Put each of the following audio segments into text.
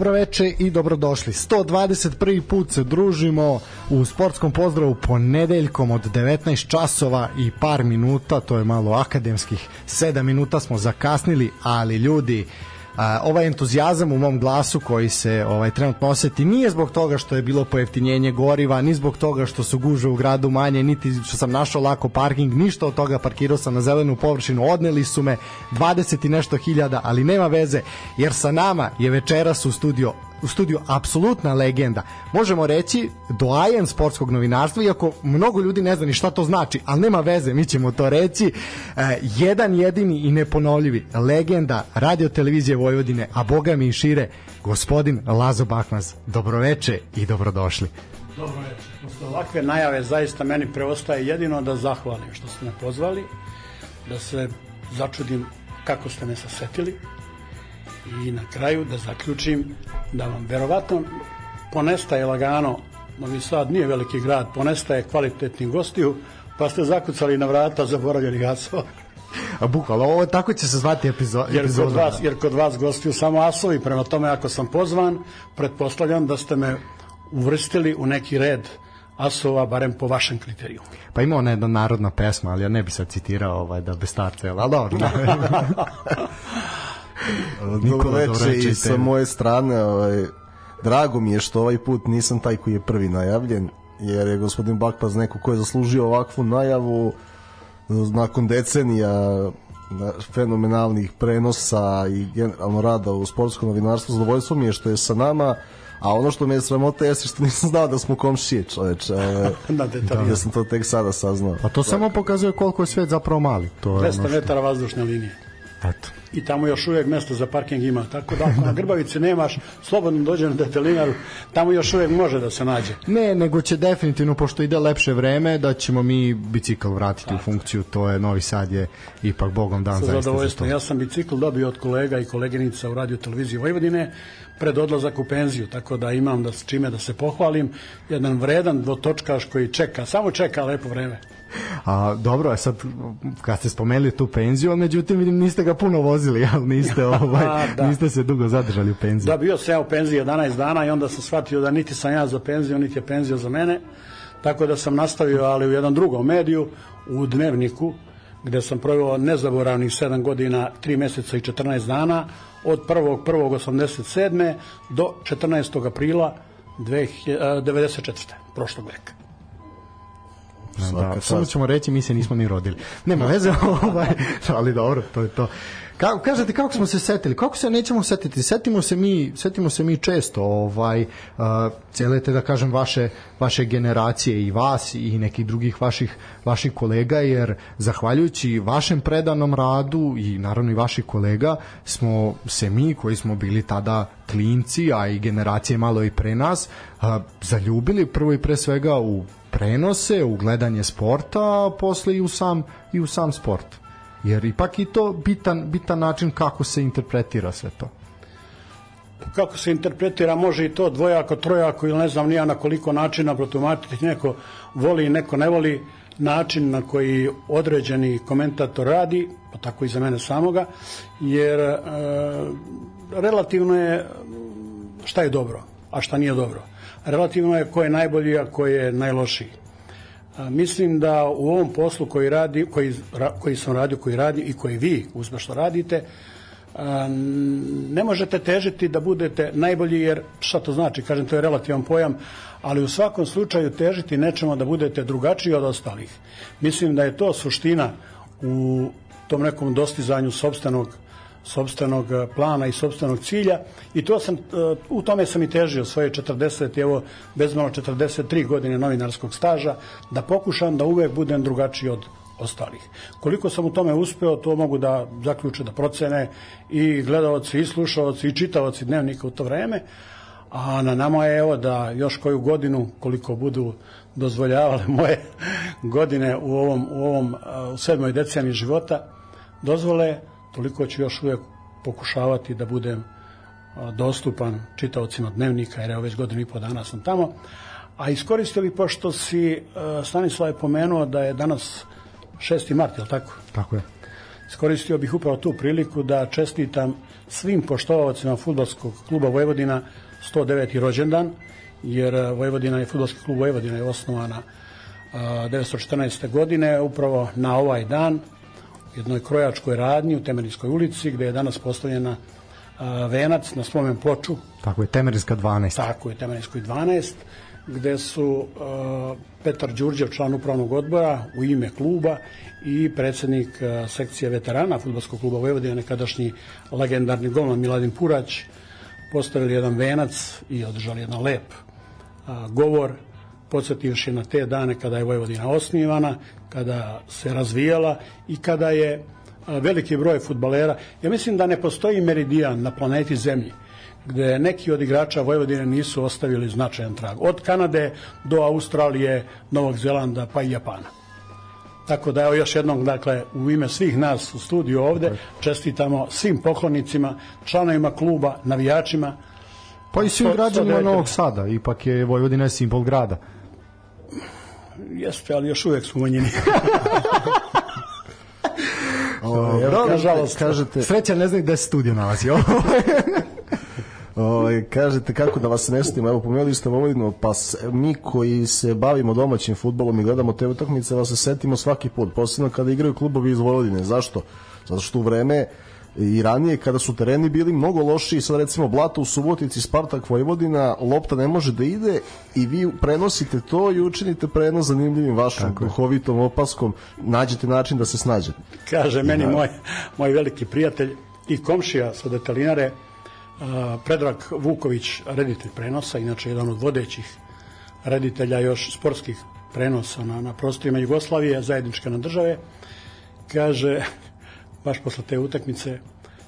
Dobroveče i dobrodošli. 121. put se družimo u sportskom pozdravu ponedeljkom od 19 časova i par minuta, to je malo akademskih, 7 minuta smo zakasnili, ali ljudi, a, ovaj entuzijazam u mom glasu koji se ovaj trenutno oseti nije zbog toga što je bilo pojeftinjenje goriva, ni zbog toga što su guže u gradu manje, niti što sam našao lako parking, ništa od toga parkirao sam na zelenu površinu, odneli su me 20 i nešto hiljada, ali nema veze, jer sa nama je večeras u studio u studiju apsolutna legenda. Možemo reći doajen sportskog novinarstva, iako mnogo ljudi ne zna ni šta to znači, ali nema veze, mi ćemo to reći. E, jedan jedini i neponovljivi legenda radio televizije Vojvodine, a boga mi i šire, gospodin Lazo Bakmaz. Dobroveče i dobrodošli. Dobroveče. Posle ovakve najave zaista meni preostaje jedino da zahvalim što ste me pozvali, da se začudim kako ste me sasetili i na kraju da zaključim da vam verovatno ponestaje lagano Novi Sad nije veliki grad, ponestaje kvalitetnih gostiju, pa ste zakucali na vrata zaboravljenih asova. A bukvalno, ovo tako će se zvati epizo jer epizoda. kod, vas, jer kod vas gostiju samo asovi, prema tome ako sam pozvan, pretpostavljam da ste me uvrstili u neki red asova, barem po vašem kriteriju. Pa ima ona jedna narodna pesma, ali ja ne bi sad citirao ovaj, da bez starca, ali dobro. Dobro veče i sa moje strane ovaj, drago mi je što ovaj put nisam taj koji je prvi najavljen jer je gospodin Bakpaz neko ko je zaslužio ovakvu najavu nakon decenija fenomenalnih prenosa i generalno rada u sportskom novinarstvu zadovoljstvo mi je što je sa nama a ono što me je sramota jeste što nisam znao da smo komšije čoveče da, da, ja sam to tek sada saznao. A to samo pokazuje koliko je svet zapravo mali to je 200 ono što... metara vazdušne linije Eto. I tamo još uvijek mesto za parking ima. Tako da ako na Grbavici nemaš, slobodno dođe na detelinaru, tamo još uvijek može da se nađe. Ne, nego će definitivno, pošto ide lepše vreme, da ćemo mi bicikl vratiti tako. u funkciju. To je, Novi Sad je ipak bogom dan Sa zaista za to. Ja sam bicikl dobio od kolega i koleginica u radio televiziji Vojvodine pred odlazak u penziju, tako da imam da, s čime da se pohvalim. Jedan vredan dvotočkaš koji čeka, samo čeka lepo vreme. A dobro, a sad kad ste spomenuli tu penziju, međutim vidim niste ga puno vozili, ali niste ovaj a, da. niste se dugo zadržali u penziji. Da, bio sam ja u penziji 11 dana i onda sam shvatio da niti sam ja za penziju, niti je penzija za mene. Tako da sam nastavio, ali u jednom drugom mediju, u dnevniku, gde sam proveo nezaboravnih 7 godina, 3 meseca i 14 dana, od 1.1.87. do 14. aprila 1994. prošlog veka. Da, samo ćemo reći, mi se nismo ni rodili. Nema veze, ovaj, ali dobro, to je to. Kako kažete kako smo se setili? Kako se nećemo setiti? Setimo se mi, setimo se mi često, ovaj uh, cele te da kažem vaše vaše generacije i vas i nekih drugih vaših vaših kolega jer zahvaljujući vašem predanom radu i naravno i vaših kolega smo se mi koji smo bili tada klinci, a i generacije malo i pre nas, uh, zaljubili prvo i pre svega u prenose, u gledanje sporta, a posle i u sam i u sam sport. Jer ipak i to bitan bitan način kako se interpretira sve to. Kako se interpretira, može i to dvojako, trojako ili ne znam nija na koliko načina protumačiti. Neko voli, neko ne voli način na koji određeni komentator radi, pa tako i za mene samoga, jer e, relativno je šta je dobro, a šta nije dobro relativno je ko je najbolji, a ko je najlošiji. Mislim da u ovom poslu koji, radi, koji, koji sam radio, koji radi i koji vi uspešno radite, ne možete težiti da budete najbolji, jer šta to znači? Kažem, to je relativan pojam, ali u svakom slučaju težiti nečemo da budete drugačiji od ostalih. Mislim da je to suština u tom nekom dostizanju sobstvenog sobstvenog e, plana i sobstvenog cilja i to sam, e, u tome sam i težio svoje 40, evo bezmalo 43 godine novinarskog staža, da pokušam da uvek budem drugačiji od ostalih. Koliko sam u tome uspeo, to mogu da zaključe, da procene i gledalci, i slušalci, i čitavaci dnevnika u to vreme, a na nama je evo da još koju godinu, koliko budu dozvoljavale moje godine u ovom, u ovom u sedmoj deceniji života, dozvole toliko ću još uvijek pokušavati da budem dostupan čitaocima dnevnika, jer evo već godinu i po dana sam tamo. A iskoristili, pošto si Stanislav je pomenuo da je danas 6. mart, je li tako? Tako je. Iskoristio bih upravo tu priliku da čestitam svim poštovacima futbolskog kluba Vojvodina 109. rođendan, jer Vojvodina je futbolski klub Vojvodina je osnovana 1914. godine upravo na ovaj dan jednoj krojačkoj radnji u Temerinskoj ulici gde je danas postavljena venac na spomen ploču. Tako je, Temerinska 12. Tako je, Temerinskoj 12 gde su Petar Đurđev, član upravnog odbora u ime kluba i predsednik sekcije veterana futbolskog kluba Vojvodina, nekadašnji legendarni golman Miladin Purać, postavili jedan venac i održali jedan lep govor podsjetivši na te dane kada je Vojvodina osnivana, kada se razvijala i kada je veliki broj futbalera. Ja mislim da ne postoji meridijan na planeti Zemlji gde neki od igrača Vojvodine nisu ostavili značajan trag. Od Kanade do Australije, Novog Zelanda pa i Japana. Tako da evo još jednom, dakle, u ime svih nas u studiju ovde čestitamo svim poklonicima, članovima kluba, navijačima. Pa i svim građanima Novog Sada, ipak je Vojvodina simbol grada. Jeste, ali još uvek su umanjeni. Ovo, evo, nažalost, kažete... Sreća ne zna gde se studio nalazi. Ovaj kažete kako da vas ne stimo, evo pomenuli ste Vojvodinu, pa mi koji se bavimo domaćim fudbalom i gledamo te utakmice, vas se setimo svaki put, posebno kada igraju klubovi iz Vojvodine. Zašto? Zato što u vreme i ranije kada su tereni bili mnogo lošiji, sad recimo Blato u Subotici, Spartak Vojvodina, lopta ne može da ide i vi prenosite to i učinite prenos zanimljivim vašom Tako duhovitom opaskom, nađete način da se snađete. Kaže meni da. moj, moj veliki prijatelj i komšija sa detalinare, Predrag Vuković, reditelj prenosa, inače jedan od vodećih reditelja još sportskih prenosa na, na prostorima Jugoslavije, zajedničke na države, kaže, baš posle te utakmice,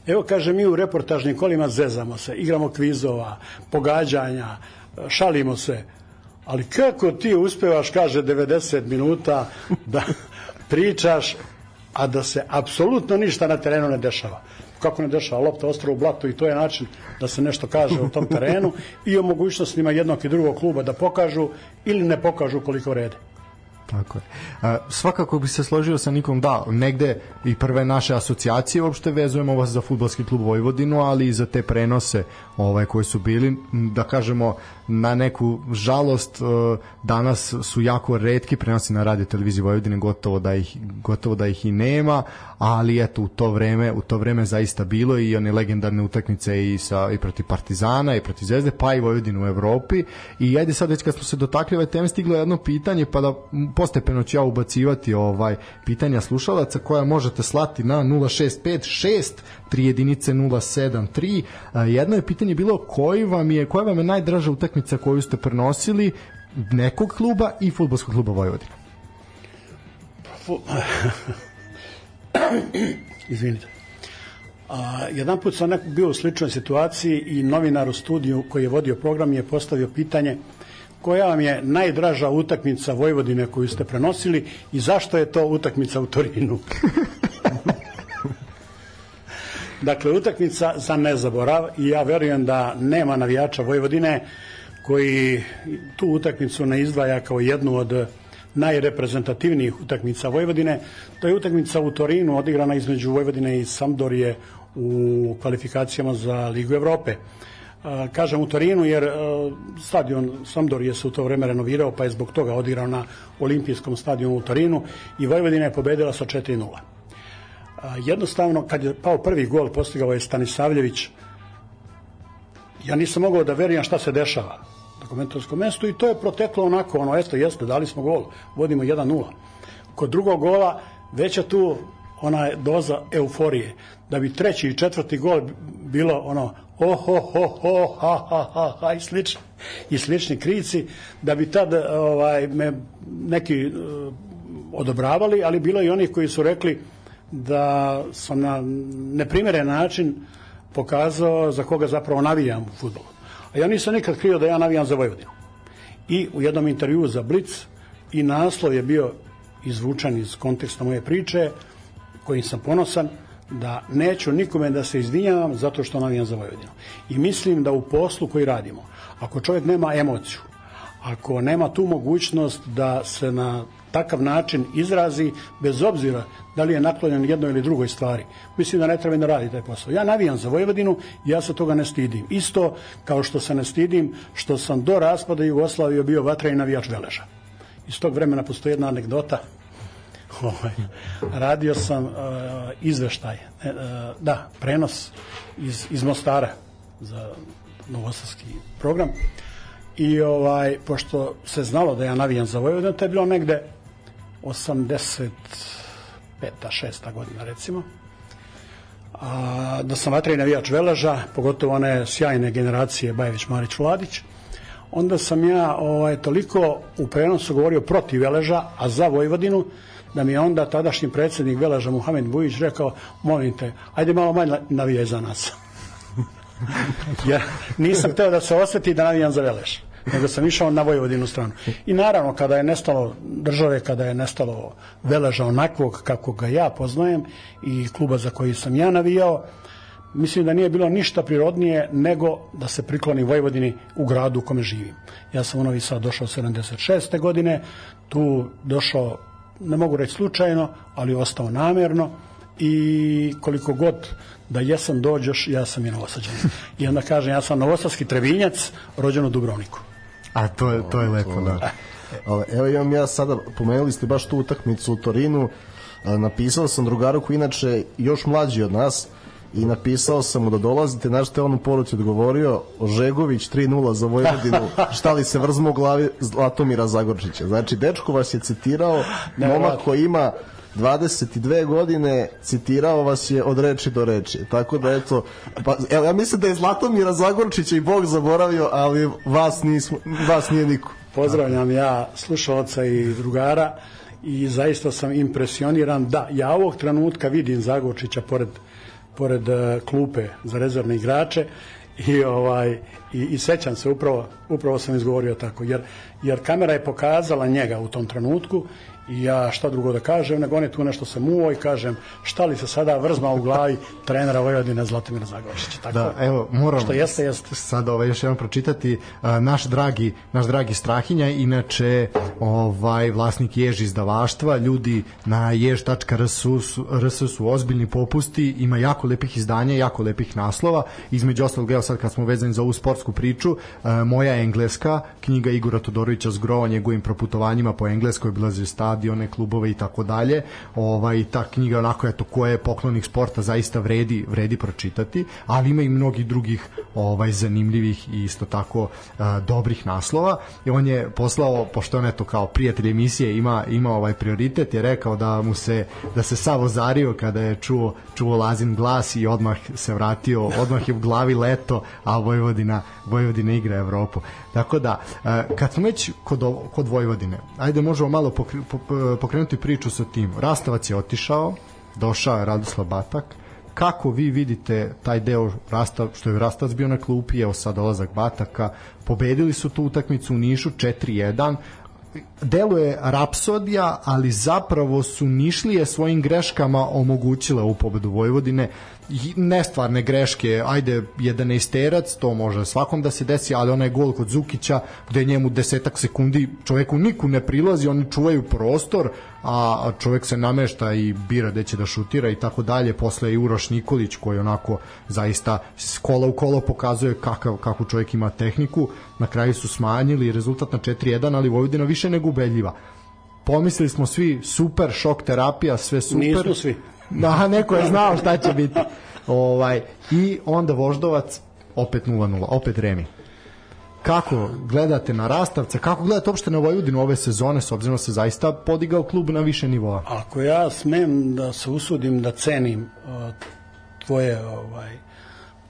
evo kaže mi u reportažnim kolima zezamo se, igramo kvizova, pogađanja, šalimo se, ali kako ti uspevaš, kaže, 90 minuta da pričaš, a da se apsolutno ništa na terenu ne dešava? Kako ne dešava, lopta ostra u blatu i to je način da se nešto kaže o tom terenu i o mogućnostima jednog i drugog kluba da pokažu ili ne pokažu koliko vrede. Tako je. A, svakako bi se složio sa Nikom da, negde i prve naše asocijacije uopšte vezujemo vas za futbolski klub Vojvodinu, ali i za te prenose ovaj, koji su bili, da kažemo, na neku žalost e, danas su jako redki prenosi na radio televiziji Vojvodine, gotovo da ih, gotovo da ih i nema, ali eto u to vreme, u to vreme zaista bilo i one legendarne utakmice i sa i protiv Partizana i protiv Zvezde, pa i Vojvodinu u Evropi. I ajde sad već kad smo se dotakli ove teme stiglo jedno pitanje, pa da postepeno ću ja ubacivati ovaj pitanja slušalaca koja možete slati na 0656 3 jedinice 073. Jedno je pitanje bilo koji vam je koja vam je najdraža utakmica koju ste prenosili nekog kluba i fudbalskog kluba Vojvodina. Izvinite. A, jedan put sam bio u sličnoj situaciji i novinar u studiju koji je vodio program je postavio pitanje koja vam je najdraža utakmica Vojvodine koju ste prenosili i zašto je to utakmica u Torinu? dakle, utakmica za nezaborav i ja verujem da nema navijača Vojvodine koji tu utakmicu ne izdvaja kao jednu od najreprezentativnijih utakmica Vojvodine. To je utakmica u Torinu odigrana između Vojvodine i Sampdorije u kvalifikacijama za Ligu Evrope. Kažem u Torinu jer stadion Sampdorije se u to vreme renovirao pa je zbog toga odigrao na olimpijskom stadionu u Torinu i Vojvodina je pobedila sa 4-0. Jednostavno kad je pao prvi gol postigao je Stanisavljević ja nisam mogao da verujem šta se dešava komentarskom mestu i to je proteklo onako, ono, jeste, jeste, dali smo gol, vodimo 1-0. Kod drugog gola veća tu ona doza euforije, da bi treći i četvrti gol bilo ono oh, ho, ho, ho, ha, ha, ha, ha i slični, i slični krici, da bi tad ovaj, me neki uh, odobravali, ali bilo i onih koji su rekli da sam na neprimeren način pokazao za koga zapravo navijam u futbolu. A ja nisam nikad krio da ja navijam za Vojvodinu. I u jednom intervjuu za Blitz i naslov je bio izvučan iz konteksta moje priče, kojim sam ponosan, da neću nikome da se izvinjavam zato što navijam za Vojvodinu. I mislim da u poslu koji radimo, ako čovjek nema emociju, ako nema tu mogućnost da se na takav način izrazi bez obzira da li je naklonjen jednoj ili drugoj stvari. Mislim da ne treba da radi taj posao. Ja navijam za Vojvodinu i ja se toga ne stidim. Isto kao što se ne stidim što sam do raspada Jugoslavije bio vatreni navijač Veleža. Iz tog vremena postoji jedna anegdota. Ovaj, radio sam uh, izveštaj, uh, da, prenos iz, iz Mostara za novosadski program i ovaj, pošto se znalo da ja navijam za Vojvodinu, to je bilo negde 85. šesta godina recimo. A, da sam vatreni navijač Veleža, pogotovo one sjajne generacije Bajević, Marić, Vladić, onda sam ja ovaj, toliko u prenosu govorio protiv Veleža, a za Vojvodinu, da mi je onda tadašnji predsednik Veleža Muhamed Bujić rekao, molim te, ajde malo manje navijaj za nas. ja nisam hteo da se oseti da navijam za Velež nego sam išao na Vojvodinu stranu. I naravno, kada je nestalo države, kada je nestalo Veleža onakvog kako ga ja poznajem i kluba za koji sam ja navijao, mislim da nije bilo ništa prirodnije nego da se prikloni Vojvodini u gradu u kome živim. Ja sam u Novi Sad došao 76. godine, tu došao, ne mogu reći slučajno, ali ostao namerno i koliko god da jesam dođoš, ja sam i novosađan. I onda kažem, ja sam novosadski trevinjac, rođen u Dubrovniku. A to je, to je lepo, da. Evo imam ja sada, pomenuli ste baš tu utakmicu u Torinu, napisao sam drugaru koji inače još mlađi od nas, i napisao sam mu da dolazite, znaš je on u poruci odgovorio, Ožegović 3-0 za Vojvodinu, šta li se vrzmo u glavi Zlatomira Zagorčića. Znači, dečko vas je citirao, momak koji ima 22 godine citirao vas je od reči do reči. Tako da eto, pa, evo, ja mislim da je Zlatomira Zagorčića i Bog zaboravio, ali vas, nismo, vas nije niko. Pozdravljam ja slušalca i drugara i zaista sam impresioniran da ja ovog trenutka vidim Zagorčića pored, pored uh, klupe za rezervne igrače i ovaj i, i sećam se upravo upravo sam izgovorio tako jer jer kamera je pokazala njega u tom trenutku i ja šta drugo da kažem, nego on je tu nešto se muo i kažem šta li se sada vrzma u glavi trenera Vojvodine Zlatimira Zagošića. Tako, da, evo, moram što jeste, jeste. sada ovaj, još jednom pročitati naš dragi, naš dragi Strahinja, inače ovaj, vlasnik jež izdavaštva, ljudi na jež.rs su, su ozbiljni popusti, ima jako lepih izdanja, jako lepih naslova, između ostalog, evo sad kad smo vezani za ovu sportsku priču, moja engleska, knjiga Igora Todorovića Zgrova, njegovim proputovanjima po engleskoj, obilazi stadione, klubove i tako dalje. Ovaj ta knjiga onako eto ko je poklonik sporta zaista vredi vredi pročitati, ali ima i mnogih drugih ovaj zanimljivih i isto tako a, dobrih naslova. I on je poslao pošto on eto kao prijatelj emisije ima ima ovaj prioritet je rekao da mu se da se sav ozario kada je čuo čuo Lazin glas i odmah se vratio, odmah je u glavi leto, a Vojvodina Vojvodina igra Evropu. Tako da, kad smo već kod, kod Vojvodine, ajde možemo malo pokri, pokrenuti priču sa tim. Rastavac je otišao, došao je Radoslav Batak, kako vi vidite taj deo Rastav, što je Rastavac bio na klupi, evo sad dolazak Bataka, pobedili su tu utakmicu u Nišu 4-1, deluje rapsodija, ali zapravo su Nišlije svojim greškama omogućile u pobedu Vojvodine nestvarne greške, ajde jedan isterac, to može svakom da se desi, ali onaj gol kod Zukića gde njemu desetak sekundi čoveku niku ne prilazi, oni čuvaju prostor, a čovek se namešta i bira gde će da šutira i tako dalje. Posle je Uroš Nikolić koji onako zaista s kola u kolo pokazuje kakav, kakvu čovek ima tehniku. Na kraju su smanjili rezultat na 4-1, ali Vojvodina više nego ubedljiva. Pomislili smo svi super, šok terapija, sve super. Nismo svi. Da, neko je znao šta će biti. Ovaj, I onda Voždovac, opet 0-0, opet Remi. Kako gledate na Rastavca, kako gledate uopšte na Vojvodinu ove sezone, s obzirom da se zaista podigao klub na više nivoa? Ako ja smem da se usudim da cenim uh, tvoje ovaj,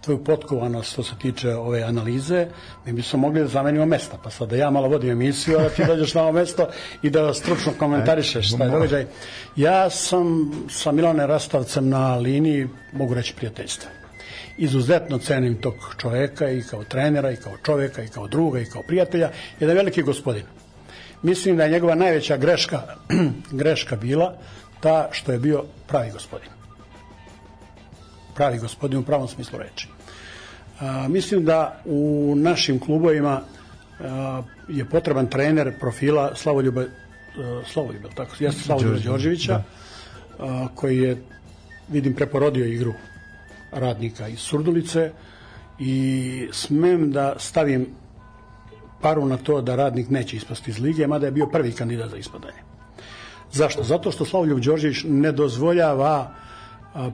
tvoju potkovanost što se tiče ove analize, mi bismo mogli da zamenimo mesta, pa sad da ja malo vodim emisiju, a da ti dođeš na ovo mesto i da stručno komentarišeš šta je događaj. Ja sam sa Milane Rastavcem na liniji, mogu reći, prijateljstva. Izuzetno cenim tog čoveka i kao trenera, i kao čoveka, i kao druga, i kao prijatelja. Jedan veliki gospodin. Mislim da je njegova najveća greška, greška bila ta što je bio pravi gospodin pravi gospodin u pravom smislu reči. A, mislim da u našim klubovima je potreban trener profila Slavoljuba Slavoljuba, tako, jeste Slavoljuba Đorđevića, da. koji je, vidim, preporodio igru radnika iz Surdulice i smem da stavim paru na to da radnik neće ispasti iz lige, mada je bio prvi kandidat za ispadanje. Zašto? Zato što Slavoljub Đorđević ne dozvoljava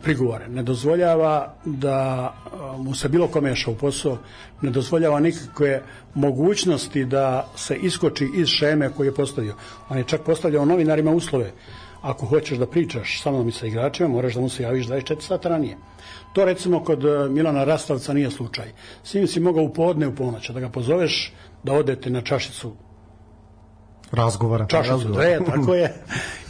prigovore, ne dozvoljava da mu se bilo ko meša u posao, ne dozvoljava nikakve mogućnosti da se iskoči iz šeme koju je postavio. On je čak postavljao novinarima uslove. Ako hoćeš da pričaš sa mnom i sa igračima, moraš da mu se javiš 24 sata ranije. To recimo kod e, Milana Rastavca nije slučaj. S njim si mogao u podne u ponoć da ga pozoveš da odete na čašicu razgovora. Čašicu razgovora. dve, tako je.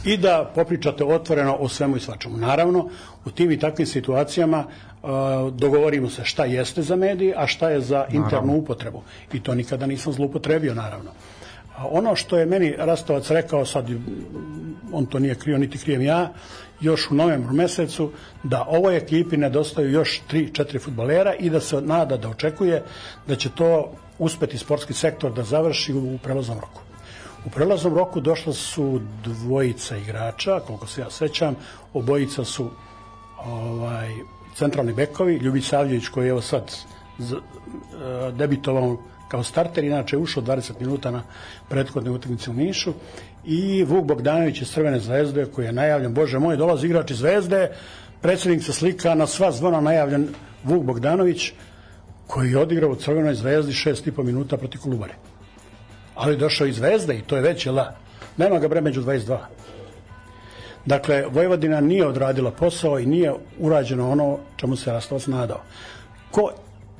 I da popričate otvoreno o svemu i svačemu. Naravno, u tim i takvim situacijama uh, dogovorimo se šta jeste za mediji, a šta je za internu naravno. upotrebu. I to nikada nisam zloupotrebio, naravno. A ono što je meni Rastovac rekao, sad on to nije krio, niti krijem ja, još u novembru mesecu, da ovoj ekipi nedostaju još 3-4 futbolera i da se nada, da očekuje da će to uspeti sportski sektor da završi u prelaznom roku. U prelaznom roku došla su dvojica igrača, koliko se ja sećam, obojica su ovaj, centralni bekovi, Ljubić Savljević koji je evo sad z, e, debitovao kao starter, inače je ušao 20 minuta na prethodne utakmice u Nišu. I Vuk Bogdanović iz Crvene zvezde koji je najavljen, bože moj, dolazi igrač iz zvezde, predsednik se slika na sva zvona najavljen Vuk Bogdanović koji je odigrao u Crvenoj zvezdi 6,5 minuta protiv Kolubare ali došao iz Zvezde i to je već, jel da? Nema ga bre među 22. Dakle, Vojvodina nije odradila posao i nije urađeno ono čemu se Rastovac nadao. Ko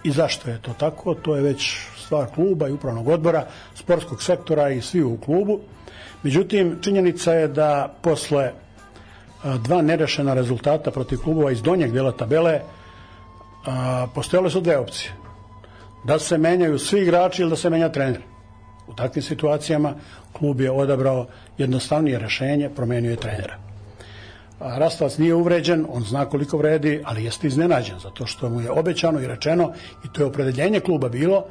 i zašto je to tako, to je već stvar kluba i upravnog odbora, sportskog sektora i svi u klubu. Međutim, činjenica je da posle dva nerešena rezultata protiv klubova iz donjeg dela tabele postojale su dve opcije. Da se menjaju svi igrači ili da se menja trener. U takvim situacijama klub je odabrao jednostavnije rešenje, promenio je trenera. Rastovac nije uvređen, on zna koliko vredi, ali jeste iznenađen, zato što mu je obećano i rečeno, i to je opredeljenje kluba bilo,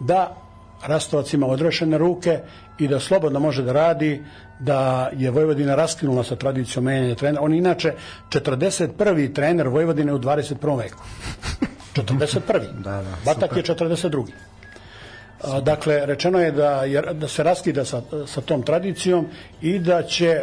da Rastovac ima odrešene ruke i da slobodno može da radi, da je Vojvodina raskinula sa tradicijom menjanja trenera. On je inače 41. trener Vojvodine u 21. veku. 41. da, da, Batak je 42. Dakle, rečeno je da, je, da se raskida sa, sa tom tradicijom i da će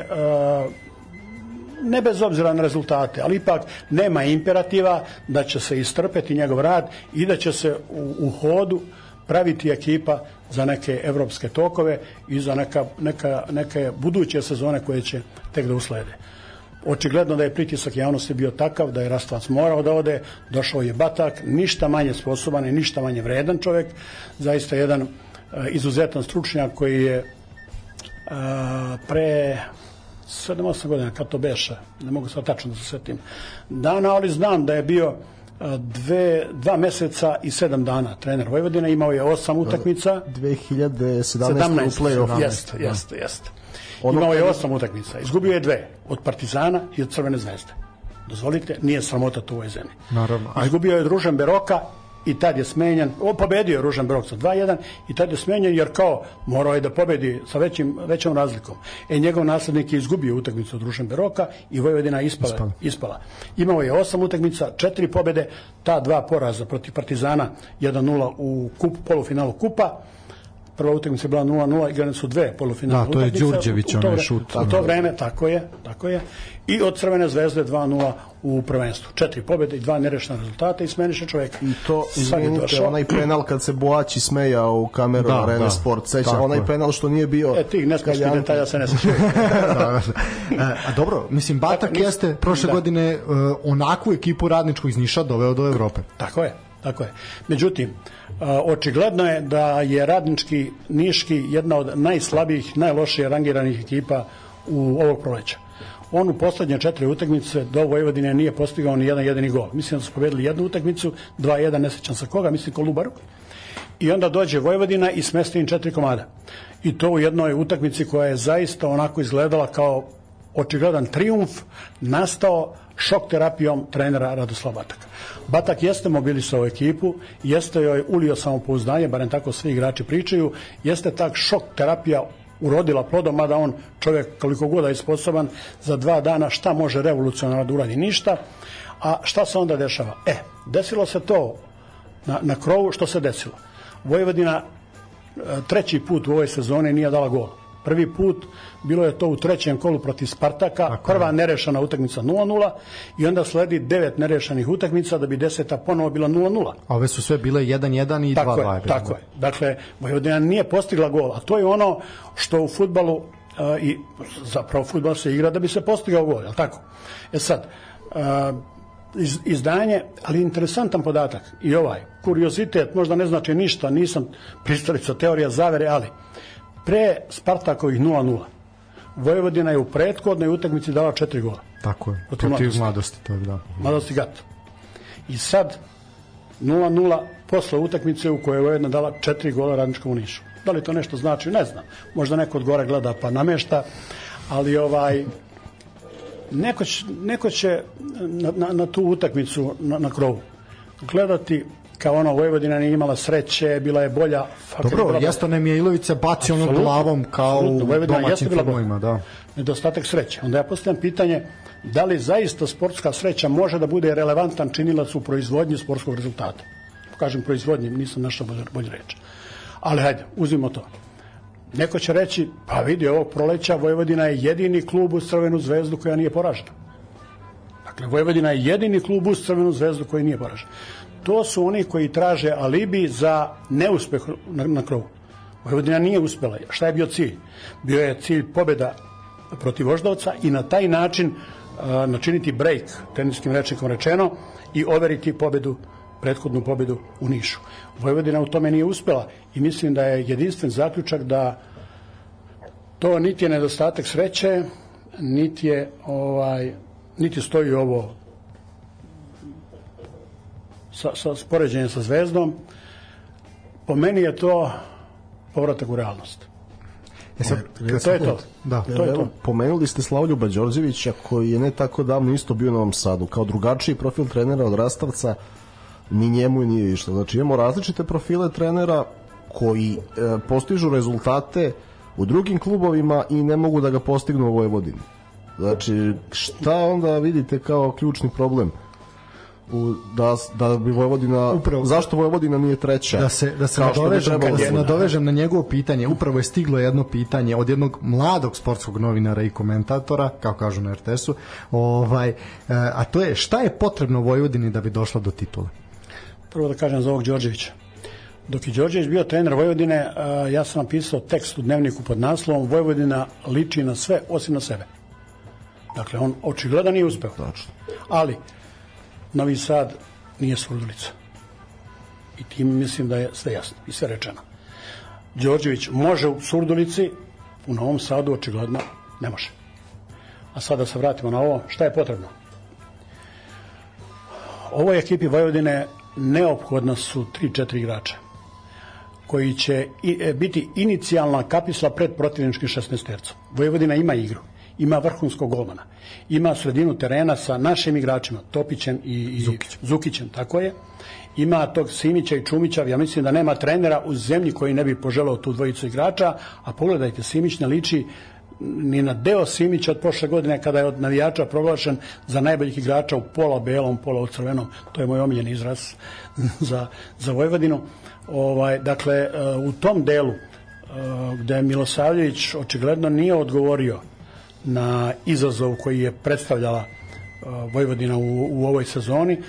ne bez obzira na rezultate, ali ipak nema imperativa da će se istrpeti njegov rad i da će se u, u hodu praviti ekipa za neke evropske tokove i za neka, neka, neke buduće sezone koje će tek da uslede. Očigledno da je pritisak javnosti bio takav da je Rastavac morao da ode, došao je Batak, ništa manje sposoban i ništa manje vredan čovek, zaista jedan uh, izuzetan stručnjak koji je uh, pre 7-8 godina, kad to beše, ne mogu sad tačno da se setim, dana, ali znam da je bio dve, dva meseca i sedam dana trener Vojvodine, imao je osam utakmica. 2017. 17, u play-off. Jeste, jeste, jeste. Ono Imao je osam utakmica. Izgubio je dve. Od Partizana i od Crvene zvezde. Dozvolite, nije sramota to u ovoj zemlji. Naravno. Izgubio je Družan Beroka i tad je smenjen, o, pobedio je Ružan Berok sa 2-1 i tad je smenjen jer kao morao je da pobedi sa većim, većom razlikom. E, njegov naslednik je izgubio utakmicu od Ružan Beroka i Vojvodina ispala, ispala. ispala. Imao je osam utakmica, četiri pobede, ta dva poraza protiv Partizana 1-0 u kup, polufinalu kupa, prva utakmica je bila 0-0, igrane su dve polufinalne Da, to je Đurđević onaj šut. U to vreme, tako je, tako je. I od Crvene zvezde 2-0 u prvenstvu. Četiri pobjede i dva nerešna rezultata i smeniše čoveka. I to, izvinite, onaj penal kad se Boači smejao u kameru da, Arena da, Sport, seća, onaj je. penal što nije bio... E, tih neskrišnih detalja se ne sećaju. da, da. E, a dobro, mislim, Batak dakle, jeste prošle da. godine uh, onakvu ekipu radničkog iz Niša doveo do Evrope. Tako je, tako je. Međutim, očigledno je da je radnički Niški jedna od najslabijih, najlošije rangiranih ekipa u ovog proleća. On u poslednje četiri utakmice do Vojvodine nije postigao ni jedan jedini gol. Mislim da su pobedili jednu utakmicu, 2-1, ne sećam sa koga, mislim Kolubaru. I onda dođe Vojvodina i smesti im četiri komada. I to u jednoj utakmici koja je zaista onako izgledala kao očigledan triumf nastao šok terapijom trenera Radoslava Bataka. Batak jeste mobilisao ekipu, jeste joj ulio samopouzdanje, barem tako svi igrači pričaju, jeste tak šok terapija urodila plodom, mada on čovjek koliko god je sposoban za dva dana šta može revolucionarno da uradi ništa, a šta se onda dešava? E, desilo se to na, na krovu što se desilo. Vojvodina e, treći put u ovoj sezoni nije dala gol. Prvi put bilo je to u trećem kolu protiv Spartaka, tako prva je. nerešena utakmica 0-0 i onda sledi devet nerešenih utakmica da bi deseta ponovo bila 0-0. A ove su sve bile 1-1 i 2-2. Tako, je, tako je. Dakle, Vojvodina nije postigla gol, a to je ono što u futbalu uh, i zapravo futbal se igra da bi se postigao gol, je tako? E sad, uh, iz, izdanje, ali interesantan podatak i ovaj, kuriozitet, možda ne znači ništa, nisam pristalica teorija zavere, ali pre Spartakovih 0-0 Vojvodina je u prethodnoj utakmici dala četiri gola. Tako je, protiv, protiv mladosti, to je da. Mladosti Gat. I sad 0-0 posle utakmice u kojoj je Vojvodina dala četiri gola radničkom u Nišu. Da li to nešto znači, ne znam. Možda neko od gore gleda pa namešta, ali ovaj neko će, neko će na, na, na tu utakmicu na, na krovu gledati kao ono Vojvodina nije imala sreće, bila je bolja. Dobro, bila... Jastone Mijailović bacio ono glavom kao u domaćim filmovima, da. Nedostatak sreće. Onda ja postavljam pitanje da li zaista sportska sreća može da bude relevantan činilac u proizvodnji sportskog rezultata. Kažem proizvodnji, nisam našao bolje, bolje reč. Ali hajde, uzmimo to. Neko će reći, pa vidi, ovog proleća Vojvodina je jedini klub uz Crvenu zvezdu koja nije poražena. Dakle, Vojvodina je jedini klub uz Crvenu zvezdu koji nije poražen to su oni koji traže alibi za neuspeh na, na krovu. Vojvodina nije uspela. Šta je bio cilj? Bio je cilj pobeda protiv Voždovca i na taj način uh, načiniti break, teniskim rečnikom rečeno, i overiti pobedu prethodnu pobedu u Nišu. Vojvodina u tome nije uspela i mislim da je jedinstven zaključak da to niti je nedostatak sreće, niti je ovaj niti stoji ovo sa, sa spoređenjem sa zvezdom, po meni je to povratak u realnost. E sad, to je to. Da. To je to. Pomenuli ste Slavljuba Đorđevića koji je ne tako davno isto bio u Novom Sadu. Kao drugačiji profil trenera od Rastavca ni njemu nije išlo. Znači imamo različite profile trenera koji e, postižu rezultate u drugim klubovima i ne mogu da ga postignu u Vojvodini. Znači, šta onda vidite kao ključni problem? U, da, da bi Vojvodina upravo, zašto Vojvodina nije treća? Da se, da se nadovežem, da se nadovežem na njegovo pitanje upravo je stiglo jedno pitanje od jednog mladog sportskog novinara i komentatora kao kažu na RTS-u ovaj, e, a to je šta je potrebno Vojvodini da bi došla do titule? Prvo da kažem za ovog Đorđevića. Dok je Đorđević bio trener Vojvodine e, ja sam napisao tekst u dnevniku pod naslovom Vojvodina liči na sve osim na sebe. Dakle on očigledno nije uspeo. Tačno. ali Novi Sad nije Surdulica. I tim mislim da je sve jasno i sve rečeno. Đorđević može u Surdulici, u Novom Sadu očigledno ne može. A sada da se vratimo na ovo, šta je potrebno? Ovoj ekipi Vojvodine neophodno su 3-4 igrača koji će i, biti inicijalna kapisla pred protivničkim 16 tercom. Vojvodina ima igru ima vrhunskog golmana. Ima sredinu terena sa našim igračima, Topićem i, i Zukićem. Zukićem, tako je. Ima tog Simića i Čumića, ja mislim da nema trenera u zemlji koji ne bi poželao tu dvojicu igrača, a pogledajte, Simić ne liči ni na deo Simića od prošle godine kada je od navijača proglašen za najboljih igrača u pola belom, pola u crvenom. To je moj omiljen izraz za, za Vojvodinu. Ovaj, dakle, e, u tom delu e, gde Milosavljević očigledno nije odgovorio na izazov koji je predstavljala uh, Vojvodina u, u ovoj sezoni. Uh,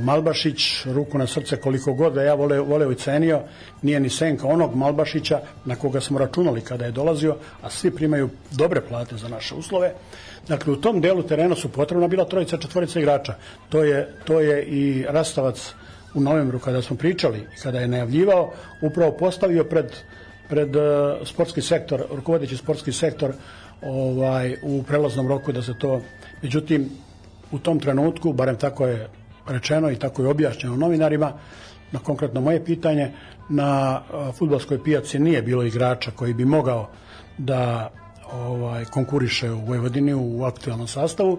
Malbašić, ruku na srce koliko god da ja vole, voleo i cenio, nije ni senka onog Malbašića na koga smo računali kada je dolazio, a svi primaju dobre plate za naše uslove. Dakle, u tom delu terena su potrebna bila trojica, četvorica igrača. To je, to je i Rastavac u novembru kada smo pričali kada je najavljivao, upravo postavio pred, pred uh, sportski sektor, rukovodeći sportski sektor ovaj, u prelaznom roku da se to, međutim, u tom trenutku, barem tako je rečeno i tako je objašnjeno novinarima, na konkretno moje pitanje, na futbolskoj pijaci nije bilo igrača koji bi mogao da ovaj, konkuriše u Vojvodini u aktualnom sastavu,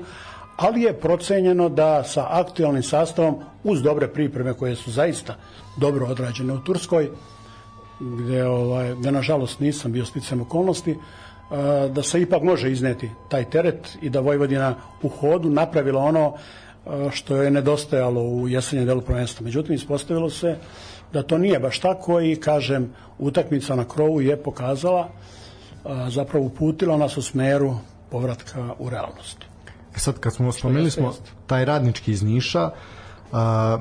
ali je procenjeno da sa aktualnim sastavom uz dobre pripreme koje su zaista dobro odrađene u Turskoj, gde, ovaj, gde nažalost nisam bio sticam okolnosti, da se ipak može izneti taj teret i da Vojvodina u hodu napravila ono što je nedostajalo u jesenjem delu prvenstva. Međutim, ispostavilo se da to nije baš tako i, kažem, utakmica na krovu je pokazala, zapravo uputila nas u smeru povratka u realnost. E sad, kad smo spomenuli smo taj radnički iz Niša, a,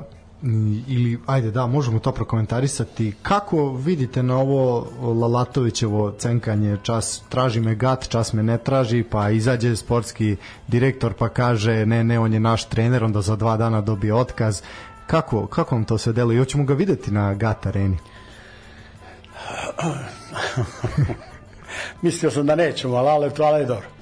ili ajde da možemo to prokomentarisati. Kako vidite na ovo Lalatovićevo cenkanje čas traži me gat čas me ne traži pa izađe sportski direktor pa kaže ne ne on je naš trener onda za dva dana dobije otkaz. Kako, kako vam to se deluje? Hoćemo ga videti na gat areni? Mislio sam da nećemo ali ali to dobro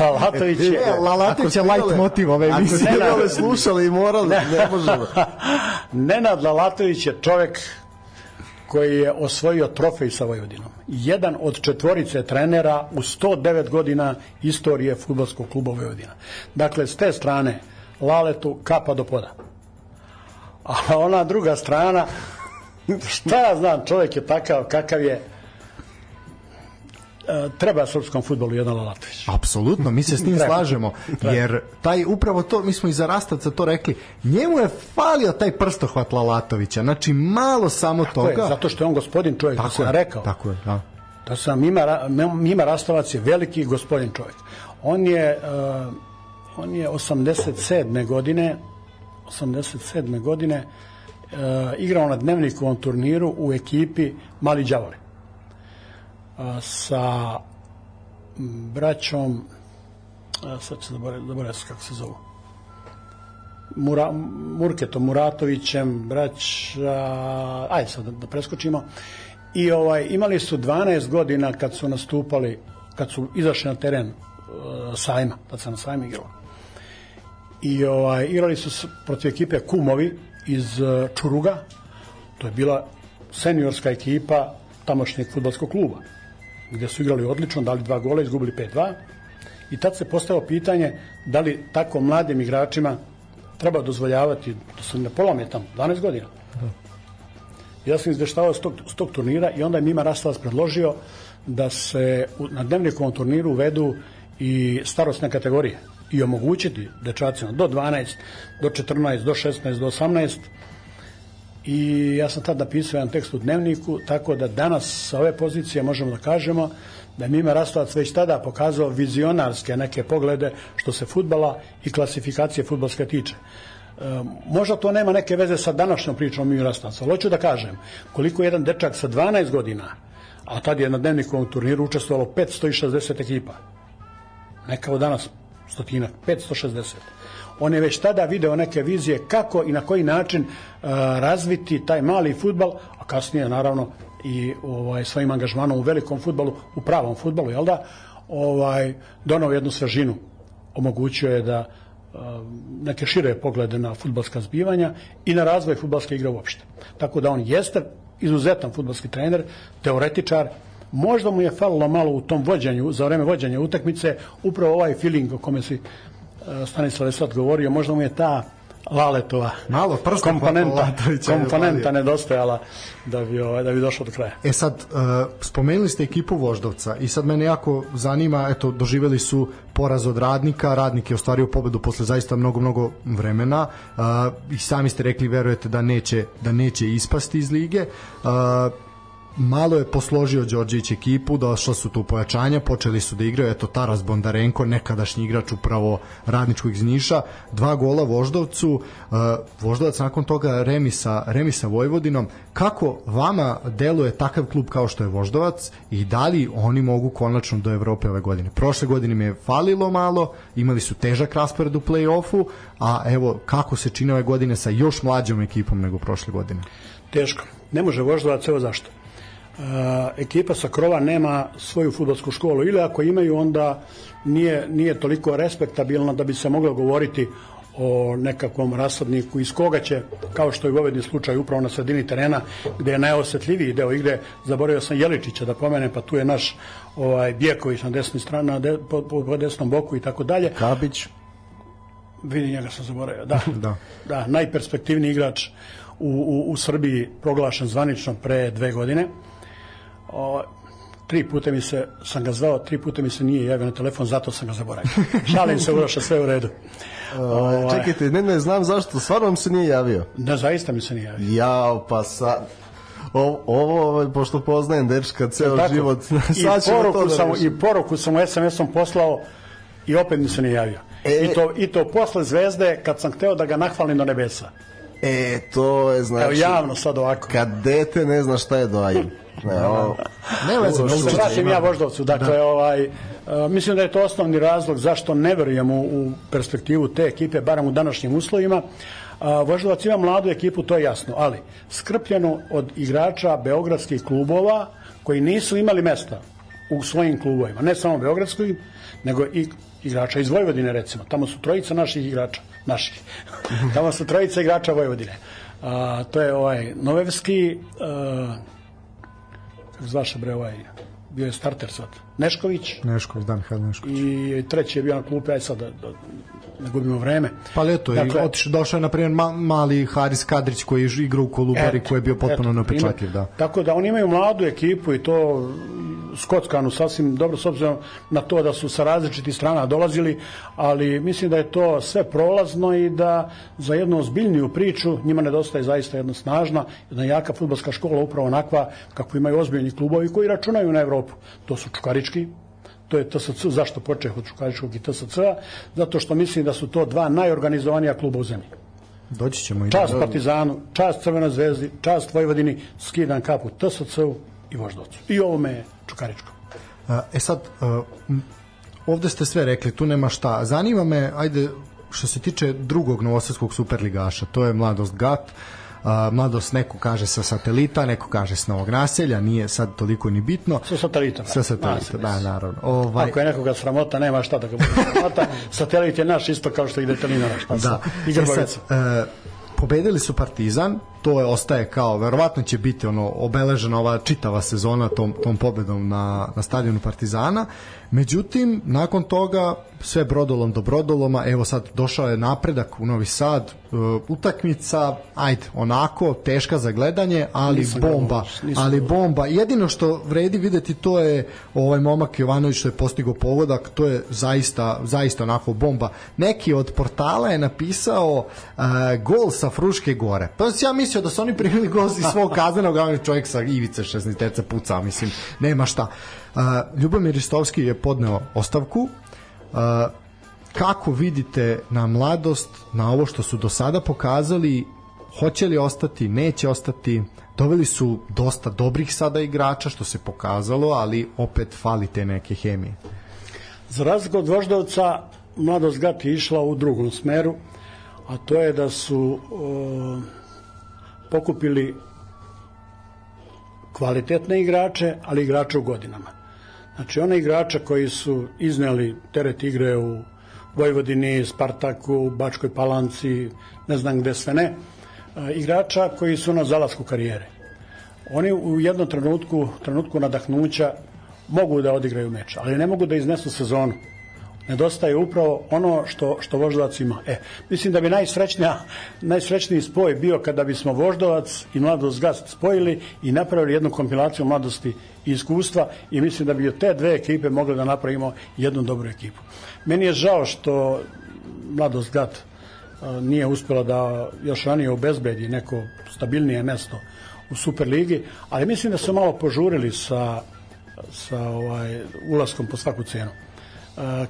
Lalatović je... E, Lalatović je light motiv ove emisije. Ako ste ne slušali i morali, ne, ne možemo. Nenad Lalatović je čovek koji je osvojio trofej sa Vojvodinom. Jedan od četvorice trenera u 109 godina istorije futbolskog kluba Vojvodina. Dakle, s te strane, Laletu kapa do poda. A ona druga strana, šta ja znam, čovjek je takav kakav je, treba srpskom futbolu jedan Lalatović. Apsolutno, mi se s tim slažemo, jer taj upravo to, mi smo i za Rastavca to rekli, njemu je falio taj prstohvat Lalatovića, znači malo samo tako toga. Je, zato što je on gospodin čovjek, tako sam je, rekao. Tako je, da. Da sam Mima, Mima Rastavac je veliki gospodin čovjek. On je, uh, on je 87. godine 87. godine uh, igrao na dnevnikovom turniru u ekipi Mali Đavoli sa braćom sad ću zaboraviti kako se zovu. Mura, Muratovićem braća ajde sad da, da preskočimo. I ovaj imali su 12 godina kad su nastupali kad su izašli na teren uh, sajma tad sam na sajmu igrao i ovaj, igrali su protiv ekipe Kumovi iz uh, Čuruga. To je bila seniorska ekipa tamošnjeg futbolskog kluba gde su igrali odlično, dali dva gola, izgubili 5-2 i tad se postavilo pitanje da li tako mladim igračima treba dozvoljavati da se ne polome tamo, 12 godina. Da. Ja sam izveštavao s tog, s tog turnira i onda je Mima Rastavac predložio da se na dnevnikovom turniru uvedu i starostne kategorije i omogućiti dečacima do 12, do 14, do 16, do 18 i ja sam tad napisao jedan tekst u dnevniku, tako da danas sa ove pozicije možemo da kažemo da je Mime Rastovac već tada pokazao vizionarske neke poglede što se futbala i klasifikacije futbalske tiče. E, možda to nema neke veze sa današnjom pričom Mime Rastovac, ali hoću da kažem koliko jedan dečak sa 12 godina, a tad je na dnevnikovom turniru učestvovalo 560 ekipa, ne kao danas stotina, 560 on je već tada video neke vizije kako i na koji način uh, razviti taj mali futbal, a kasnije naravno i ovaj svojim angažmanom u velikom futbalu, u pravom futbalu, jel da, ovaj donao jednu svežinu, omogućio je da uh, neke šire poglede na futbalska zbivanja i na razvoj futbalske igre uopšte. Tako da on jeste izuzetan futbalski trener, teoretičar, možda mu je falilo malo u tom vođenju, za vreme vođenja utakmice, upravo ovaj feeling o kome si Stanislav je sad govorio, možda mu je ta Laletova malo prsta komponenta, komponenta nedostajala da bi, ovaj, da bi došao do kraja. E sad, uh, spomenuli ste ekipu Voždovca i sad mene jako zanima, eto, doživeli su poraz od radnika, radnik je ostvario pobedu posle zaista mnogo, mnogo vremena uh, i sami ste rekli, verujete da neće, da neće ispasti iz lige. Uh, malo je posložio Đorđević ekipu, došla su tu pojačanja, počeli su da igraju, eto Taras Bondarenko, nekadašnji igrač upravo radničkog iz Niša, dva gola Voždovcu, uh, Voždovac nakon toga remisa, remisa Vojvodinom. Kako vama deluje takav klub kao što je Voždovac i da li oni mogu konačno do Evrope ove godine? Prošle godine mi je falilo malo, imali su težak raspored u play-offu, a evo kako se čine ove godine sa još mlađom ekipom nego prošle godine? Teško. Ne može Voždovac, evo zašto ekipa sa krova nema svoju futbolsku školu ili ako imaju onda nije, nije toliko respektabilna da bi se moglo govoriti o nekakvom rasadniku iz koga će, kao što je u Vojvodini slučaj upravo na sredini terena, gde je najosetljiviji deo igre, zaboravio sam Jeličića da pomene, pa tu je naš ovaj, Bijeković na desnoj strani, na de, po, po, po desnom boku i tako dalje. Kabić. Vidi njega sam zaboravio, da. da. da najperspektivniji igrač u, u, u Srbiji proglašen zvanično pre dve godine. O, tri puta mi se, sam ga zvao, tri puta mi se nije javio na telefon, zato sam ga zaboravio. Šalim se, Uroša, sve u redu. Uh, čekajte, ne, ne znam zašto, stvarno vam se nije javio. Da, zaista mi se nije javio. Jao, pa sad... Ovo, ovo, pošto poznajem dečka ceo Tako, život, I poruku, to da sam, I poruku sam SMS-om poslao i opet mi se nije javio. E, I, to, I to posle zvezde kad sam hteo da ga nahvalim do nebesa. E, to je znači... Evo javno sad ovako. Kad dete ne zna šta je dojim. Ne, ovo, ne veze, se vratim ja Voždovcu. Dakle, da. ovaj, uh, mislim da je to osnovni razlog zašto ne verujem u, u perspektivu te ekipe, barem u današnjim uslovima. Uh, Voždovac ima mladu ekipu, to je jasno, ali skrpljeno od igrača beogradskih klubova koji nisu imali mesta u svojim klubovima, ne samo beogradskih, nego i igrača iz Vojvodine recimo. Tamo su trojica naših igrača, naših. Tamo su trojica igrača Vojvodine. A, to je ovaj Novevski, a, kako zvaše bre ovaj, bio je starter sad. Nešković. Nešković, Dan Mihajl Nešković. I treći je bio na klupi, aj sad da, da gubimo vreme. Pa leto, dakle, i otiš, došao je na primjer ma, mali Haris Kadrić koji je igrao u Kolubari, koji je bio potpuno nepečatljiv, da. Tako da oni imaju mladu ekipu i to skockanu sasvim dobro s obzirom na to da su sa različitih strana dolazili, ali mislim da je to sve prolazno i da za jednu ozbiljniju priču njima nedostaje zaista jedna snažna, jedna jaka futbolska škola upravo onakva kako imaju ozbiljni klubovi koji računaju na Evropu. To su Čukarički, to je TSC, zašto počeo od Čukaričkog i TSC, zato što mislim da su to dva najorganizovanija kluba u zemlji. Doći ćemo i čast da... Partizanu, čast Crvena zvezdi, čast Vojvodini, skidan kapu TSC-u i Voždovcu. I ovome Čukaričkom. E sad, ovde ste sve rekli, tu nema šta. Zanima me, ajde, što se tiče drugog novosadskog superligaša, to je Mladost Gat. Uh, mladost neko kaže sa satelita, neko kaže s novog naselja, nije sad toliko ni bitno. Sa satelita. Sa satelita, da, naravno. Ovaj... Ako je nekoga sramota, nema šta da ga bude sramota. Satelit je naš isto kao što ide Telinara. Šta da. I e sad, uh, pobedili su Partizan, to je ostaje kao verovatno će biti ono obeležena ova čitava sezona tom tom pobedom na na stadionu Partizana. Međutim, nakon toga sve brodolom do brodoloma, evo sad došao je napredak u Novi Sad, uh, utakmica, ajde, onako, teška za gledanje, ali nisam bomba, nisam ali bomba. Jedino što vredi videti to je ovaj momak Jovanović što je postigao pogodak, to je zaista, zaista onako bomba. Neki od portala je napisao uh, gol sa Fruške gore. Pa ja mislio da su oni primili gol iz svog kaznenog, a čovjek sa ivice 16 puca, mislim, nema šta. Uh, Ljubomir Ristovski je podneo ostavku, kako vidite na mladost, na ovo što su do sada pokazali, hoće li ostati, neće ostati, doveli su dosta dobrih sada igrača što se pokazalo, ali opet fali te neke hemije. Za razliku od Voždovca, mladost Gat je išla u drugom smeru, a to je da su o, pokupili kvalitetne igrače, ali igrače u godinama. Znači, one igrača koji su izneli teret igre u Vojvodini, Spartaku, Bačkoj Palanci, ne znam gde sve ne, igrača koji su na zalasku karijere. Oni u jednom trenutku, trenutku nadahnuća mogu da odigraju meč, ali ne mogu da iznesu sezonu nedostaje upravo ono što, što Voždovac ima. E, mislim da bi najsrećnija, najsrećniji spoj bio kada bismo Voždovac i Mladost Gast spojili i napravili jednu kompilaciju mladosti i iskustva i mislim da bi te dve ekipe mogli da napravimo jednu dobru ekipu. Meni je žao što Mladost Gat nije uspela da još ranije obezbedi neko stabilnije mesto u Superligi, ali mislim da su malo požurili sa, sa ovaj, ulaskom po svaku cenu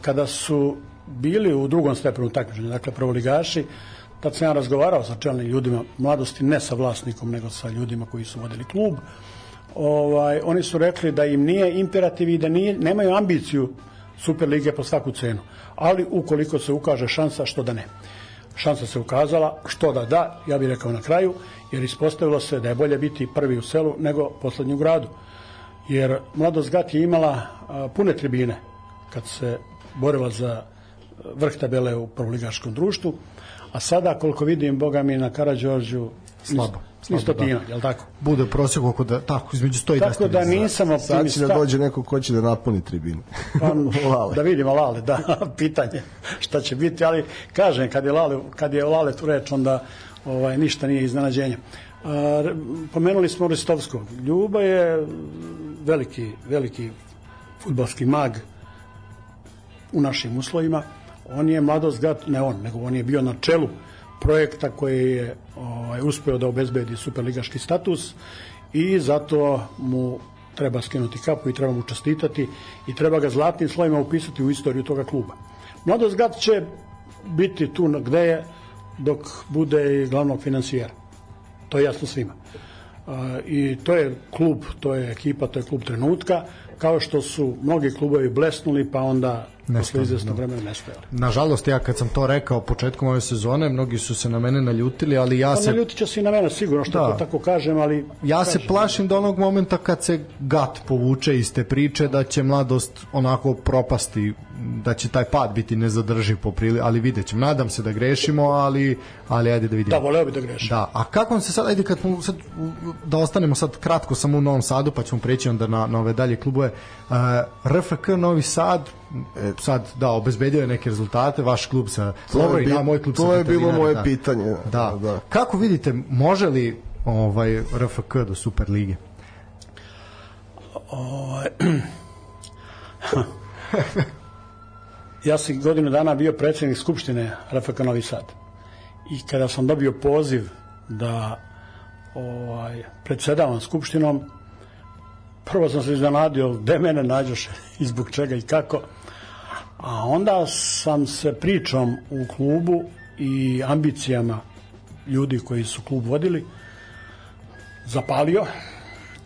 kada su bili u drugom stepenu takmičenja, dakle prvoligaši, tad sam ja razgovarao sa čelnim ljudima mladosti, ne sa vlasnikom, nego sa ljudima koji su vodili klub, ovaj, oni su rekli da im nije imperativ i da nije, nemaju ambiciju Superlige po svaku cenu. Ali ukoliko se ukaže šansa, što da ne. Šansa se ukazala, što da da, ja bih rekao na kraju, jer ispostavilo se da je bolje biti prvi u selu nego poslednji u gradu. Jer Mladost Gat je imala a, pune tribine, kad se borila za vrh tabele u prvoligaškom društvu, a sada koliko vidim, boga mi na Karadžorđu slabo. Isto da. jel tako? Bude prosjek oko da, tako, između 100 i 10. Tako da nisam optimista. Sad će da dođe neko ko će da napuni tribinu. Pa, lale. Da vidimo Lale, da, pitanje šta će biti, ali kažem, kad je Lale, kad je Lale tu reč, onda ovaj, ništa nije iznenađenje. A, pomenuli smo Ristovskog. Ljuba je veliki, veliki futbalski mag u našim uslovima. On je mladost gat, ne on, nego on je bio na čelu projekta koji je ovaj, uspeo da obezbedi superligaški status i zato mu treba skinuti kapu i treba mu čestitati i treba ga zlatnim slovima upisati u istoriju toga kluba. Mladost Gat će biti tu gde je dok bude i glavnog financijera. To je jasno svima. I to je klub, to je ekipa, to je klub trenutka, kao što su mnogi klubovi blesnuli, pa onda posle izvesnog vremena nestajali. Nažalost, ja kad sam to rekao početkom ove sezone, mnogi su se na mene naljutili, ali ja pa, se... Naljutit će se i na mene, sigurno, što da. to tako kažem, ali... Ja kažem, se plašim da onog momenta kad se gat povuče iz te priče, da će mladost onako propasti, da će taj pad biti nezadrživ po prili, ali vidjet ćemo. Nadam se da grešimo, ali, ali ajde da vidimo. Da, voleo bi da grešimo. Da, a kako se sad, ajde kad sad, da ostanemo sad kratko samo u Novom Sadu, pa ćemo preći onda na, na ove dalje klubove. Uh, RFK Novi Sad, e, sad da obezbedio je neke rezultate vaš klub sa dobro i da moj klub to je bilo moje da. pitanje da. da. kako vidite može li ovaj RFK do Super lige ovaj ja sam godinu dana bio predsednik Skupštine RFK Novi Sad. I kada sam dobio poziv da ovaj, predsedavam Skupštinom prvo sam se iznenadio gde mene nađoše? I zbog čega i kako? A onda sam se pričom u klubu i ambicijama ljudi koji su klub vodili zapalio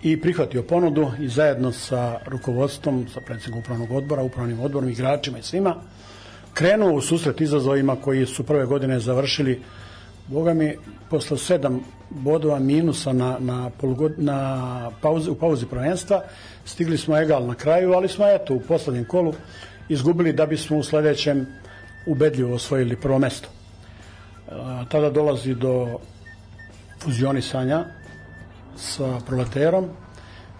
i prihvatio ponudu i zajedno sa rukovodstvom, sa predsjednikom upravnog odbora, upravnim odborom, igračima i svima, krenuo u susret izazovima koji su prve godine završili Boga mi, posle sedam bodova minusa na, na, polugod, na pauzi, u pauzi prvenstva, stigli smo egal na kraju, ali smo eto u poslednjem kolu izgubili da bismo u sledećem ubedljivo osvojili prvo mesto. E, tada dolazi do fuzionisanja sa proleterom,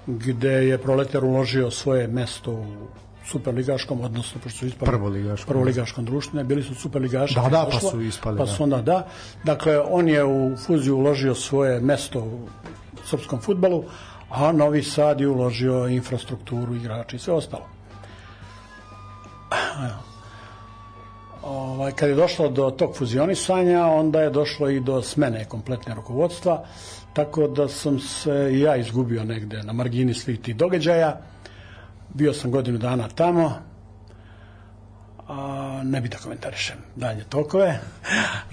gde je proleter uložio svoje mesto u superligaškom, odnosno pošto su ispali prvoligaškom, prvoligaškom društvu, ne bili su superligaši. Da, da, pa su ispali. Pa su onda, da. Dakle, on je u fuziju uložio svoje mesto u srpskom futbalu, a Novi Sad je uložio infrastrukturu, igrači i sve ostalo. Ovaj, kad je došlo do tog fuzionisanja, onda je došlo i do smene kompletne rukovodstva, tako da sam se i ja izgubio negde na margini svih tih događaja. Bio sam godinu dana tamo, a, ne bi da komentarišem dalje tokove.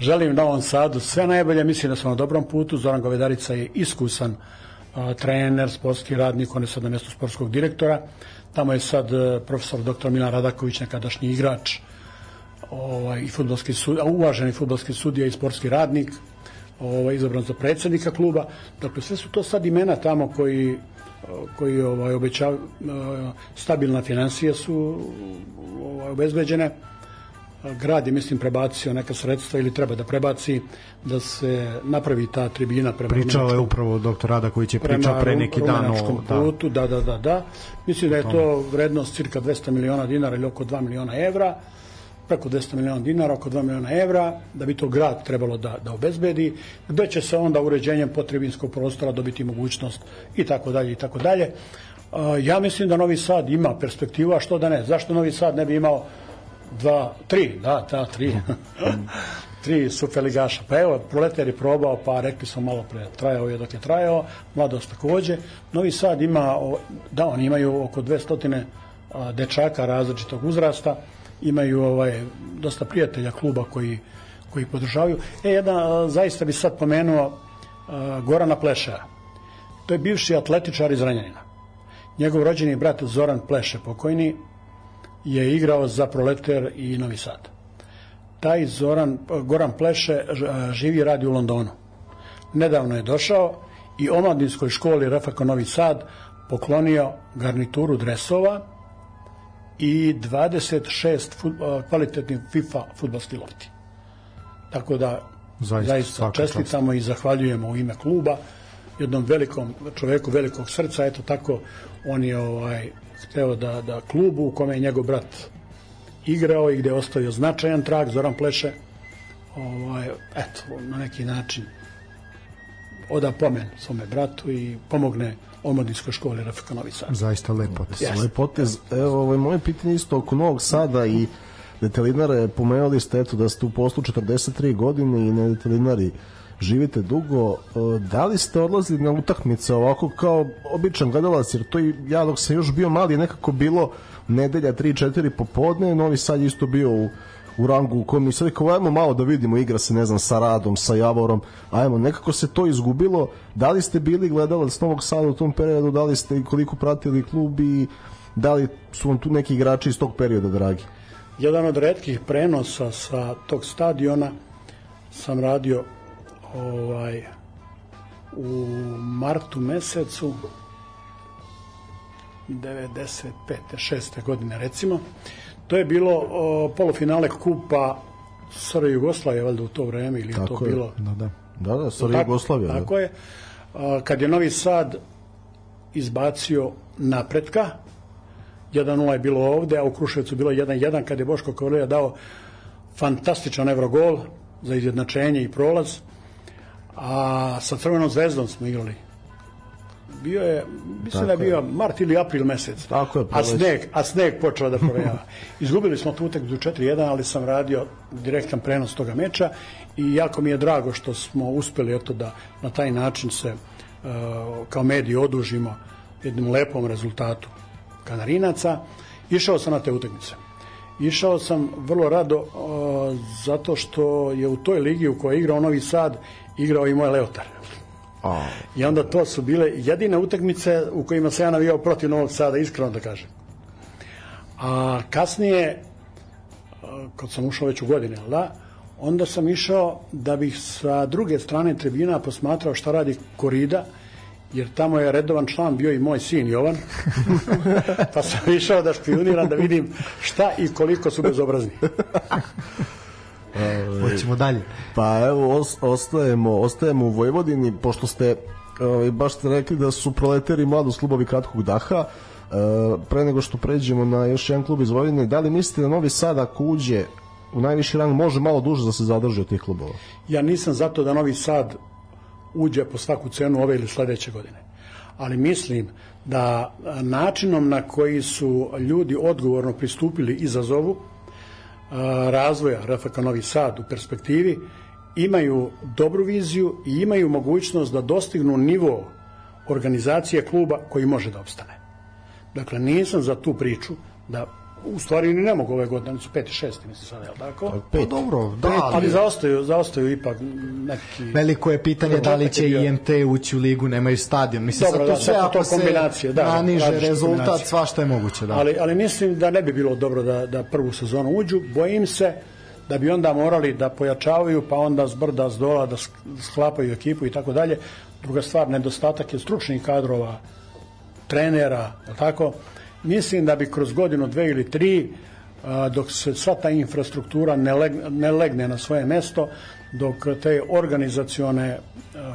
Želim Novom Sadu sve najbolje, mislim da smo na dobrom putu. Zoran Govedarica je iskusan a, trener, sportski radnik, on je sad na mjestu sportskog direktora. Tamo je sad e, profesor dr. Milan Radaković, nekadašnji igrač ovaj, i futbolski sud, uvaženi futbolski sudija i sportski radnik, ovaj, izabran za predsednika kluba. Dakle, sve su to sad imena tamo koji koji ovaj obećavaju e, stabilna financije su ovaj, obezbeđene grad je mislim prebacio neka sredstva ili treba da prebaci da se napravi ta tribina prema Pričao je upravo doktor Rada koji će pričao pre neki dan o da. putu, da, da, da, da. Mislim da je to vrednost cirka 200 miliona dinara ili oko 2 miliona evra preko 200 miliona dinara, oko 2 miliona evra, da bi to grad trebalo da, da obezbedi, gde će se onda uređenjem potrebinskog prostora dobiti mogućnost i tako dalje i tako dalje. Ja mislim da Novi Sad ima perspektivu, a što da ne? Zašto Novi Sad ne bi imao dva, tri, da, da, tri. tri superligaša. Pa evo, Proletar je probao, pa rekli smo malo pre, trajao je dok je trajao, mladost takođe. Novi Sad ima, da, oni imaju oko 200 dečaka različitog uzrasta, imaju ovaj, dosta prijatelja kluba koji, koji podržavaju. E, jedna, zaista bi sad pomenuo Gorana Pleša. To je bivši atletičar iz Ranjanina. Njegov rođeni brat Zoran Pleše, pokojni, je igrao za Proleter i Novi Sad. Taj Zoran, Goran Pleše živi i radi u Londonu. Nedavno je došao i omladinskoj školi RFK Novi Sad poklonio garnituru dresova i 26 fut, kvalitetnih FIFA futbalskih lopti. Tako da zaista, zaista čestitamo čast. i zahvaljujemo u ime kluba jednom velikom čoveku velikog srca, eto tako on je ovaj hteo da, da klubu u kome je njegov brat igrao i gde je ostavio značajan trag, Zoran Pleše, ovaj, eto, na neki način oda pomen svome bratu i pomogne omladinskoj školi RFK Novi Sad. Zaista lep potez. Yes. Lep potez. Evo, ovaj, moje pitanje isto oko Novog Sada i detelinare, pomenuli ste eto da ste u poslu 43 godine i na detelinari živite dugo, e, da li ste odlazili na utakmice ovako kao običan gledalac, jer to i ja dok sam još bio mali nekako bilo nedelja 3-4 popodne, Novi Sad isto bio u u rangu u kojem sad kao ajmo malo da vidimo igra se ne znam sa Radom, sa Javorom ajmo nekako se to izgubilo da li ste bili gledalac Novog Sada u tom periodu da li ste koliko pratili klub i da li su vam tu neki igrači iz tog perioda dragi jedan od redkih prenosa sa tog stadiona sam radio ovaj u martu mesecu 95. 6. godine recimo to je bilo o, polufinale kupa SR Jugoslavije valjda u to vreme ili tako to je. bilo da da da da SR Jugoslavije tako, da. tako je a, kad je Novi Sad izbacio napretka 1-0 je bilo ovde, a u Kruševcu bilo 1-1 kad je Boško Kovlija dao fantastičan evrogol za izjednačenje i prolaz a sa Crvenom zvezdom smo igrali bio je, mislim da je bio mart ili april mesec. Tako je, a sneg, a sneg počeo da provejava. Izgubili smo tu utakmicu 4-1, ali sam radio direktan prenos toga meča i jako mi je drago što smo uspeli eto da na taj način se uh, kao mediji odužimo jednom lepom rezultatu Kanarinaca. Išao sam na te utakmice. Išao sam vrlo rado uh, zato što je u toj ligi u kojoj je igrao Novi Sad igrao i moj Leotar. Oh. I onda to su bile jedine utakmice u kojima se ja navijao protiv Novog Sada, iskreno da kažem. A kasnije, kad sam ušao već u godine, da, onda sam išao da bih sa druge strane tribina posmatrao šta radi Korida, jer tamo je redovan član bio i moj sin Jovan, pa sam išao da špioniram da vidim šta i koliko su bezobrazni. Hoćemo dalje. Pa evo, ostajemo, ostajemo u Vojvodini, pošto ste ovaj, baš ste rekli da su proleteri mladost klubovi kratkog daha, e, pre nego što pređemo na još jedan klub iz Vojvodine, da li mislite da Novi Sad ako uđe u najviši rang može malo duže da se zadrži od tih klubova? Ja nisam zato da Novi Sad uđe po svaku cenu ove ili sledeće godine. Ali mislim da načinom na koji su ljudi odgovorno pristupili izazovu, razvoja RFK Novi Sad u perspektivi imaju dobru viziju i imaju mogućnost da dostignu nivo organizacije kluba koji može da opstane. Dakle, nisam za tu priču da u stvari ni ne mogu ove godine, su 5. i 6. mislim sada, je li tako? Pa, pet. Pa dobro, da, pet, ali, ali zaostaju, zaostaju ipak neki... Veliko je pitanje da li će IMT ući u ligu, nemaju stadion. Mislim, dobro, da, sve ako se kombinacije, da, naniže rezultat, svašta je moguće. Da. Ali, ali mislim da ne bi bilo dobro da, da prvu sezonu uđu. Bojim se da bi onda morali da pojačavaju, pa onda zbrda, zdola, da sklapaju ekipu i tako dalje. Druga stvar, nedostatak je stručnih kadrova, trenera, tako? Mislim da bi kroz godinu, dve ili tri, dok se sva ta infrastruktura ne legne, ne legne na svoje mesto, dok te organizacione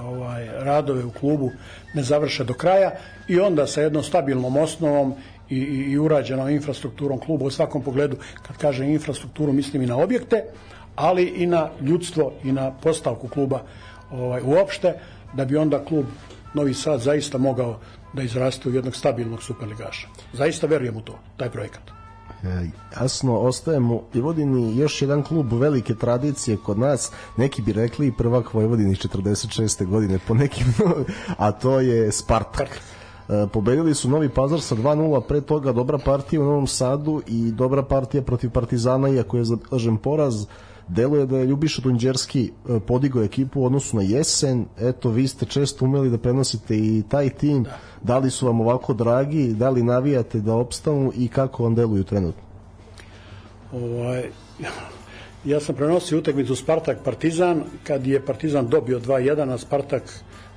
ovaj, radove u klubu ne završe do kraja i onda sa jednom stabilnom osnovom i, i, i urađenom infrastrukturom kluba u svakom pogledu, kad kaže infrastrukturu mislim i na objekte, ali i na ljudstvo i na postavku kluba ovaj, uopšte, da bi onda klub Novi Sad zaista mogao da izraste u jednog stabilnog superligaša. Zaista verujem u to, taj projekat. E, jasno, ostajemo i Vodini još jedan klub velike tradicije kod nas, neki bi rekli i prvak Vojvodini 46. godine po nekim, a to je Spartak. E, pobedili su Novi Pazar sa 2-0, pre toga dobra partija u Novom Sadu i dobra partija protiv Partizana, iako je zadržen poraz. Deluje da je Ljubiša Dunđerski e, podigao ekipu u odnosu na jesen. Eto, vi ste često umeli da prenosite i taj tim. Da da li su vam ovako dragi, da li navijate da opstanu i kako vam deluju trenutno? Ovaj, ja sam prenosio utakmicu Spartak Partizan kad je Partizan dobio 2-1 a Spartak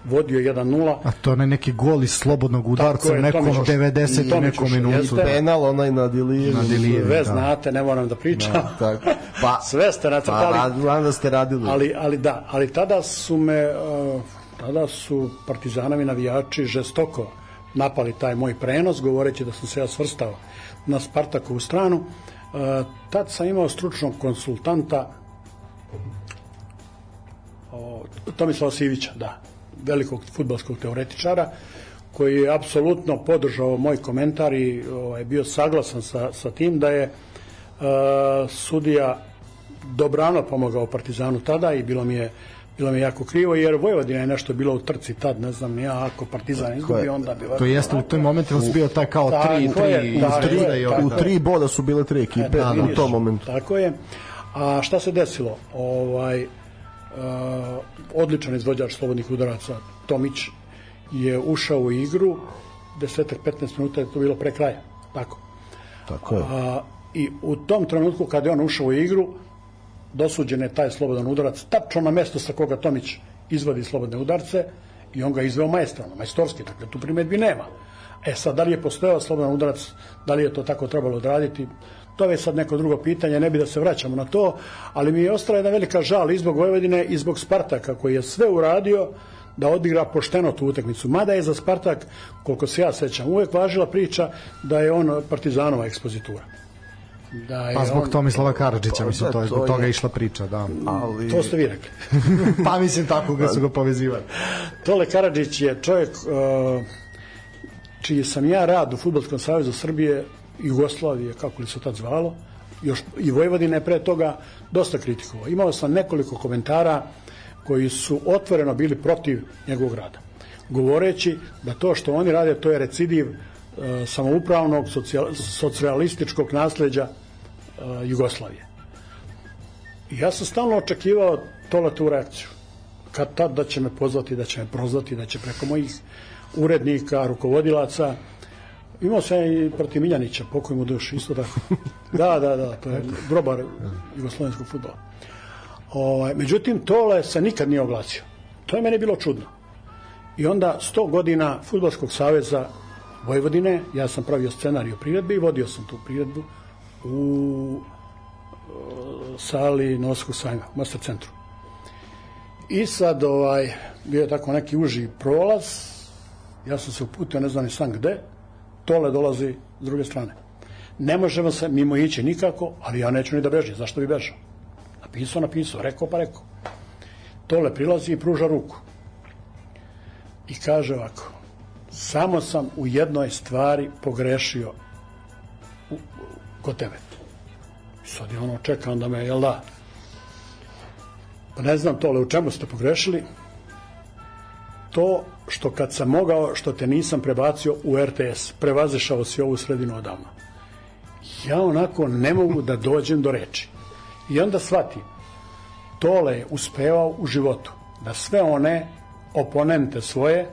vodio 1-0. A to je neki gol iz slobodnog udarca u nekom 90 i nekom minutu. Penal onaj na Dilijevi. Na Dilijevi, Sve da. znate, ne moram da pričam. Da, tako. Pa, Sve ste nacrtali. Pa, da ste radili. Ali, ali da, ali tada su me, uh, tada su partizanovi navijači žestoko napali taj moj prenos, govoreći da sam se ja svrstao na Spartakovu stranu. Uh, tad sam imao stručnog konsultanta o, Tomislava Sivića, da, velikog futbalskog teoretičara, koji je apsolutno podržao moj komentar i ovaj, bio saglasan sa, sa tim da je uh, sudija dobrano pomogao Partizanu tada i bilo mi je bilo mi je jako krivo jer Vojvodina je nešto bilo u trci tad, ne znam ja, ako Partizan izgubi onda bi... To jeste u tom momentu su bio taj kao 3 3 u tri boda su bile tri ekipe e, da, u tom momentu. Tako je. A šta se desilo? Ovaj uh, odličan izvođač slobodnih udaraca Tomić je ušao u igru 10-15 minuta je to bilo pre kraja. Tako. Tako je. A, I u tom trenutku kad je on ušao u igru dosuđen je taj slobodan udarac tačno na mesto sa koga Tomić izvadi slobodne udarce i on ga izveo maestralno, majstorski, dakle tu primetbi nema. E sad, da li je postojao slobodan udarac, da li je to tako trebalo odraditi, to je sad neko drugo pitanje, ne bi da se vraćamo na to, ali mi je ostala jedna velika žal i zbog Vojvodine i zbog Spartaka koji je sve uradio da odigra pošteno tu utakmicu. Mada je za Spartak, koliko se ja sećam, uvek važila priča da je on partizanova ekspozitura. Da je pa zbog on... Tomislava Karadžića, mislim, to je zbog toga je... išla priča, da. Ali... To ste vi rekli. pa mislim, tako ga su ga povezivali. Tole Karadžić je čovjek uh, čiji sam ja rad u Futbolskom savjezu Srbije, Jugoslavije, kako li se tad zvalo, još i Vojvodine pre toga, dosta kritikovao. Imao sam nekoliko komentara koji su otvoreno bili protiv njegovog rada, govoreći da to što oni rade, to je recidiv uh, samoupravnog socijal, socijalističkog nasleđa uh, Jugoslavije. Ja sam stalno očekivao tole tu reakciju. Kad tad da će me pozvati, da će me prozvati, da će preko mojih urednika, rukovodilaca, imao sam i protiv Miljanića, pokoj mu duš, isto tako. Da, da, da, to je grobar jugoslovenskog futbola. Ovaj, međutim, Tole se nikad nije oglasio. To je meni bilo čudno. I onda 100 godina Futbolskog saveza Vojvodine, ja sam pravio scenarij o priredbi i vodio sam tu priredbu u sali Novskog sajma, u Master centru. I sad ovaj, bio je tako neki uži prolaz, ja sam se uputio, ne znam ni sam gde, Tole dolazi s druge strane. Ne možemo se mimo ići nikako, ali ja neću ni da bežim, zašto bi bežao? Napisao, napisao, rekao pa rekao. Tole prilazi i pruža ruku. I kaže ovako, samo sam u jednoj stvari pogrešio u, u, kod tebe. Sad je ono čeka da me, jel da? Pa ne znam tole, u čemu ste pogrešili? To što kad sam mogao, što te nisam prebacio u RTS, prevazešao si ovu sredinu odavno. Ja onako ne mogu da dođem do reči. I onda shvatim, Tole je uspevao u životu da sve one oponente svoje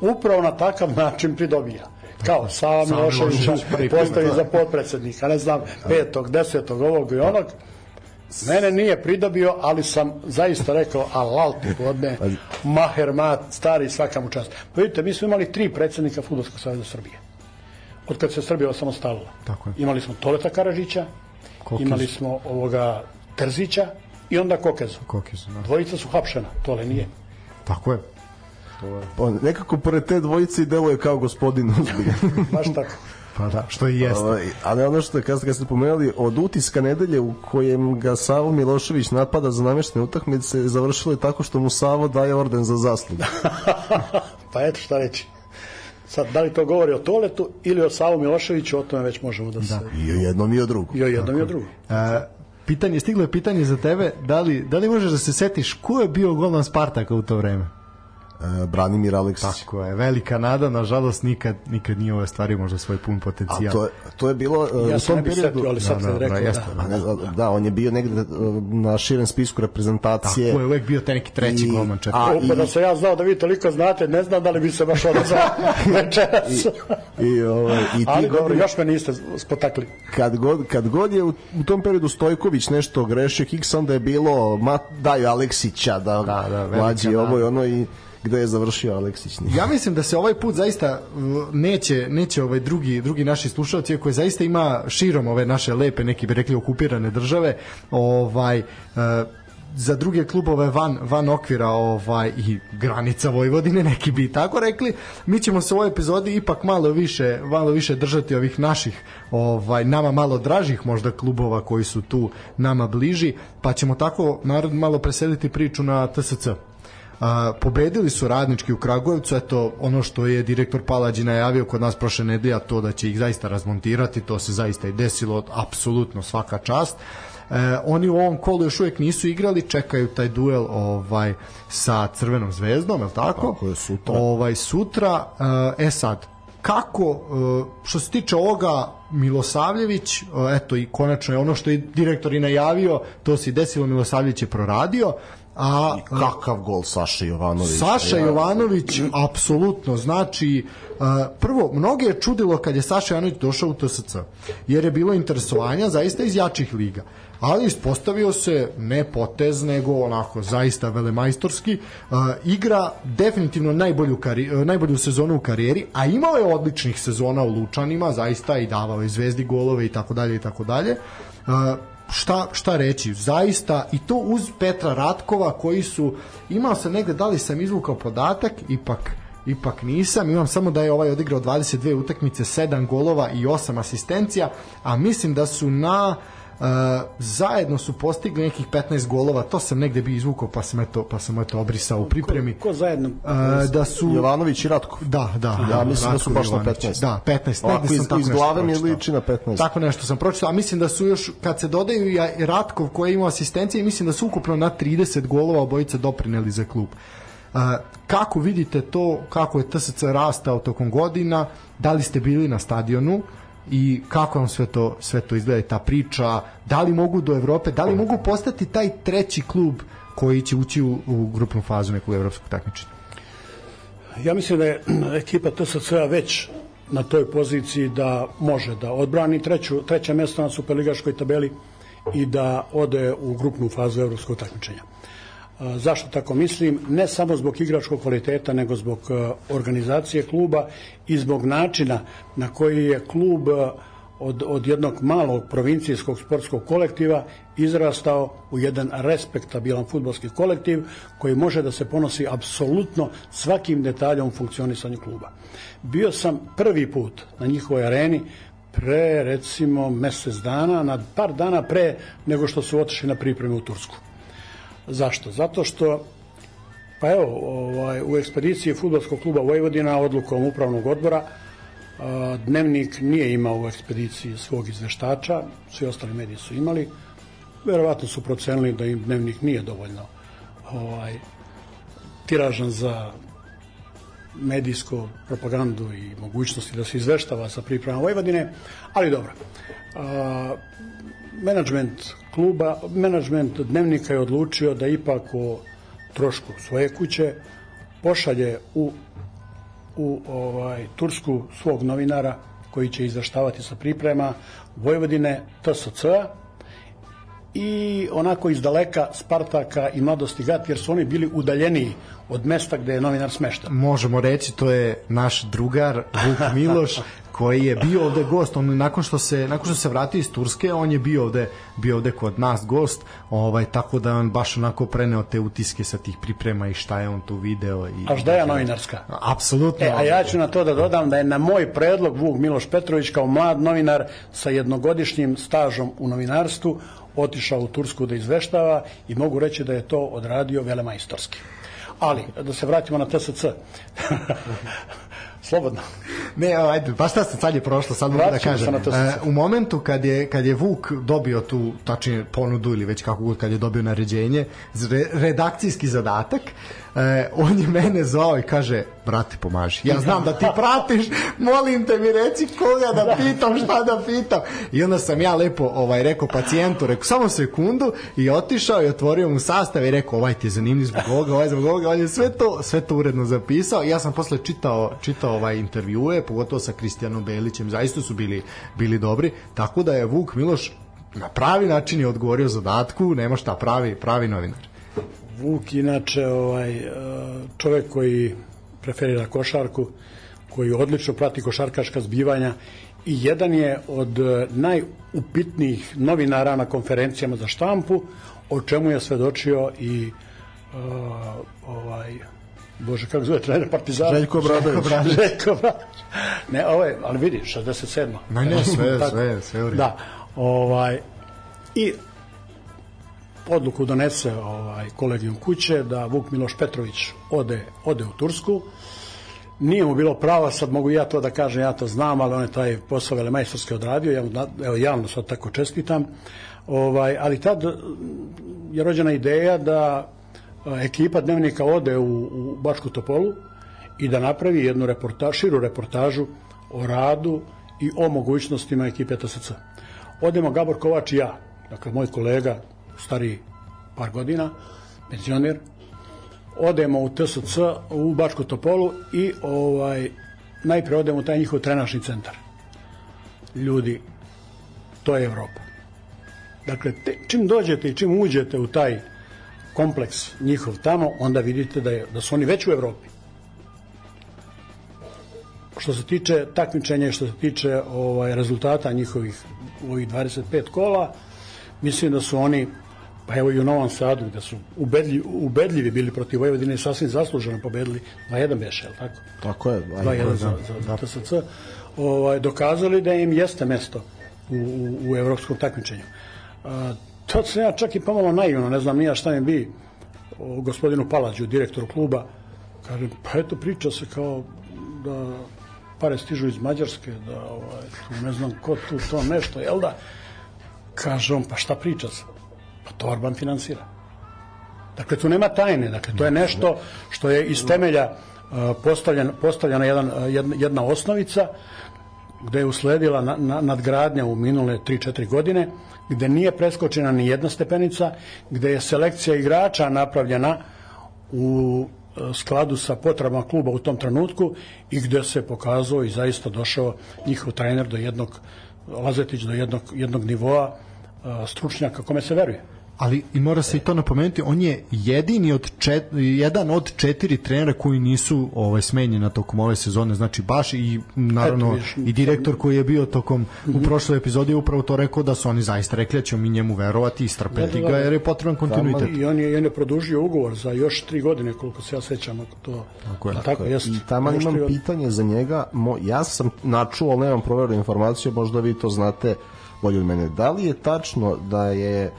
upravo na takav način pridobija. Kao Sava Miloševića postavi za potpredsednika, ne znam, petog, desetog, ovog i onog. Mene nije pridobio, ali sam zaista rekao, alal ti podne, maher mat, stari, svaka mu čast. Pa vidite, mi smo imali tri predsednika Futbolskog savjeza Srbije. Od kad se Srbija osamostalila. Tako je. Imali smo Toleta Karažića, Kokez. imali smo ovoga Terzića i onda Kokezu. Kokezu, da. Dvojica su hapšena, Tole nije. Tako je. To je. Pa, nekako pored te dvojice i deluje kao gospodin. Baš tako. Pa da, što i jeste. Ovaj, ali ono što kad, kad ste pomenuli, od utiska nedelje u kojem ga Savo Milošević napada za nameštene utakmice, završilo je tako što mu Savo daje orden za zaslugu. pa eto šta reći. Sad, da li to govori o Toletu ili o Savu Miloševiću, o tome već možemo da, da. se... I o jednom i o drugom. I o jednom Tako. i o drugom. E, pitanje, stiglo je pitanje za tebe, da li, da li možeš da se setiš ko je bio golman Spartaka u to vreme? Uh, Branimir Aleksić. Tako je, velika nada, nažalost nikad nikad nije ove stvari možda svoj pun potencijal. A to je, to je bilo uh, ja u tom periodu, setio, ali sad da, da, rekao, jeste, da. Ne, da, on je bio negde uh, na širem spisku reprezentacije. Tako je, uvek bio taj neki treći golman četiri. A, i, da se ja znao da vi toliko znate, ne znam da li bi se baš odazvao večeras. I, i, ovaj, i ti ali dobro, još me niste spotakli. Kad god, kad god je u, u tom periodu Stojković nešto grešio, Hicks onda je bilo, ma, daju Aleksića da, da, da mlađi ovo i ono i gde je završio Aleksić. Ja mislim da se ovaj put zaista neće neće ovaj drugi drugi naši slušaoci koji zaista ima širom ove naše lepe neki bi rekli okupirane države, ovaj uh, za druge klubove van, van okvira ovaj i granica Vojvodine, neki bi tako rekli. Mi ćemo se u ovoj epizodi ipak malo više, malo više držati ovih naših, ovaj nama malo dražih možda klubova koji su tu nama bliži, pa ćemo tako narod malo preseliti priču na TSC. A, pobedili su radnički u Kragujevcu, eto ono što je direktor Palađi najavio kod nas prošle nedelja, to da će ih zaista razmontirati, to se zaista i desilo, apsolutno svaka čast. E, oni u ovom kolu još uvijek nisu igrali, čekaju taj duel ovaj sa Crvenom zvezdom, je tako? Tako je sutra. Ovaj sutra, e, e sad, kako e, što se tiče ovoga Milosavljević, e, eto i konačno je ono što je direktor i najavio, to se desilo, Milosavljević je proradio, A, I kakav gol Saša Jovanović. Saša Jovanović, apsolutno, znači, prvo, mnoge je čudilo kad je Saša Jovanović došao u TSC, jer je bilo interesovanja zaista iz jačih liga ali ispostavio se ne potez, nego onako zaista velemajstorski. Igra definitivno najbolju, kari, najbolju sezonu u karijeri, a imao je odličnih sezona u Lučanima, zaista i davao je zvezdi golove i tako dalje i tako dalje. Šta, šta reći, zaista i to uz Petra Ratkova koji su, imao sam negde, da li sam izvukao podatak, ipak ipak nisam. Imam samo da je ovaj odigrao 22 utakmice, 7 golova i 8 asistencija, a mislim da su na uh, Uh, zajedno su postigli nekih 15 golova, to sam negde bi izvukao, pa sam eto, pa sam eto obrisao u pripremi. Ko, ko zajedno? Uh, da su Jovanović i Ratko. Da, da. Ja da, mislim da su baš na 15. Da, 15. Ovako, iz, iz glave mi liči na 15. Tako nešto sam pročitao, a mislim da su još kad se dodaju i Ratkov koji je imao asistencije, mislim da su ukupno na 30 golova obojica doprineli za klub. Uh, kako vidite to, kako je TSC rastao tokom godina, da li ste bili na stadionu, i kako vam sve to sve to izgleda ta priča da li mogu do Evrope da li mogu postati taj treći klub koji će ući u, u grupnu fazu nekog evropskog takmičenja ja mislim da je ekipa TSC-a već na toj poziciji da može da odbrani treću, treće mesto na superligaškoj tabeli i da ode u grupnu fazu evropskog takmičenja. Zašto tako mislim? Ne samo zbog igračkog kvaliteta, nego zbog organizacije kluba i zbog načina na koji je klub od, od jednog malog provincijskog sportskog kolektiva izrastao u jedan respektabilan futbolski kolektiv koji može da se ponosi apsolutno svakim detaljom funkcionisanja kluba. Bio sam prvi put na njihovoj areni pre recimo mesec dana, na par dana pre nego što su otišli na pripreme u Tursku. Zašto? Zato što pa evo, ovaj, u ekspediciji futbolskog kluba Vojvodina odlukom upravnog odbora dnevnik nije imao u ekspediciji svog izveštača, svi ostali mediji su imali. Verovatno su procenili da im dnevnik nije dovoljno ovaj, tiražan za medijsku propagandu i mogućnosti da se izveštava sa pripremama Vojvodine, ali dobro. A, menadžment kluba, menadžment dnevnika je odlučio da ipak o trošku svoje kuće pošalje u, u ovaj, Tursku svog novinara koji će izveštavati sa priprema Vojvodine TSC i onako iz daleka Spartaka i Mladosti Gat, jer su oni bili udaljeniji od mesta gde je novinar smešten. Možemo reći, to je naš drugar Vuk Miloš, koji je bio ovde gost, on nakon što se nakon što se vratio iz Turske, on je bio ovde bio ovde kod nas gost, ovaj tako da on baš onako preneo te utiske sa tih priprema i šta je on tu video i A šta je novinarska? Apsolutno. E, a ja ću na to da dodam da je na moj predlog Vuk Miloš Petrović kao mlad novinar sa jednogodišnjim stažom u novinarstvu otišao u Tursku da izveštava i mogu reći da je to odradio velemajstorski. Ali, da se vratimo na TSC. Slobodno. Ne, ajde, pa šta se sad je prošlo, sad mogu da kažem. E, u momentu kad je, kad je Vuk dobio tu, tačnije ponudu ili već kako god, kad je dobio naređenje, redakcijski zadatak, e, on je mene zvao i kaže, brate, pomaži. Ja znam da ti pratiš, molim te mi reci koga da pitam, šta da pitam. I onda sam ja lepo ovaj, rekao pacijentu, rekao samo sekundu i otišao i otvorio mu sastav i rekao, ovaj ti je zanimljiv zbog ovoga, ovaj zbog ovoga, on je sve to, sve to uredno zapisao i ja sam posle čitao, čitao ovaj intervjue, pogotovo sa Kristijanom Belićem, zaista su bili, bili dobri, tako da je Vuk Miloš na pravi način je odgovorio zadatku, nema šta pravi, pravi novinar. Vuk inače ovaj, e, čovek koji preferira košarku, koji odlično prati košarkaška zbivanja i jedan je od najupitnijih novinara na konferencijama za štampu, o čemu je svedočio i uh, ovaj Bože, kako zove trener Partizana? Željko Bradović. Željko. Ne, ovo je, ali vidi, 67. Ne, ne, sve, sve, sve Da, ovaj, i odluku donese ovaj kolegijum kuće da Vuk Miloš Petrović ode, ode u Tursku. Nije mu bilo prava, sad mogu ja to da kažem, ja to znam, ali on je taj posao velemajstorski odradio, ja, evo javno sad tako čestitam. Ovaj, ali tad je rođena ideja da ekipa dnevnika ode u, u Bačku Topolu i da napravi jednu reportaž, širu reportažu o radu i o mogućnostima ekipe TSC. Odemo Gabor Kovač i ja, dakle moj kolega, stari par godina, penzioner, odemo u TSC u Bačku Topolu i ovaj najpre odemo u taj njihov trenažni centar. Ljudi, to je Evropa. Dakle, te, čim dođete i čim uđete u taj kompleks njihov tamo, onda vidite da, je, da su oni već u Evropi. Što se tiče takmičenja što se tiče ovaj, rezultata njihovih ovih 25 kola, mislim da su oni pa evo i u Novom Sadu gde su ubedljivi, ubedljivi bili protiv Vojvodine i sasvim zasluženo pobedili 2-1 beše, je tako? Tako je. 2-1 za, za, za da. TSC. Ovaj, dokazali da im jeste mesto u, u, u evropskom takmičenju. A, tad sam ja čak i pomalo naivno, ne znam nija šta mi bi o gospodinu Palađu, direktoru kluba, kaže, pa eto priča se kao da pare stižu iz Mađarske, da ovaj, tu ne znam ko tu to nešto, jel da? Kaže on, pa šta priča se? Pa to Orban finansira. Dakle, tu nema tajne, dakle, to je nešto što je iz temelja uh, postavljen, postavljena jedan, jedna, jedna osnovica gde je usledila na, na, nadgradnja u minule 3-4 godine, gde nije preskočena ni jedna stepenica, gde je selekcija igrača napravljena u e, skladu sa potrebama kluba u tom trenutku i gde se pokazao i zaista došao njihov trener do jednog Lazetić do jednog, jednog nivoa e, stručnjaka kome se veruje ali i mora se i to napomenuti, on je jedini od čet, jedan od četiri trenera koji nisu ovaj smenjeni tokom ove sezone, znači baš i naravno Eto, viš, i direktor koji je bio tokom mm -hmm. u mhm. prošloj epizodi upravo to rekao da su oni zaista rekli da ćemo mi njemu verovati i strpeti da, ga jer je potreban kontinuitet. I on je, on je produžio ugovor za još tri godine koliko se ja sećam ako to tako je. Tako, jest, I tamo imam pitanje za njega, Mo, ja sam načuo, ali nemam proveru informaciju, možda vi to znate bolje od mene. Da li je tačno da je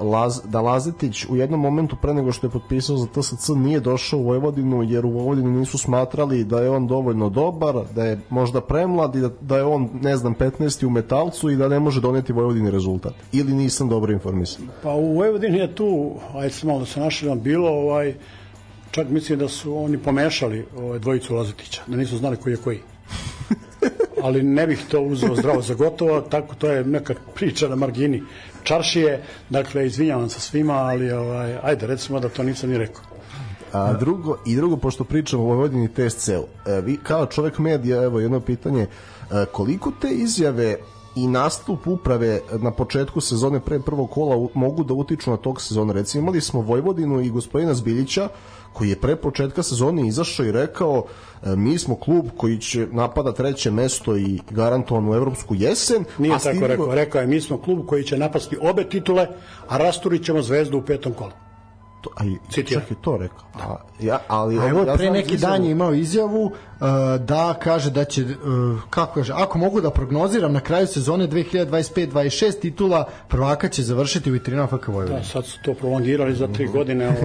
Laz, da Lazetić u jednom momentu pre nego što je potpisao za TSC nije došao u Vojvodinu jer u Vojvodini nisu smatrali da je on dovoljno dobar, da je možda premlad i da, da je on, ne znam, 15. u metalcu i da ne može doneti Vojvodini rezultat. Ili nisam dobro informisan? Pa u Vojvodini je tu, ajde se malo da se našli bilo, ovaj, čak mislim da su oni pomešali ovaj, dvojicu Lazetića, da nisu znali koji je koji ali ne bih to uzeo zdravo za gotovo, tako to je neka priča na margini čaršije, dakle, izvinjavam se svima, ali ovaj, ajde, recimo da to nisam ni rekao. A drugo, i drugo, pošto pričamo o Vojvodini TSC-u, e, vi kao čovek medija, evo jedno pitanje, e, koliko te izjave i nastup uprave na početku sezone pre prvog kola mogu da utiču na tog sezona. Recimo imali smo Vojvodinu i gospodina Zbiljića koji je pre početka sezone izašao i rekao e, mi smo klub koji će napada treće mesto i garantovanu evropsku jesen. Nije a tako stigo... rekao, rekao je mi smo klub koji će napasti obe titule, a rasturit ćemo zvezdu u petom kolu. To, aj, čak je to rekao. Da. A, ja, ali, a evo, ja pre neki dan je imao izjavu uh, da kaže da će, uh, kako kaže, ako mogu da prognoziram na kraju sezone 2025-26 titula prvaka će završiti u vitrina FK Vojvodina. Da, sad su to prolongirali za tri godine.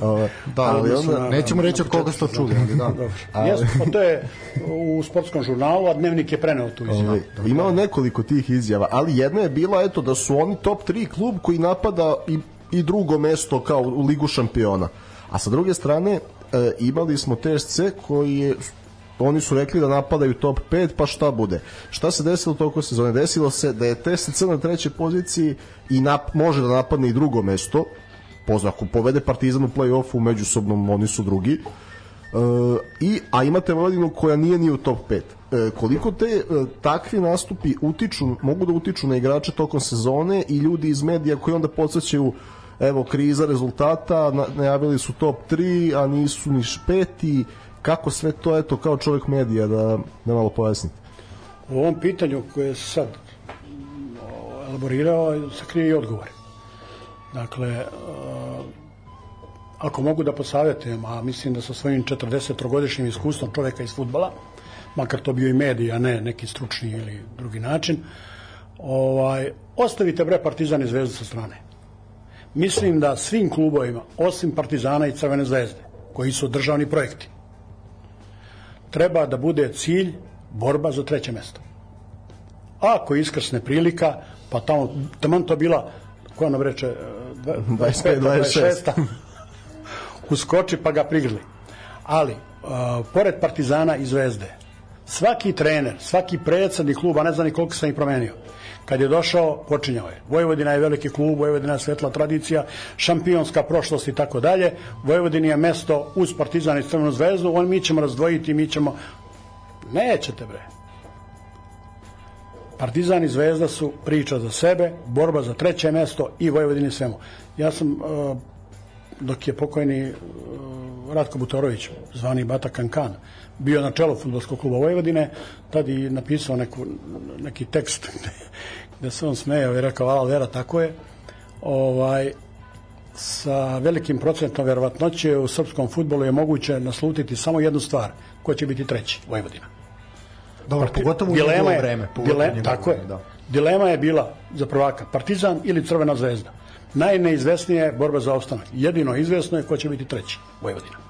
Ovaj, da, ali onda, na, nećemo reći od koga ste to čuli. Ali, da. Ali, Jes, pa to je u sportskom žurnalu, a dnevnik je preneo tu izjavu. Ovaj, imao nekoliko tih izjava, ali jedna je bila eto da su oni top 3 klub koji napada i i drugo mesto kao u ligu šampiona. A sa druge strane e, imali smo TSC koji je oni su rekli da napadaju top 5, pa šta bude? Šta se desilo toko sezone? Desilo se da je TSC na trećoj poziciji i nap, može da napadne i drugo mesto, ako povede Partizan u play-offu, međusobnom oni su drugi. E, i, a imate Vojvodinu koja nije ni u top 5. E, koliko te e, takvi nastupi utiču, mogu da utiču na igrače tokom sezone i ljudi iz medija koji onda podsjećaju evo kriza rezultata, najavili su top 3, a nisu ni peti, kako sve to, eto, kao čovjek medija, da, da malo pojasnite. U ovom pitanju koje se sad elaborirao, se krije i odgovor. Dakle, ako mogu da posavjetujem, a mislim da sa svojim 40-godišnjim iskustvom čoveka iz futbala, makar to bio i medij, a ne neki stručni ili drugi način, ovaj, ostavite bre Partizan i Zvezdu sa strane. Mislim da svim klubovima, osim Partizana i Crvene zvezde, koji su državni projekti, treba da bude cilj borba za treće mesto. Ako iskrsne prilika, pa tamo, tamo to bila, koja nam reče, 25, 26. uskoči pa ga prigrli. Ali, uh, pored Partizana i Zvezde, svaki trener, svaki predsednik kluba, ne znam ni koliko sam ih promenio, kad je došao, počinjao je. Vojvodina je veliki klub, Vojvodina je svetla tradicija, šampionska prošlost i tako dalje. Vojvodina je mesto uz Partizan i Crvenu zvezdu, on mi ćemo razdvojiti, mi ćemo... Nećete bre. Partizan i Zvezda su priča za sebe, borba za treće mesto i Vojvodini svemu. Ja sam, uh, dok je pokojni uh, Ratko Butorović, zvani Bata Kankan, bio na čelu futbolskog kluba Vojvodine, tad i napisao neku, neki tekst gde se on smejao i rekao, ala vera, tako je. Ovaj, sa velikim procentom verovatnoće u srpskom futbolu je moguće naslutiti samo jednu stvar, ko će biti treći, Vojvodina. Dobro, Parti, pogotovo u dilema je, vreme. Dile, tako je. Da. Dilema je bila za prvaka Partizan ili Crvena zvezda. Najneizvesnije je borba za opstanak. Jedino izvesno je ko će biti treći, Vojvodina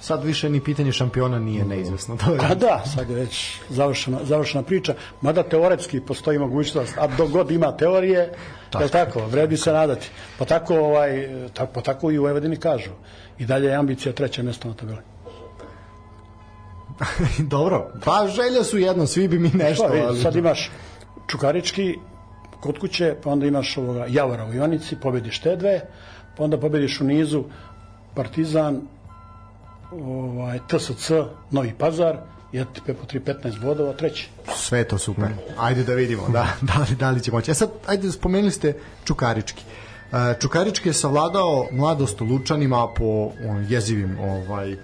sad više ni pitanje šampiona nije neizvesno. To je... Pa da, sad je već završena, završena priča, mada teoretski postoji mogućnost, a dok god ima teorije, tako. je tako, vredi se nadati. Pa tako, ovaj, tako, pa tako i u Evedini kažu. I dalje je ambicija treće mesto na tabeli. Dobro, pa želje su jedno, svi bi mi nešto. Pa, ali... Sad imaš Čukarički kod kuće, pa onda imaš ovoga Javora u Ionici, pobediš te dve, pa onda pobediš u nizu Partizan, ovaj, TSC, Novi Pazar, JTP po 3-15 bodova, treći. Sve to super. Ajde da vidimo da, da, li, da li će moći. E sad, ajde, spomenuli ste Čukarički. E, Čukarički je savladao mladost u Lučanima po on, jezivim ovaj,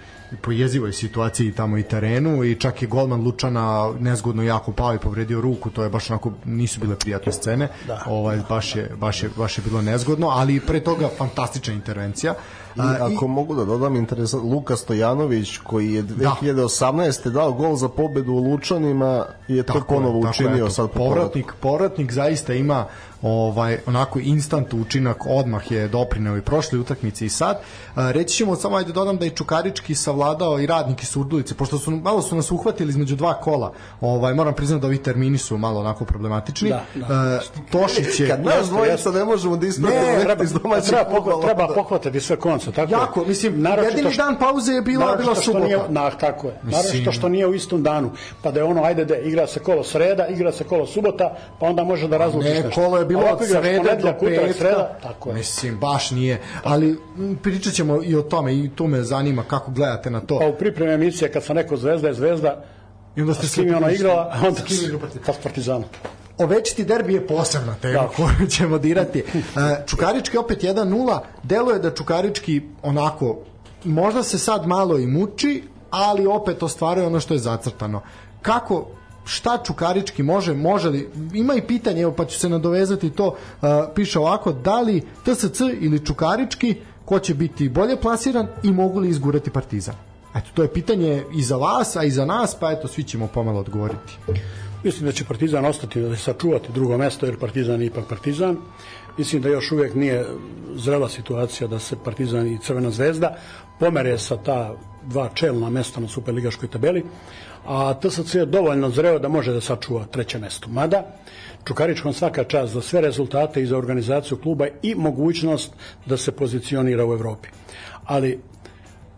po jezivoj situaciji tamo i terenu i čak je golman Lučana nezgodno jako pao i povredio ruku, to je baš onako nisu bile prijatne scene. Da. Ovaj baš je baš je baš je bilo nezgodno, ali pre toga fantastična intervencija. I ako I, mogu da dodam interesant, Luka Stojanović koji je 2018. Da. dao gol za pobedu u Lučanima je to ponovo učinio je, sad povratnik, povratnik zaista ima ovaj onako instant učinak odmah je doprineo i prošle utakmice i sad. Reći ćemo samo ajde dodam da je Čukarički savladao i radniki Surdulice pošto su malo su nas uhvatili između dva kola. Ovaj moram priznati da ovi termini su malo onako problematični. Da, da. Uh, Tošić je kad nas dvojica ne možemo da ispravimo treba, iz domaćih treba, pokva, treba pohvatati sve konce tako jako mislim jedini što, dan pauze je bila bila subota. nije, na, tako je. Naravno što, što nije u istom danu. Pa da je ono ajde da igra se kolo sreda igra se kolo subota pa onda može da razlučiš nešto. kolo je bilo od srede do petka. Tako je. Mislim, baš nije. Ali pričat ćemo i o tome i tu me zanima kako gledate na to. Pa u pripremi emisije kad sam rekao Zvezda je Zvezda, I onda ste s kim je ona igrala, a onda s Partizanom. Ovečiti derbi je posebna tema da. koju ćemo dirati. E, Čukarički opet 1-0, deluje da Čukarički onako možda se sad malo i muči, ali opet ostvaruje ono što je zacrtano. Kako šta Čukarički može, može li, ima i pitanje, evo pa ću se nadovezati to, uh, piše ovako, da li TSC ili Čukarički, ko će biti bolje plasiran i mogu li izgurati Partizan? Eto, to je pitanje i za vas, a i za nas, pa eto, svi ćemo pomalo odgovoriti. Mislim da će Partizan ostati da sačuvati drugo mesto, jer Partizan je ipak Partizan. Mislim da još uvijek nije zrela situacija da se Partizan i Crvena zvezda pomere sa ta dva čelna mesta na superligaškoj tabeli a TSC je dovoljno zreo da može da sačuva treće mesto. Mada, Čukaričkom svaka čast za sve rezultate i za organizaciju kluba i mogućnost da se pozicionira u Evropi. Ali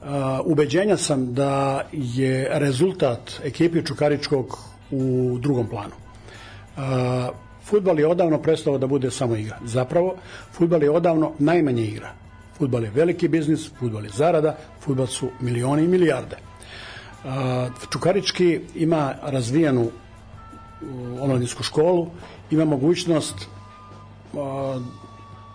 a, ubeđenja sam da je rezultat ekipi Čukaričkog u drugom planu. A, futbal je odavno prestao da bude samo igra. Zapravo, futbal je odavno najmanje igra. Futbal je veliki biznis, futbal je zarada, futbal su milioni i milijarde. Čukarički ima razvijenu omladinsku školu, ima mogućnost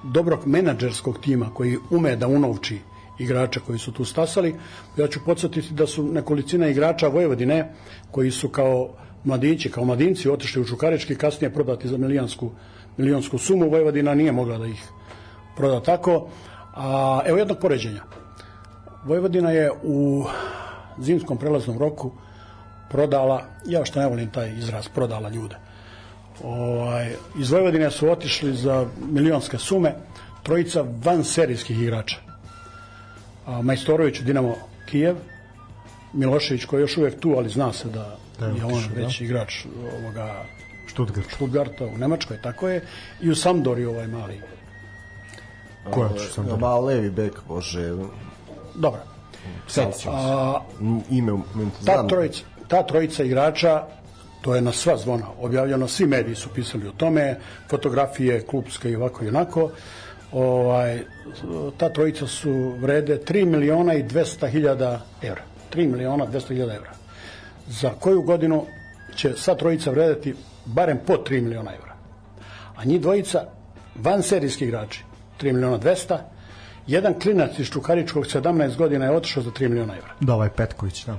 dobrog menadžerskog tima koji ume da unovči igrača koji su tu stasali. Ja ću podsjetiti da su nekolicina igrača Vojvodine koji su kao mladići, kao mladinci otišli u Čukarički, kasnije prodati za milijansku, milionsku sumu. Vojvodina nije mogla da ih proda tako. A, evo jednog poređenja. Vojvodina je u zimskom prelaznom roku prodala, ja što ne volim taj izraz, prodala ljude. Ovaj, iz Vojvodine su otišli za milionske sume trojica van serijskih igrača. A, Majstorović u Dinamo Kijev, Milošević koji je još uvijek tu, ali zna se da, da je, je on da. već igrač ovoga Stuttgart. Stuttgarta u Nemačkoj, tako je, i u Sampdori ovaj mali. Ko je Sampdori? Ma levi bek, bože. Dobro. Sećam Ime, ta trojica, ta trojica igrača to je na sva zvona objavljeno, svi mediji su pisali o tome, fotografije klubske i ovako i onako. Ovaj, ta trojica su vrede 3 miliona i 200 hiljada evra. 3 miliona 200 hiljada evra. Za koju godinu će sva trojica vredeti barem po 3 miliona evra. A njih dvojica van serijski igrači 3 miliona 200 jedan klinac iz Čukaričkog 17 godina je otišao za 3 miliona evra. Da, ovaj Petković, da.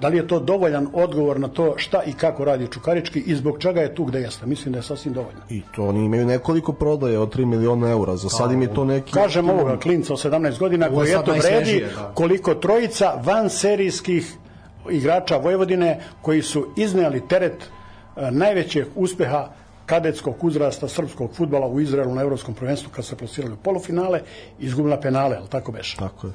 Da li je to dovoljan odgovor na to šta i kako radi Čukarički i zbog čega je tu gde jeste? Mislim da je sasvim dovoljno. I to oni imaju nekoliko prodaje od 3 miliona eura. Za sad im je to neki... Kažem ovoga klinca od 17 godina koji eto vredi da. koliko trojica van serijskih igrača Vojvodine koji su izneli teret uh, najvećeg uspeha kadetskog uzrasta srpskog futbala u Izraelu na evropskom prvenstvu kad se plasirali u polufinale izgubila penale, al tako beše. Tako je.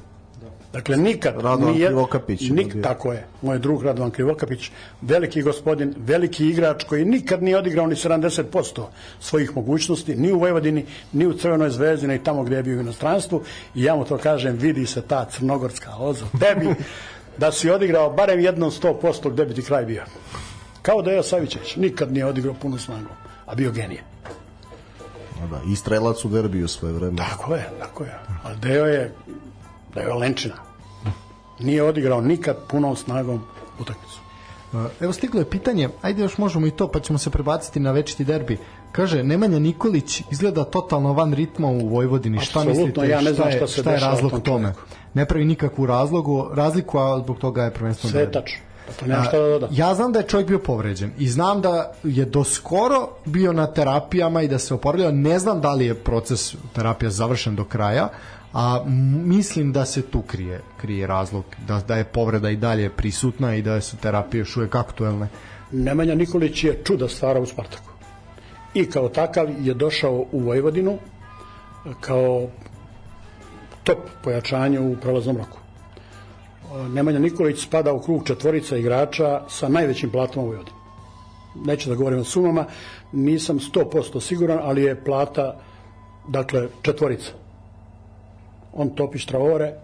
Dakle, nikad Radovan nije, Krivokapić. Nik, tako je, moj drug Radovan Krivokapić, veliki gospodin, veliki igrač koji nikad nije odigrao ni 70% svojih mogućnosti, ni u Vojvodini, ni u Crvenoj zvezdi, ni tamo gde je bio u inostranstvu. I ja mu to kažem, vidi se ta crnogorska oza tebi, da si odigrao barem jednom 100% gde bi ti kraj bio. Kao da je Savićeć, nikad nije odigrao puno snagom, a bio genije. Da, i strelac u derbiju svoje vreme. Tako je, tako je. A Deo je da je Lenčina. Nije odigrao nikad punom snagom utakmicu. Evo stiglo je pitanje, ajde još možemo i to, pa ćemo se prebaciti na večiti derbi. Kaže, Nemanja Nikolić izgleda totalno van ritma u Vojvodini. Šta mislite, ja ne znam šta, je, šta, šta je razlog tome? Ne pravi nikakvu razlogu, razliku, a zbog toga je prvenstveno Sve tačno. Pa nema šta da dodam. Ja znam da je čovjek bio povređen i znam da je do skoro bio na terapijama i da se oporavljao. Ne znam da li je proces terapija završen do kraja, a mislim da se tu krije, krije razlog, da, da je povreda i dalje prisutna i da su terapije još uvek aktuelne. Nemanja Nikolić je čuda stvara u Spartaku. I kao takav je došao u Vojvodinu kao top pojačanje u prelaznom roku. Nemanja Nikolić spada u krug četvorica igrača sa najvećim platom u Vojvodini. Neću da govorim o sumama, nisam 100% siguran, ali je plata dakle četvorica on topi štravore.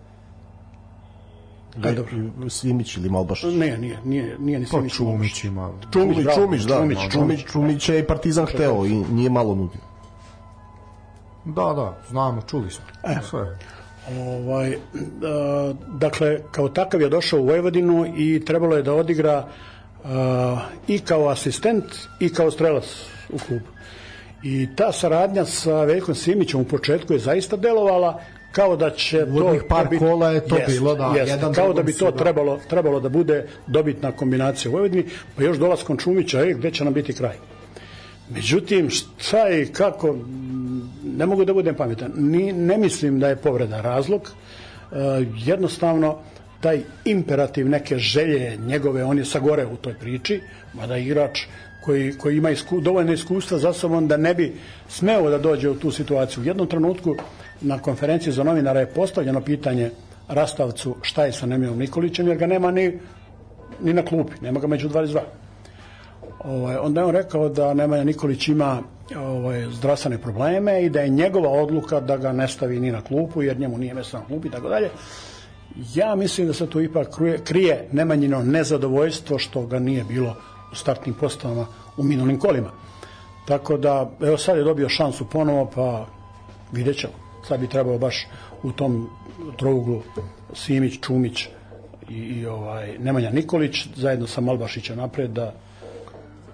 Aj, dobro. Simić ili Malbaš? Ne, nije, nije, nije ni pa Simić. Čumić ima. Čumić, Čumić, Čumić, da. Čumić, Čumić, Čumić je i Partizan hteo i nije malo nudio. Da, da, znamo, čuli smo. E, Sve. Ovaj, a, dakle, kao takav je došao u Vojvodinu i trebalo je da odigra a, i kao asistent i kao strelac u klubu. I ta saradnja sa Veljkom Simićem u početku je zaista delovala kao da će to par biti, kola je to jest, bilo da jest, jedan kao da bi to da. trebalo trebalo da bude dobitna kombinacija u Vojvodini pa još dolaskom Čumića ej, gde će nam biti kraj međutim šta i kako ne mogu da budem pametan Ni, ne mislim da je povreda razlog e, jednostavno taj imperativ neke želje njegove on je sagore u toj priči mada igrač koji, koji ima isku, dovoljno iskustva za sobom da ne bi smeo da dođe u tu situaciju. U jednom trenutku na konferenciji za novinara je postavljeno pitanje Rastavcu šta je sa Nemijom Nikolićem, jer ga nema ni, ni na klupi, nema ga među 22. Ovaj, onda je on rekao da Nemanja Nikolić ima ovaj, zdravstvene probleme i da je njegova odluka da ga ne stavi ni na klupu, jer njemu nije mesto na klupi i tako dalje. Ja mislim da se tu ipak krije, krije Nemanjino nezadovoljstvo što ga nije bilo u startnim postavama u minulim kolima. Tako da, evo sad je dobio šansu ponovo, pa vidjet ćemo sad bi trebao baš u tom trouglu Simić, Čumić i, i ovaj Nemanja Nikolić zajedno sa Malbašićem napred da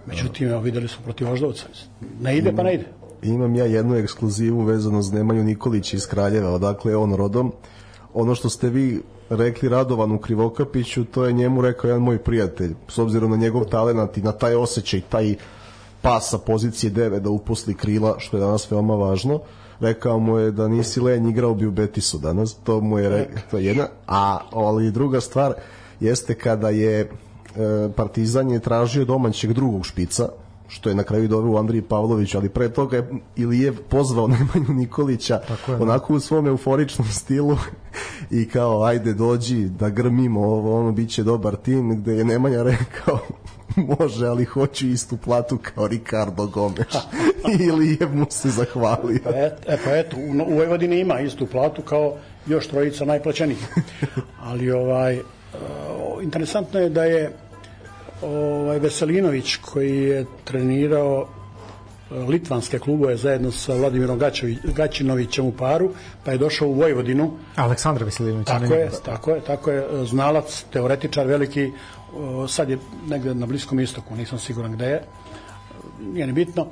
međutim evo videli smo protiv Voždovca ne ide pa ne ide imam ja jednu ekskluzivu vezano za Nemanju Nikolića iz Kraljeva, odakle je on rodom. Ono što ste vi rekli Radovanu Krivokapiću, to je njemu rekao jedan moj prijatelj, s obzirom na njegov talent i na taj osjećaj, taj pas sa pozicije 9 da uposli krila, što je danas veoma važno. Rekao mu je da nisi lenj igrao bi u Betisu danas, to mu je rekao, to je jedna. A ali druga stvar jeste kada je Partizan je tražio domaćeg drugog špica, što je na kraju doveo Andriji Pavlović, ali pre toga je Ilijev pozvao Nemanju Nikolića je, onako u svom euforičnom stilu i kao ajde dođi da grmimo ovo, ono bit će dobar tim, gde je Nemanja rekao može, ali hoću istu platu kao Ricardo Gomes. Ili je mu se zahvalio. Et, e, pa eto, u, u Vojvodini ima istu platu kao još trojica najplaćenijih. Ali ovaj, uh, interesantno je da je ovaj Veselinović koji je trenirao e, litvanske klubove zajedno sa Vladimirom Gaćinovićem u paru, pa je došao u Vojvodinu. Aleksandar Veselinović. Tako je, tako je, tako je, znalac, teoretičar veliki, sad je negde na Bliskom istoku, nisam siguran gde je, nije ni bitno.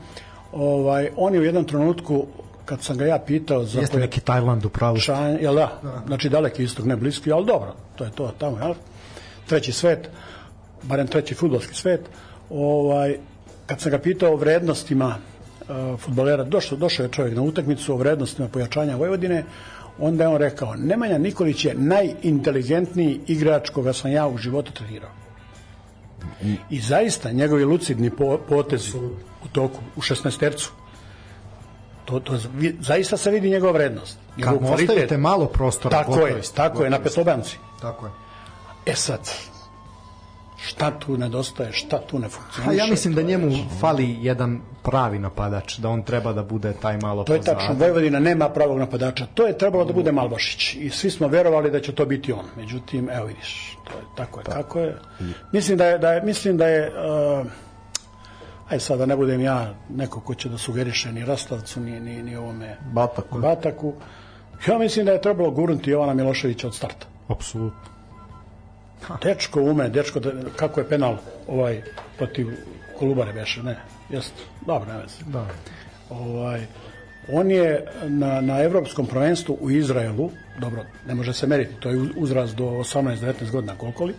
Ovaj, on je u jednom trenutku kad sam ga ja pitao za Jeste neki Tajland u pravu. Jel da? Znači daleki istok, ne bliski, ali dobro, to je to tamo, jel? Treći svet, barem treći futbolski svet, ovaj, kad sam ga pitao o vrednostima uh, futbolera, došao, došao je čovjek na utakmicu o vrednostima pojačanja Vojvodine, onda je on rekao, Nemanja Nikolić je najinteligentniji igrač koga sam ja u životu trenirao. I zaista njegovi lucidni potezi u toku, u 16 tercu, to, to zaista se vidi njegova vrednost. Kad mu ostavite malo prostora. Tako je, tako je, na petobanci. Tako je. E sad, šta tu nedostaje, šta tu ne funkcioniše. Ja mislim da njemu fali jedan pravi napadač, da on treba da bude taj malo To je tačno, Vojvodina nema pravog napadača. To je trebalo da bude Malbašić i svi smo verovali da će to biti on. Međutim, evo vidiš, to je tako je, kako je. Mislim da je da je mislim da je uh, aj sad da ne budem ja neko ko će da sugeriše ni Rastavcu ni ni ni ovome Bataku. Bataku. Ja mislim da je trebalo gurnuti Jovana Miloševića od starta. Apsolutno. Dečko ume, dečko, da, kako je penal ovaj protiv Kolubare beše, ne, jest, dobro, ne vezi. Da. Ovaj, on je na, na evropskom prvenstvu u Izraelu, dobro, ne može se meriti, to je uzrast do 18-19 godina koliko li,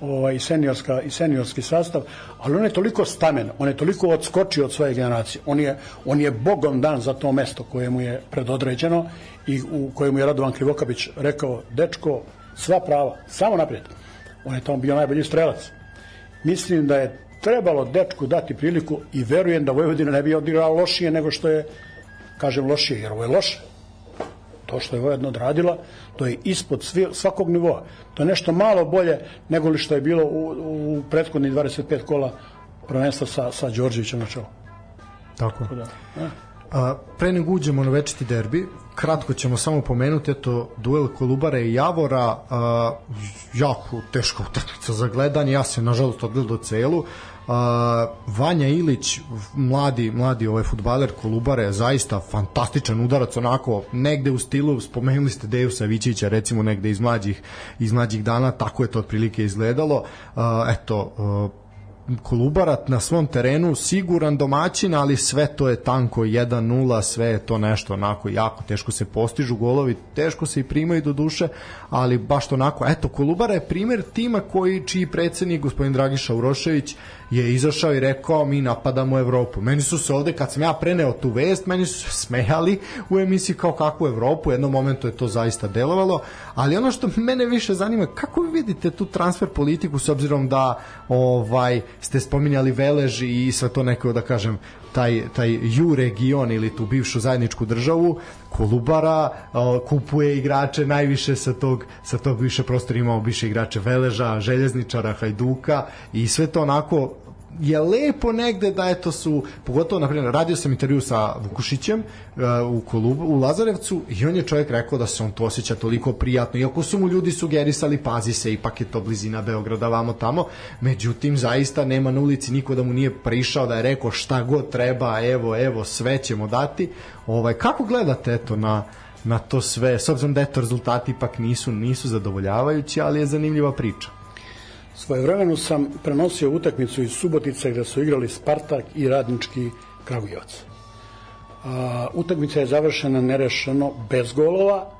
ovaj, seniorska, i seniorski sastav, ali on je toliko stamen, on je toliko odskočio od svoje generacije, on je, on je bogom dan za to mesto koje mu je predodređeno i u kojemu je Radovan Krivokapić rekao, dečko, sva prava, samo naprijed. On je tamo bio najbolji strelac. Mislim da je trebalo dečku dati priliku i verujem da Vojvodina ne bi odigrala lošije nego što je, kažem lošije, jer ovo je loše. To što je Vojvodina odradila, to je ispod svi, svakog nivoa. To je nešto malo bolje nego li što je bilo u, u prethodnih 25 kola prvenstva sa, sa Đorđevićem na čelu. Tako. Da, A, pre nego uđemo na večiti derbi, kratko ćemo samo pomenuti eto duel Kolubare i Javora a, jako teška utakmica za gledanje ja se nažalost odgledao celu. A, Vanja Ilić mladi mladi ovaj fudbaler Kolubare zaista fantastičan udarac onako negde u stilu spomenuli ste Deju Savićića recimo negde iz mlađih iz mlađih dana tako je to otprilike izgledalo. A, eto a, Kolubarat na svom terenu siguran domaćin, ali sve to je tanko 1-0, sve je to nešto onako jako teško se postižu golovi, teško se i primaju do duše, ali baš to onako, eto Kolubara je primer tima koji čiji predsednik gospodin Dragiša Urošević je izašao i rekao mi napadamo Evropu. Meni su se ovde, kad sam ja preneo tu vest, meni su se smejali u emisiji kao kakvu Evropu, u jednom momentu je to zaista delovalo, ali ono što mene više zanima, kako vi vidite tu transfer politiku s obzirom da ovaj ste spominjali Velež i sve to neko da kažem taj, taj ju region ili tu bivšu zajedničku državu? Kolubara kupuje igrače najviše sa tog, sa tog više prostora. Imamo više igrače Veleža, Željezničara, Hajduka i sve to onako je lepo negde da eto su, pogotovo na primjer, radio sam intervju sa Vukušićem uh, u Kolubu, u Lazarevcu i on je čovjek rekao da se on to osjeća toliko prijatno, iako su mu ljudi sugerisali pazi se, ipak je to blizina Beograda vamo tamo, međutim zaista nema na ulici niko da mu nije prišao da je rekao šta god treba, evo, evo, sve ćemo dati. Ovaj, kako gledate eto na, na to sve, s obzirom da eto rezultati ipak nisu, nisu zadovoljavajući, ali je zanimljiva priča. Svojevremeno sam prenosio utakmicu iz Subotice gde su igrali Spartak i Radnički Kragujevac. utakmica je završena nerešeno bez golova,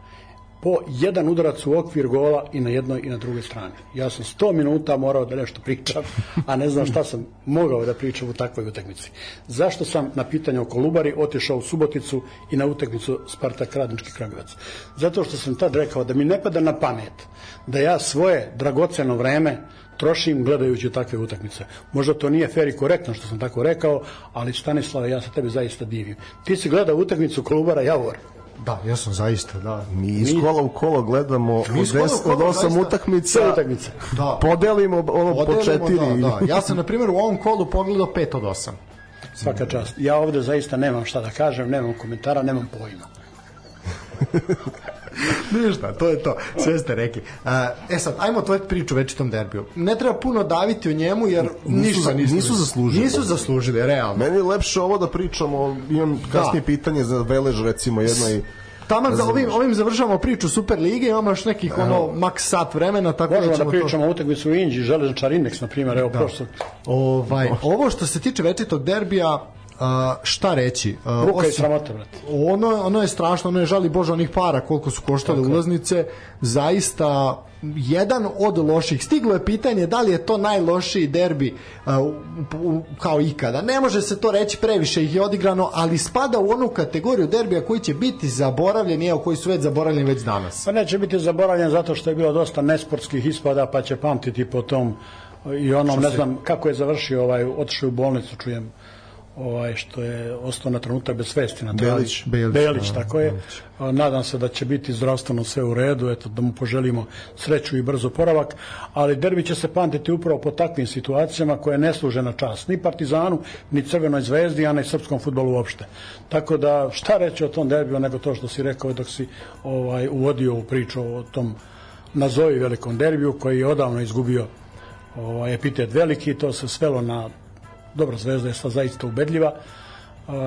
po jedan udarac u okvir gola i na jednoj i na drugoj strani. Ja sam 100 minuta morao da nešto pričam, a ne znam šta sam mogao da pričam u takvoj utakmici. Zašto sam na pitanje o Kolubari otišao u Suboticu i na utakmicu Spartak Radnički Kragovac? Zato što sam tad rekao da mi ne pada na pamet da ja svoje dragoceno vreme trošim gledajući takve utakmice. Možda to nije fair i korektno što sam tako rekao, ali Stanislava, ja se tebe zaista divim. Ti si gledao utakmicu Kolubara Javor. Da, ja sam zaista, da. Mi iz kola u kolo gledamo od, des, od osam utakmica, utakmice. Da. Podelimo ono Podelimo, po četiri. Da, da. Ja sam, na primjer, u ovom kolu pogledao pet od osam. Svaka čast. Ja ovde zaista nemam šta da kažem, nemam komentara, nemam pojma. Ništa, to je to. Sve ste rekli. Uh, e sad, ajmo tvoje priču večitom derbiju. Ne treba puno daviti o njemu, jer nisu, ništa nisu, nisu zaslužili. Nisu zaslužili, realno. Meni je lepše ovo da pričamo, imam kasnije da. pitanje za Velež, recimo, jednoj Taman da ovim, ovim završavamo priču Super lige, imamo još nekih ono maks sat vremena, tako Možemo da ćemo da pričamo to... o utakmici u Inđi, Železničar Indeks, na primjer, evo da. prošlo. Ovaj, ovo što se tiče večitog derbija, Uh, šta reći? Uh, Ruka je sramota, brate. Ono, ono je strašno, ono je žali Bože onih para koliko su koštale Tako. ulaznice. Zaista jedan od loših. Stiglo je pitanje da li je to najlošiji derbi uh, kao ikada. Ne može se to reći, previše ih je odigrano, ali spada u onu kategoriju derbija koji će biti zaboravljeni, evo koji su već zaboravljeni već danas. Pa neće biti zaboravljen zato što je bilo dosta nesportskih ispada, pa će pamtiti po tom i onom, ne znam kako je završio, ovaj, otišao u bolnicu, čujem ovaj što je ostao na trenutak bez svesti na Belić, Belić, Belić da, tako je. Belić. Nadam se da će biti zdravstveno sve u redu, eto da mu poželimo sreću i brzo poravak, ali derbi će se pamtiti upravo po takvim situacijama koje ne služe na čast ni Partizanu, ni Crvenoj zvezdi, a ni srpskom fudbalu uopšte. Tako da šta reći o tom derbiju nego to što si rekao dok si ovaj uvodio u priču o tom nazovi velikom derbiju koji je odavno izgubio ovaj epitet veliki, to se svelo na dobra zvezda je sva zaista ubedljiva.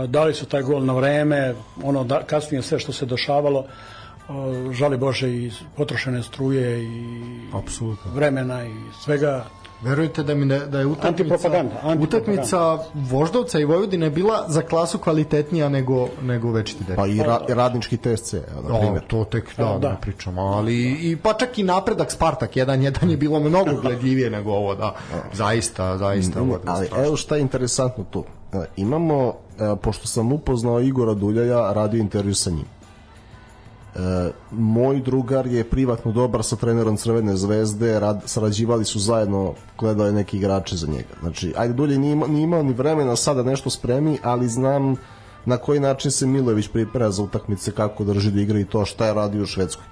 Dali su taj gol na vreme, ono da, kasnije sve što se dešavalo, žali Bože i potrošene struje i Apsolutno. vremena i svega Verujte da mi ne, da je utakmica utakmica Voždovca i Vojvodine bila za klasu kvalitetnija nego nego večiti derbi. Pa i, ra, radnički TSC, na primjer. to tek da, da. ne pričamo, ali i pa čak i napredak Spartak jedan jedan je bilo mnogo gledljivije nego ovo, da. Zaista, zaista. Ne, ali evo šta je interesantno tu. E, imamo, e, pošto sam upoznao Igora Duljaja, radio intervju sa njim. Moj drugar je privatno dobar sa trenerom Crvene zvezde, rad, sarađivali su zajedno, gledao je neki igrače za njega. Znači, ajde, Dulje nije, imao, nije imao ni vremena sada nešto spremi, ali znam na koji način se Milojević priprema za utakmice, kako drži da igra i to šta je radio u Švedskoj.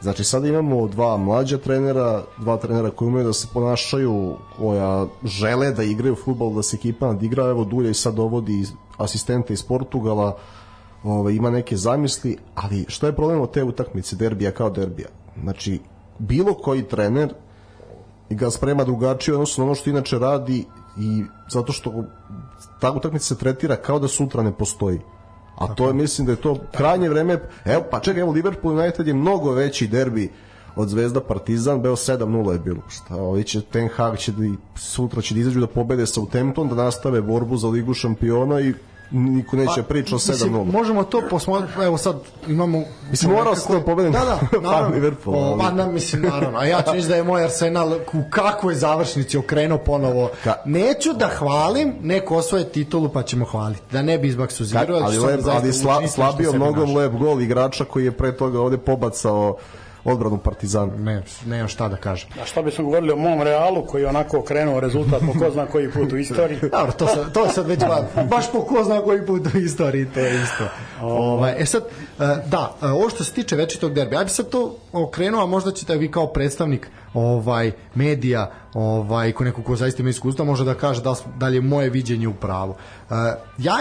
Znači sada imamo dva mlađa trenera, dva trenera koji umeju da se ponašaju, koja žele da igraju futbol, da se ekipa nadigra, evo Dulje sad dovodi asistenta iz Portugala, ovaj, ima neke zamisli, ali što je problem od te utakmice derbija kao derbija? Znači, bilo koji trener ga sprema drugačije odnosno ono što inače radi i zato što ta utakmica se tretira kao da sutra ne postoji. A to je, mislim da je to krajnje vreme, evo, pa čekaj, evo, Liverpool United je mnogo veći derbi od Zvezda Partizan, beo 7-0 je bilo. Šta, ovi će, Ten Hag će da, sutra će da izađu da pobede sa Southampton, da nastave borbu za Ligu šampiona i niko neće pa, priča o 7-0. Možemo to posmotriti, evo sad imamo... Mislim, morao se da povedem da, da, naravno, Liverpool. O, pa, na, mislim, naravno. A ja ću da je moj Arsenal u kakvoj završnici okrenuo ponovo. Ka... Neću da hvalim, neko osvoje titulu pa ćemo hvaliti. Da ne bi izbak suzirao. Ali, lep, ali sla, slabio mnogo lep gol igrača koji je pre toga ovde pobacao odbranu Partizana. Ne, nemam šta da kažem. A šta bismo govorili o mom Realu koji je onako okrenuo rezultat po ko zna koji put u istoriji? Dobro, to, sad, to je sad već ba, baš po ko zna koji put u istoriji, to je isto. Ovaj, e sad, e, da, e, ovo što se tiče večitog derbija, ja bih sad to okrenuo, a možda ćete vi kao predstavnik ovaj medija, ovaj ko neko ko zaista ima iskustva može da kaže da da li je moje viđenje u pravu. Uh, ja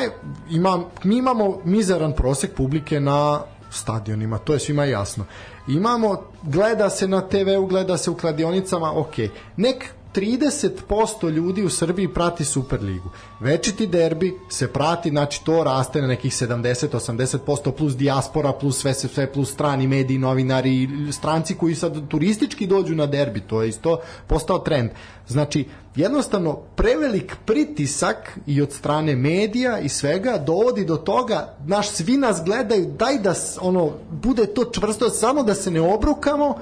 imam mi imamo mizeran prosek publike na stadionima, to je svima jasno imamo, gleda se na TV-u, gleda se u kladionicama, ok. Nek 30% ljudi u Srbiji prati Superligu. Večiti derbi se prati, znači to raste na nekih 70-80% plus dijaspora, plus sve, sve, sve, plus strani mediji, novinari, stranci koji sad turistički dođu na derbi, to je isto postao trend. Znači, jednostavno prevelik pritisak i od strane medija i svega dovodi do toga, naš svi nas gledaju, daj da ono bude to čvrsto, samo da se ne obrukamo,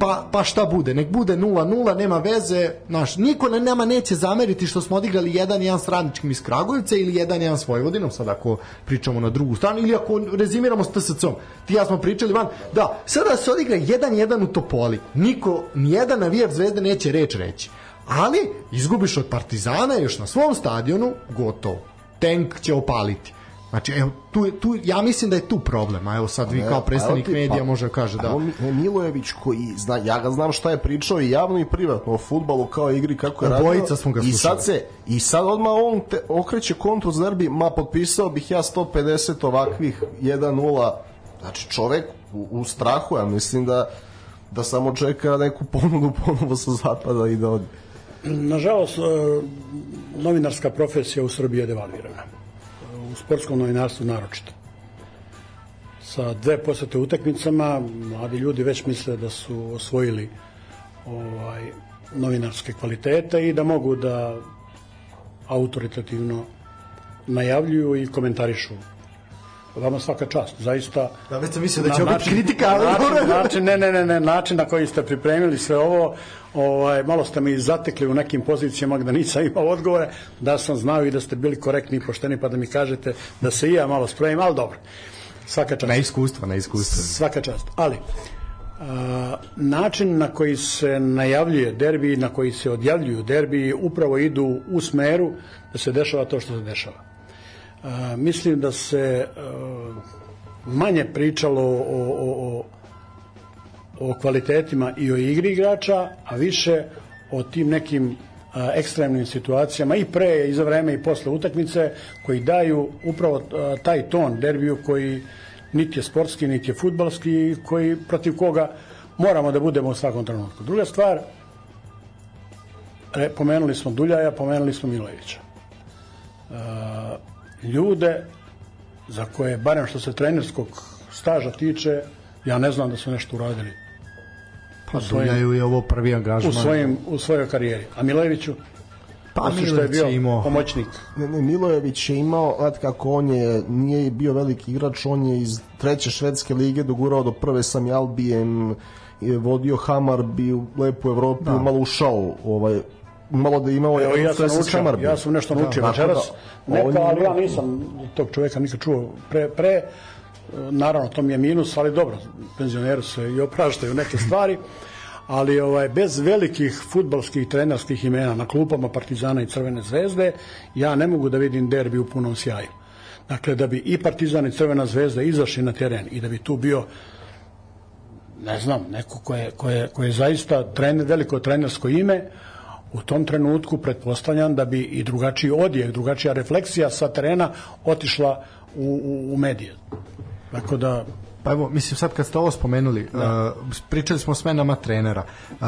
pa, pa šta bude, nek bude 0-0, nema veze, naš, niko ne, nama neće zameriti što smo odigrali 1-1 s radničkim iz Kragujevca ili 1-1 s Vojvodinom, sad ako pričamo na drugu stranu, ili ako rezimiramo s TSC-om. Ti ja smo pričali van, da, sada se odigra 1-1 u Topoli, niko, nijedan navijač zvezde neće reč reći. Ali, izgubiš od Partizana još na svom stadionu, gotovo. Tank će opaliti. Znači, evo, tu, tu, ja mislim da je tu problem, a evo sad vi kao predstavnik ti, medija pa, može da kaže da... Milojević koji, zna, ja ga znam šta je pričao i javno i privatno o futbalu kao igri, kako je radio. Obojica smo ga slušali. I sad, se, I sad odmah on te, okreće kontru za derbi, ma potpisao bih ja 150 ovakvih 1-0, znači čovek u, u strahu, ja mislim da da samo čeka neku ponudu ponovo sa zapada i da od... Nažalost, e, novinarska profesija u Srbiji je devalvirana sportskom novinarstvu naročito. Sa dve posete utakmicama mladi ljudi već misle da su osvojili ovaj novinarske kvalitete i da mogu da autoritativno najavljuju i komentarišu vama svaka čast, zaista. Da, već sam mislio da će biti kritika, ali... Način, način, ne, ne, ne, ne, način na koji ste pripremili sve ovo, ovaj, malo ste mi zatekli u nekim pozicijama gde nisam imao odgovore, da sam znao i da ste bili korektni i pošteni, pa da mi kažete da se i ja malo spremim, ali dobro. Svaka čast. Na iskustvo, na iskustvo. Svaka čast. Ali, a, način na koji se najavljuje derbi, na koji se odjavljuju derbi, upravo idu u smeru da se dešava to što se dešava mislim da se manje pričalo o, o, o, o kvalitetima i o igri igrača, a više o tim nekim ekstremnim situacijama i pre i za vreme i posle utakmice koji daju upravo taj ton derbiju koji niti je sportski, niti je futbalski koji protiv koga moramo da budemo u svakom trenutku. Druga stvar, pomenuli smo Duljaja, pomenuli smo Milojevića ljude za koje, barem što se trenerskog staža tiče, ja ne znam da su nešto uradili. Pa svojim, je ovo prvi angažman. U, svojim, u svojoj karijeri. A Milojeviću? Pa što je bio imao... pomoćnik. Ne, ne, Milojević je imao, gledaj kako on je, nije bio veliki igrač, on je iz treće švedske lige dogurao do prve sam Albijem, je vodio Hamar, bi u lepu Evropu, da. malo ušao ovaj, malo da imao Evo, ja sam naučio, ja sam nešto naučio da, večeras, da, neka, ali ja nisam tog čoveka nikad čuo pre, pre, naravno to mi je minus, ali dobro, penzioneru se i opraštaju neke stvari, ali ovaj bez velikih futbalskih trenerskih imena na klupama Partizana i Crvene zvezde, ja ne mogu da vidim derbi u punom sjaju. Dakle, da bi i Partizan i Crvena zvezda izašli na teren i da bi tu bio ne znam, neko ko je, ko je, ko je zaista trener, veliko trenersko ime, u tom trenutku pretpostavljam da bi i drugačiji odjek, drugačija refleksija sa terena otišla u, u, u medije. Tako da Pa evo, mislim sad kad ste ovo spomenuli, da. uh, pričali smo o smenama trenera. Uh,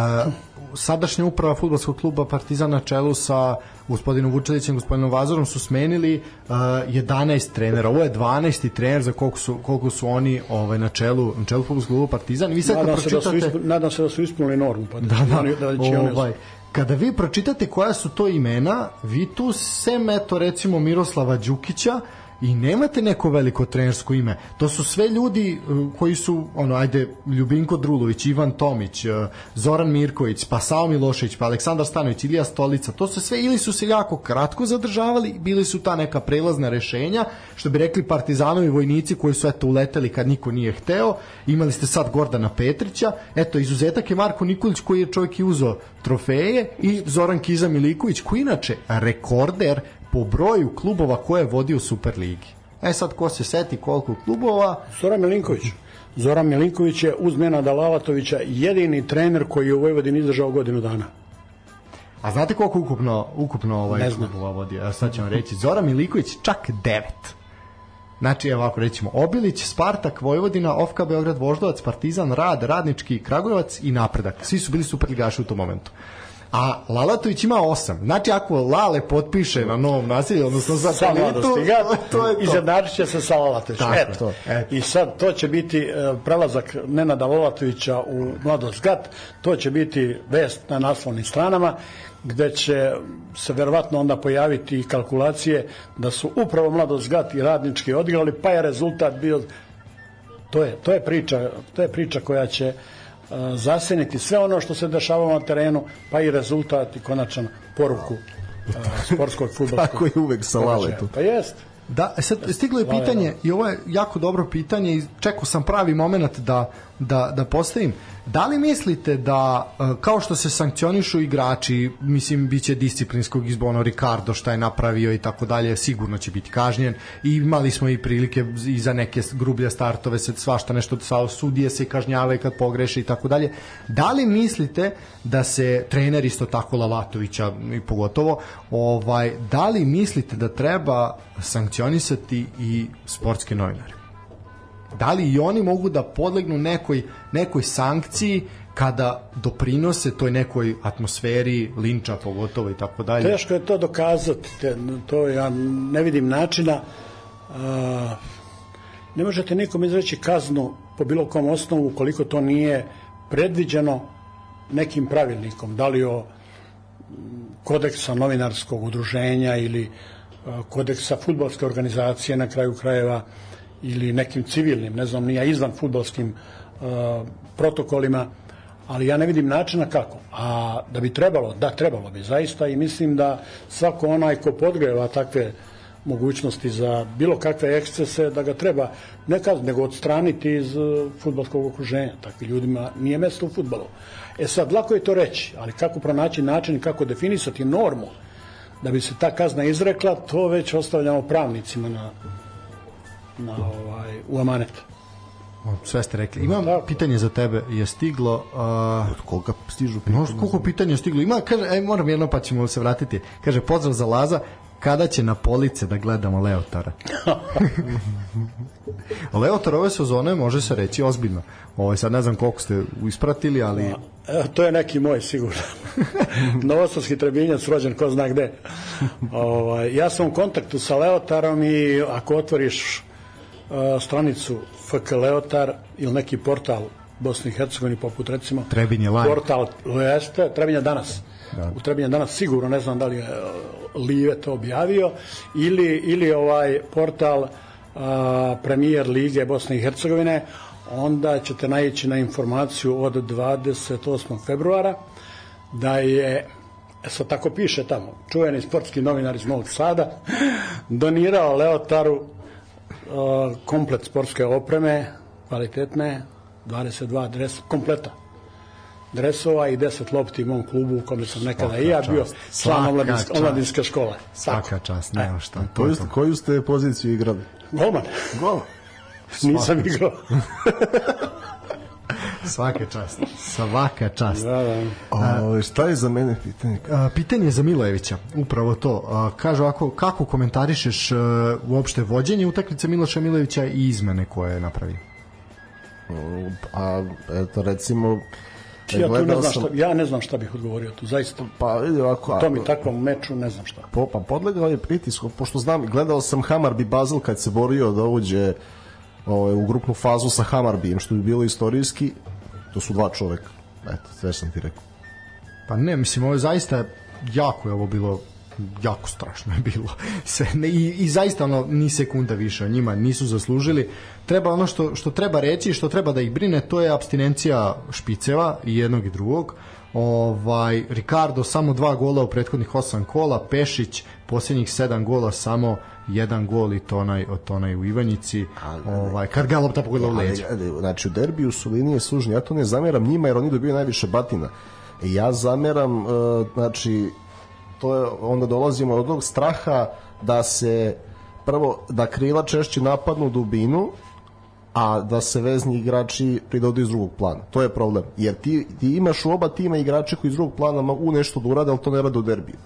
sadašnja uprava futbolskog kluba Partizan na čelu sa gospodinom Vučelićem, gospodinom Vazorom su smenili uh, 11 trenera. Ovo je 12. trener za koliko su, koliko su oni ovaj, na čelu, na čelu futbolskog kluba Partizan. Vi sad nadam, pročitate... se da su ispun, nadam se da su ispunili normu. Pa da, da, da, da će ovaj, kada vi pročitate koja su to imena, vi tu sem eto recimo Miroslava Đukića, i nemate neko veliko trenersko ime. To su sve ljudi uh, koji su, ono, ajde, Ljubinko Drulović, Ivan Tomić, uh, Zoran Mirković, pa Sao Milošević, pa Aleksandar Stanović, Ilija Stolica, to su sve ili su se jako kratko zadržavali, bili su ta neka prelazna rešenja, što bi rekli partizanovi vojnici koji su eto uleteli kad niko nije hteo. Imali ste sad Gordana Petrića, eto izuzetak je Marko Nikolić koji je čovjek i uzo trofeje i Zoran Kiza Miliković koji inače rekorder po broju klubova koje je vodio u Superligi. E sad, ko se seti koliko klubova? Zoran Milinković. Zoran Milinković je uz Menada Lavatovića jedini trener koji je u Vojvodini izdržao godinu dana. A znate koliko ukupno, ukupno ovaj klubova vodi? A sad ćemo reći. Zoran Miliković čak devet. Znači, evo ako rećemo, Obilić, Spartak, Vojvodina, Ofka, Beograd, Voždovac, Partizan, Rad, Radnički, Kragujevac i Napredak. Svi su bili superligaši u tom momentu. A Lalatović ima 8. Znači ako Lale potpiše na novom nasilju, odnosno za sa mladosti, to je to. Izjednačit će se sa Lalatovićem. Eto. To. Eto. I sad to će biti e, prelazak Nenada Lalatovića u mladost GAT, to će biti vest na naslovnim stranama gde će se verovatno onda pojaviti kalkulacije da su upravo mladost GAT i radnički odigrali, pa je rezultat bio to je, to je priča, to je priča koja će zaseniti sve ono što se dešava na terenu, pa i rezultat i konačan poruku sportskog futbolskog. Tako je uvek sa Laletu. Pa jest. Da, sad stiglo je pitanje i ovo je jako dobro pitanje i čekao sam pravi moment da, da, da postavim. Da li mislite da, e, kao što se sankcionišu igrači, mislim, bit će disciplinskog izbono Ricardo šta je napravio i tako dalje, sigurno će biti kažnjen i imali smo i prilike i za neke grublje startove, se svašta nešto, sudije se kažnjavaju kad pogreše i tako dalje. Da li mislite da se trener isto tako Lalatovića i pogotovo, ovaj, da li mislite da treba sankcionisati i sportske novinare? Da li i oni mogu da podlegnu nekoj, nekoj sankciji kada doprinose toj nekoj atmosferi linča pogotovo i tako dalje. Teško je to dokazati, to ja ne vidim načina. Ne možete nikom izreći kaznu po bilo kom osnovu koliko to nije predviđeno nekim pravilnikom, da li o kodeksa novinarskog udruženja ili kodeksa futbolske organizacije na kraju krajeva ili nekim civilnim, ne znam, nija izvan futbolskim uh, protokolima, ali ja ne vidim načina kako. A da bi trebalo, da trebalo bi zaista i mislim da svako onaj ko podgreva takve mogućnosti za bilo kakve ekscese, da ga treba ne kaz, nego odstraniti iz uh, futbolskog okruženja. Takvi ljudima nije mesto u futbolu. E sad, lako je to reći, ali kako pronaći način, kako definisati normu da bi se ta kazna izrekla, to već ostavljamo pravnicima na na ovaj, u amanet. Sve ste rekli. Imam da. pitanje za tebe. Je stiglo... Uh, Od koga stižu pitanje? No, koliko pitanja je stiglo? Ima, kaže, aj, moram jedno pa ćemo se vratiti. Kaže, pozdrav za Laza, kada će na police da gledamo Leotara? Leotar ove sezone može se reći ozbiljno. Ovo, sad ne znam koliko ste ispratili, ali... E, to je neki moj sigurno. Novostavski trebinjac rođen ko zna gde. Ovaj, ja sam u kontaktu sa Leotarom i ako otvoriš stranicu FK Leotar ili neki portal Bosni i Hercegovini poput recimo Trebinje live. portal jeste Trebinje danas da. u Trebinje danas sigurno ne znam da li je Live to objavio ili, ili ovaj portal a, premijer Lige Bosne i Hercegovine onda ćete naići na informaciju od 28. februara da je e, sad tako piše tamo čuveni sportski novinar iz Novog Sada donirao Leotaru komplet sportske opreme, kvalitetne, 22 dres, kompleta dresova i 10 lopti u mom klubu u kome sam nekada i ja bio član omladinske, omladinske škole. Svaka čast, nema šta. Koju, koju ste poziciju igrali? Golman. Gol. Nisam igrao. Svaka čast. Svaka čast. Da, da. O, šta je za mene pitanje? A, pitanje za Milojevića, upravo to. A, kaže ovako, kako komentarišeš a, e, uopšte vođenje utakmice Miloša Milojevića i izmene koje je napravio? A, eto, recimo, ja, tu ne znam šta, ja ne znam šta bih odgovorio tu, zaista. Pa vidi ovako. To mi takvom meču ne znam šta. Po, pa podlegao je pritisku, pošto znam, gledao sam Hamar Basel kad se borio da uđe ovaj, u grupnu fazu sa Hamarbijem, što bi bilo istorijski, to su dva čoveka. Eto, sve sam ti rekao. Pa ne, mislim, ovo je zaista jako je ovo bilo jako strašno je bilo se ne, i, i zaista ono ni sekunda više njima nisu zaslužili treba ono što, što treba reći što treba da ih brine to je abstinencija špiceva i jednog i drugog ovaj Ricardo samo dva gola u prethodnih osam kola Pešić posljednjih sedam gola samo jedan gol i to onaj, od onaj u Ivanjici ali, ovaj, kad ga lopta pogodila u leđa znači u derbiju su linije sužnje ja to ne zameram njima jer oni dobiju najviše batina e, ja zameram uh, znači to je, onda dolazimo od tog straha da se prvo da krila češće napadnu dubinu a da se vezni igrači pridodu iz drugog plana. To je problem. Jer ti, ti imaš u oba tima igrače koji iz drugog plana mogu nešto da urade, ali to ne rade u derbiju.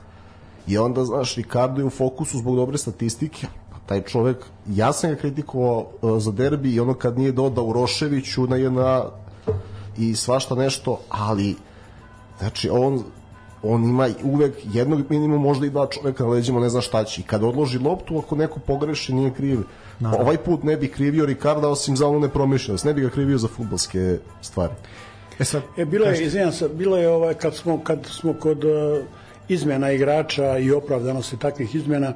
I onda, znaš, Ricardo je u fokusu zbog dobre statistike, taj čovek, ja sam ga kritikovao uh, za derbi i ono kad nije dodao Uroševiću na jedna i svašta nešto, ali znači on on ima uvek jednog minimum možda i dva čoveka na leđima ne zna šta će. I kad odloži loptu ako neko pogreši nije kriv. Naravno. ovaj put ne bi krivio Ricarda osim za onu nepromišljenost. Ne bi ga krivio za futbolske stvari. E sad, e, bilo je, izvinjam se, bilo je ovaj, kad smo, kad smo kod uh, izmjena igrača i opravdanosti takvih izmjena,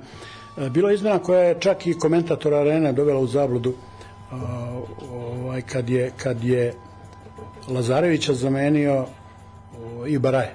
uh, bilo je izmjena koja je čak i komentator arene dovela u zabludu uh, ovaj, kad, je, kad je Lazarevića zamenio i Baraje.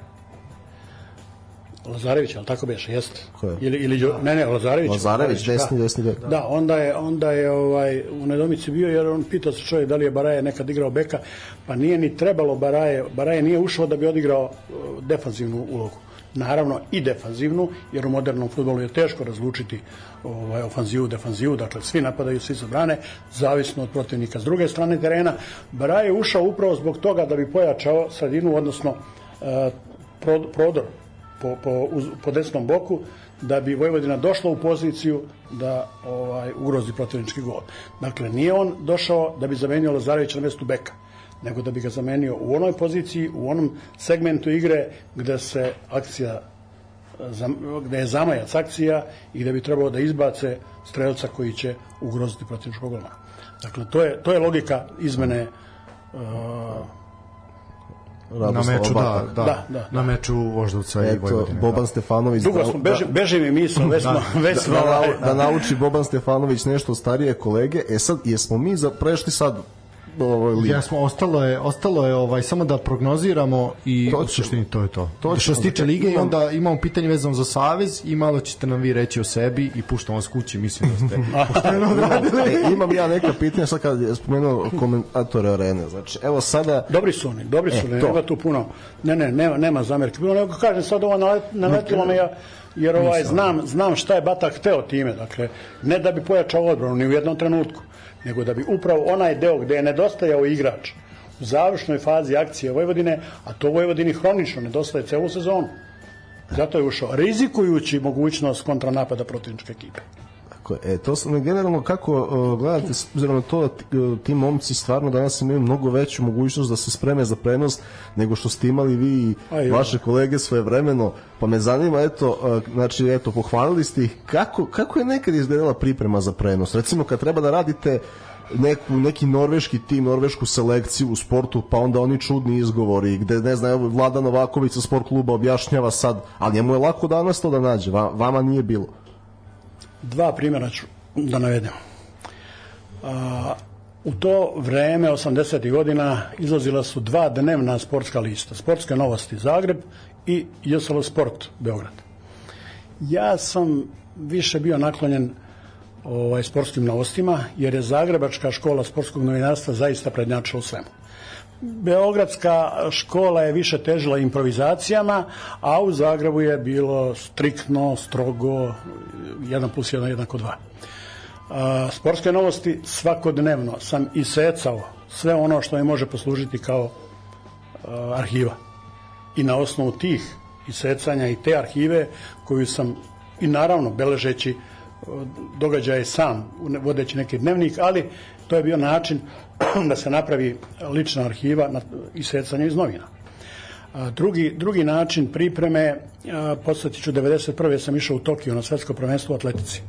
Lazarević, al tako beše, jeste. Je? Ili ili ne, ne, Lazarević. Lazarević, desni, da. desni bek. Da, onda je onda je ovaj u nedomici bio jer on pitao se čovjek da li je Baraje nekad igrao beka, pa nije ni trebalo Baraje, Baraje nije ušao da bi odigrao uh, defanzivnu ulogu. Naravno i defanzivnu, jer u modernom fudbalu je teško razlučiti ovaj ofanzivu, defanzivu, dakle svi napadaju, svi se brane, zavisno od protivnika. S druge strane terena, Baraje je ušao upravo zbog toga da bi pojačao sredinu, odnosno uh, prodor po, po, uz, po desnom boku da bi Vojvodina došla u poziciju da ovaj ugrozi protivnički gol. Dakle, nije on došao da bi zamenio Lazarevića na mestu beka, nego da bi ga zamenio u onoj poziciji, u onom segmentu igre gde se akcija gde je zamajac akcija i da bi trebalo da izbace strelca koji će ugroziti protivničkog golmana. Dakle, to je, to je logika izmene uh, na meču, da, da, da, da, na meču Voždovca Eto, i Vojvodine. Boban da. Stefanović Dugo da, smo, beži, beži mi misl, već smo, da, već smo, da, da, da, nauči Boban Stefanović nešto starije kolege. E sad, jesmo mi za, prešli sad ovaj Ja smo ostalo je ostalo je ovaj samo da prognoziramo i to u suštini to je to. To što se tiče lige i onda imamo pitanje vezano za savez i malo ćete nam vi reći o sebi i puštamo vas kući, mislim da ste pošteno e, imam ja neka pitanja sad kad je spomenuo komentatore arene. Znači, evo sada Dobri su oni, dobri su, e, nema tu puno. Ne, ne, nema nema zamerke. Bilo nego kažem sad ovo naletilo me ja jer ovaj znam znam šta je Batak hteo time, dakle ne da bi pojačao odbranu ni u jednom trenutku nego da bi upravo onaj deo gde je nedostajao igrač u završnoj fazi akcije Vojvodine, a to Vojvodini hronično nedostaje celu sezonu. Zato je ušao, rizikujući mogućnost kontranapada protivničke ekipe. Tako je. E, to sam generalno kako uh, gledate s obzirom na to da ti, uh, ti momci stvarno danas imaju mnogo veću mogućnost da se spreme za prenos nego što ste imali vi i vaše kolege svoje vremeno. Pa me zanima eto uh, znači eto pohvalili ste ih kako kako je nekad izgledala priprema za prenos? Recimo kad treba da radite neku, neki norveški tim, norvešku selekciju u sportu, pa onda oni čudni izgovori, gde, ne znam, evo, Vlada Novaković sa sport kluba objašnjava sad, ali njemu je lako danas to da nađe, vama nije bilo. Dva primjera ću da navedem. A, u to vreme, 80. godina, izlazila su dva dnevna sportska lista. Sportske novosti Zagreb i JSL Sport Beograd. Ja sam više bio naklonjen ovaj, sportskim novostima, jer je Zagrebačka škola sportskog novinarstva zaista prednjačila u svemu. Beogradska škola je više težila improvizacijama, a u Zagrebu je bilo striktno, strogo, 1 plus 1 jednako 2. Sportske novosti svakodnevno sam isecao sve ono što mi može poslužiti kao arhiva. I na osnovu tih isecanja i te arhive koju sam i naravno beležeći događaje sam, vodeći neki dnevnik, ali to je bio način da se napravi lična arhiva na isecanje iz novina. Drugi, drugi način pripreme, podsjetiću, 91. sam išao u Tokio na svetsko prvenstvo u atletici.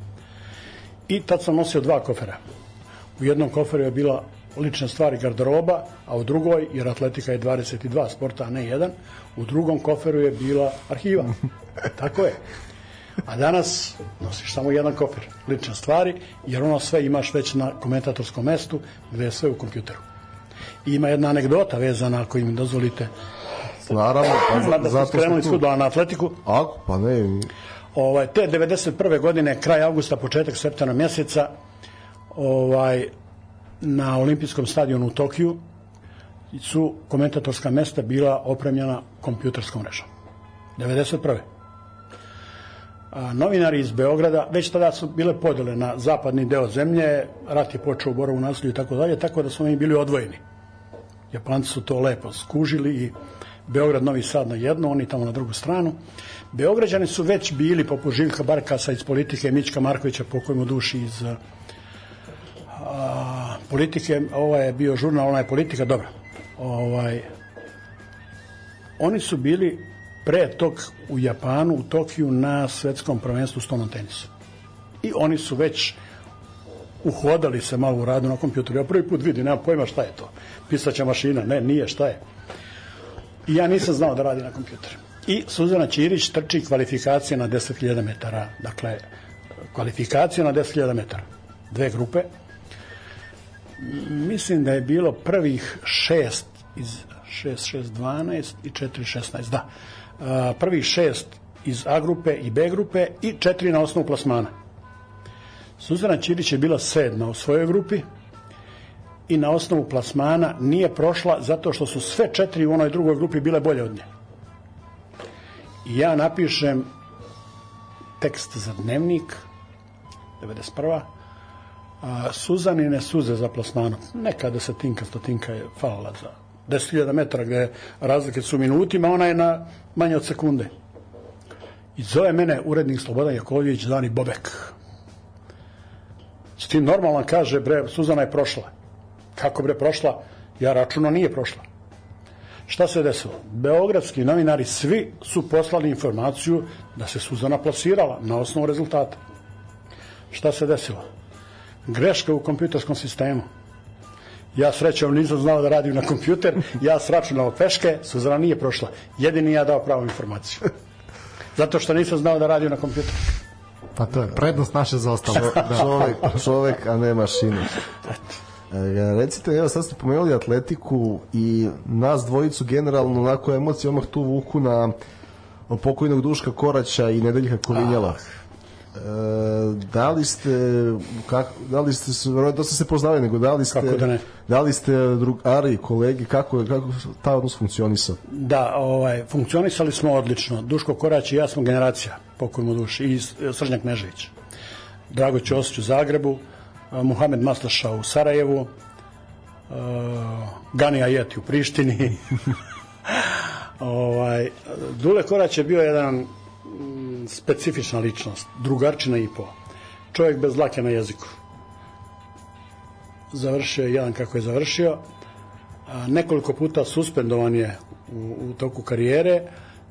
I tad sam nosio dva kofera. U jednom koferu je bila lična stvar i garderoba, a u drugoj, jer atletika je 22 sporta, a ne jedan, u drugom koferu je bila arhiva. Tako je. A danas nosiš samo jedan kofer, lične stvari, jer ono sve imaš već na komentatorskom mestu, gde je sve u kompjuteru. I ima jedna anegdota vezana, ako im dozvolite, Naravno, pa, da zato skrenuli tu na atletiku. Ako, pa ne. Ovaj, te 91. godine, kraj avgusta, početak septembra mjeseca, ovaj, na olimpijskom stadionu u Tokiju su komentatorska mesta bila opremljena kompjuterskom mrežom. 91 a, novinari iz Beograda, već tada su bile podele na zapadni deo zemlje, rat je počeo u Borovu nasilju i tako dalje, tako da smo mi bili odvojeni. Japanci su to lepo skužili i Beograd, Novi Sad na jednu, oni tamo na drugu stranu. Beograđani su već bili, poput Živka Barkasa iz politike, Mićka Markovića, pokojmo duši iz a, politike, ovo je bio žurnal, ona je politika, dobro. Ovaj, oni su bili pre tog u Japanu, u Tokiju na svetskom prvenstvu stonom tenisu. I oni su već uhodali se malo u radu na kompjuteru. Ja prvi put vidim, nema pojma šta je to. Pisaća mašina, ne, nije, šta je. I ja nisam znao da radi na kompjuteru. I Suzana Ćirić trči kvalifikacije na 10.000 metara. Dakle, kvalifikacije na 10.000 metara. Dve grupe. Mislim da je bilo prvih šest iz 6, 6, 12 i 4, 16, da. Prvih šest iz A grupe i B grupe i četiri na osnovu plasmana. Suzana Ćirić je bila sedma u svojoj grupi i na osnovu plasmana nije prošla zato što su sve četiri u onoj drugoj grupi bile bolje od nje. I ja napišem tekst za dnevnik 91. A, Suzanine suze za plasmanom. Neka desetinka, stotinka je falala za 10.000 metara gde razlike su minutima, ona je na manje od sekunde. I zove mene urednik Slobodan Jakovljević, Dani Bobek. S tim normalno kaže, bre, Suzana je prošla. Kako bre prošla? Ja računo nije prošla. Šta se desilo? Beogradski novinari svi su poslali informaciju da se Suzana plasirala na osnovu rezultata. Šta se desilo? Greška u kompjuterskom sistemu. Ja srećom nisam znao da radim na kompjuter, ja sračunao peške, Suzana nije prošla. Jedini ja dao pravu informaciju. Zato što nisam znao da radim na kompjuteru. Pa to je prednost naše za ostalo. da. čovek, čovek, a ne mašina. E, recite, evo sad ste pomenuli atletiku i nas dvojicu generalno onako emocije omah tu vuku na pokojnog Duška Koraća i Nedeljka Kolinjala. Ah da li ste kako, da li ste da ste se poznali nego da li ste kako da, ne? da li ste drugari kolegi kako kako ta odnos funkcionisao da ovaj funkcionisali smo odlično Duško Korać i ja smo generacija pokojmo duši i Srđan Knežević Drago Ćosić u Zagrebu Muhamed Maslaša u Sarajevu uh, Gani Ajeti u Prištini ovaj Dule Korać je bio jedan specifična ličnost, drugarčina i po. Čovjek bez lake na jeziku. Završio je jedan kako je završio. Nekoliko puta suspendovan je u, u toku karijere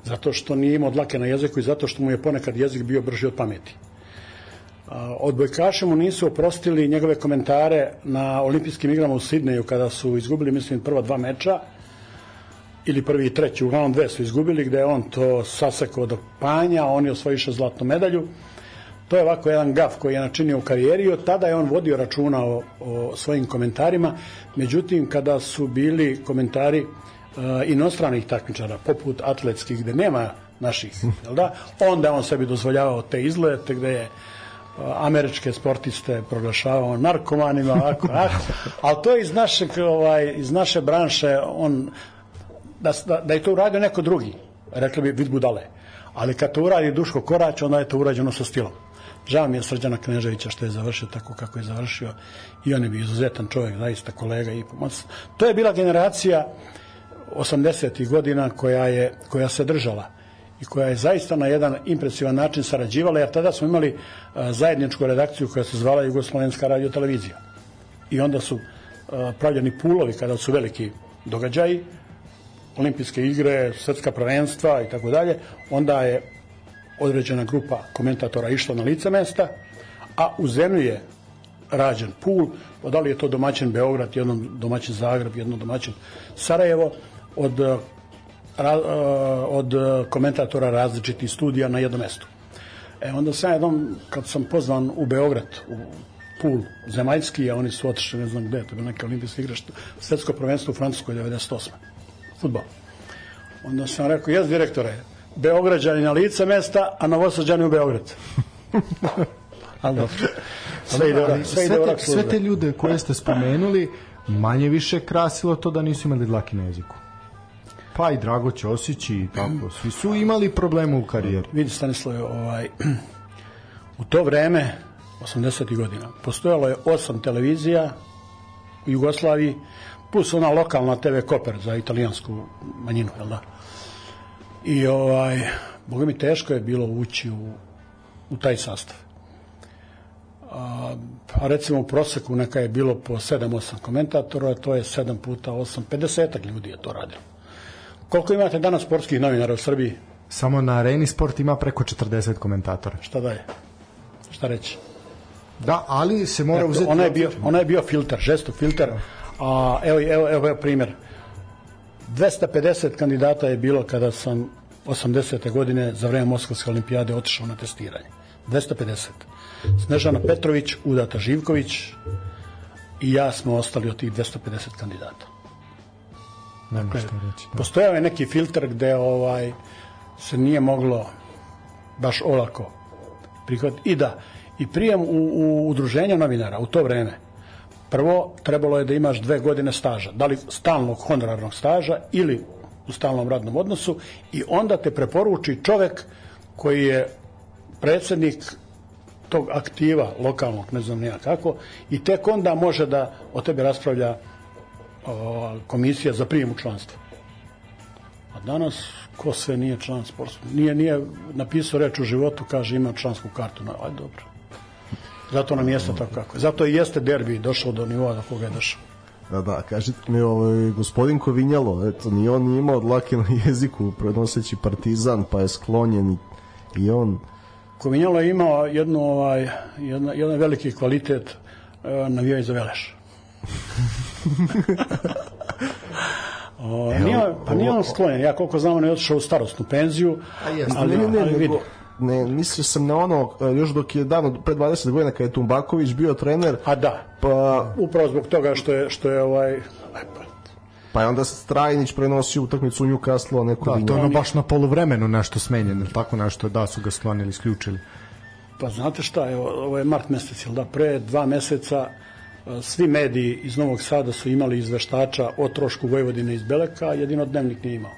zato što nije imao dlake na jeziku i zato što mu je ponekad jezik bio brži od pameti. A, odbojkaše mu nisu oprostili njegove komentare na olimpijskim igrama u Sidneju kada su izgubili, mislim, prva dva meča ili prvi i treći, uglavnom dve su izgubili, gde je on to sasekao do panja, on je osvojiše zlatnu medalju. To je ovako jedan gaf koji je načinio u karijeri i od tada je on vodio računa o, o svojim komentarima. Međutim, kada su bili komentari uh, inostranih takmičara, poput atletskih, gde nema naših, jel da? onda on sebi dozvoljavao te izlete gde je američke sportiste proglašavao narkomanima, ovako, ovako. ali to je iz, našeg, ovaj, iz naše branše, on da, da, da je to uradio neko drugi, rekli bi vid budale. Ali kad to uradi Duško Korać, onda je to urađeno sa stilom. Žao mi je Srđana Kneževića što je završio tako kako je završio i on je bio izuzetan čovjek, zaista kolega i pomoć. To je bila generacija 80. godina koja, je, koja se držala i koja je zaista na jedan impresivan način sarađivala, jer tada smo imali zajedničku redakciju koja se zvala Jugoslovenska radiotelevizija. I onda su pravljeni pulovi kada su veliki događaji, olimpijske igre, svetska prvenstva i tako dalje, onda je određena grupa komentatora išla na lice mesta, a u zemlji je rađen pul, pa da li je to domaćin Beograd, jednom domaćin Zagreb, jednom domaćin Sarajevo, od, ra, od komentatora različitih studija na jednom mestu. E, onda sam jednom, kad sam pozvan u Beograd, u pul zemaljski, a oni su otišli, ne znam gde, to je neke olimpijske igre, svetsko prvenstvo u Francuskoj 98 futbol. Onda sam rekao, jes direktore, Beograđani na lice mesta, a Novosađani u Beograd. ali sve, ide orak, sve, ide orak sve te ljude koje ste spomenuli, manje više krasilo to da nisu imali dlaki na jeziku. Pa i Drago Ćosić i tako, svi su imali probleme u karijeri. Vidi Stanislav, ovaj, u to vreme, 80. godina, postojalo je osam televizija u Jugoslaviji, plus ona lokalna TV Koper za italijansku manjinu, jel da? I ovaj, boga mi teško je bilo ući u, u taj sastav. A, a recimo u proseku neka je bilo po 7-8 komentatora, to je 7 puta 8, 50 ljudi je to radilo. Koliko imate danas sportskih novinara u Srbiji? Samo na Areni Sport ima preko 40 komentatora. Šta dalje? Šta reći? Da, ali se mora Eto, uzeti... Ona je bio, ona je bio filter, žesto filter. A, evo, evo, evo, evo primjer. 250 kandidata je bilo kada sam 80. godine za vreme Moskovske olimpijade otišao na testiranje. 250. Snežana Petrović, Udata Živković i ja smo ostali od tih 250 kandidata. Dakle, reći. Da. Postojao je neki filter gde ovaj se nije moglo baš olako prihvatiti. I da, i prijem u, u udruženje novinara u to vreme, prvo trebalo je da imaš dve godine staža, da li stalnog honorarnog staža ili u stalnom radnom odnosu i onda te preporuči čovek koji je predsednik tog aktiva lokalnog, ne znam nija kako, i tek onda može da o tebi raspravlja komisija za prijem u članstvo. A danas ko sve nije član sportskog, nije, nije napisao reč u životu, kaže ima člansku kartu, na, aj dobro. Zato nam jeste tako kako. Zato i jeste derbi došao do nivoa do koga je došao. Da, da, kažete mi, ovaj, gospodin Kovinjalo, eto, ni on nije imao dlake na jeziku prenoseći partizan, pa je sklonjen i on... Kovinjalo je imao jednu, ovaj, jedna, jedan veliki kvalitet uh, navijaj za Veleš. O, nije, pa nije on sklonjen, ja koliko znam on je otišao u starostnu penziju, A jest, ali, ne, ne, ali vidi, ne, mislio sam na ono, još dok je davno, pre 20 godina kada je Tumbaković bio trener. A da, pa, upravo zbog toga što je, što je ovaj, Pa je onda Strajnić prenosio utakmicu u Newcastle, a neko da, to ono baš na poluvremenu nešto smenjeno, tako nešto da su ga sklonili, isključili. Pa znate šta, evo, ovo je mart mesec, jel da, pre dva meseca svi mediji iz Novog Sada su imali izveštača o trošku Vojvodine iz Beleka, jedino dnevnik nije imao.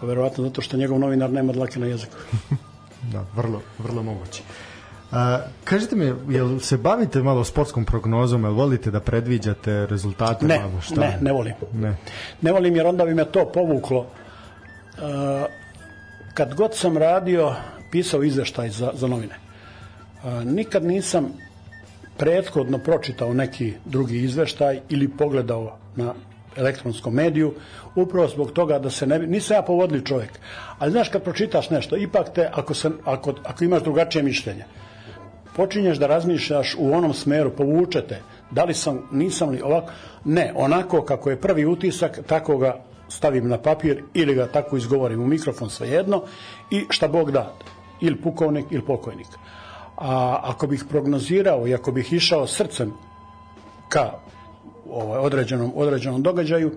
Pa verovatno zato što njegov novinar nema dlake na jeziku. da, vrlo, vrlo moguće. A, kažite mi, jel se bavite malo sportskom prognozom, jel volite da predviđate rezultate? Ne, malo, šta? ne, ne volim. Ne. ne volim jer onda bi me to povuklo. A, kad god sam radio, pisao izveštaj za, za novine. A, nikad nisam prethodno pročitao neki drugi izveštaj ili pogledao na elektronskom mediju, upravo zbog toga da se ne nisam ja povodli čovjek, ali znaš kad pročitaš nešto, ipak te, ako, se, ako, ako imaš drugačije mišljenje, počinješ da razmišljaš u onom smeru, povučete, da li sam, nisam li ovako, ne, onako kako je prvi utisak, tako ga stavim na papir ili ga tako izgovorim u mikrofon svejedno i šta Bog da, ili pukovnik ili pokojnik. A ako bih prognozirao i ako bih išao srcem ka ovaj, određenom, određenom događaju,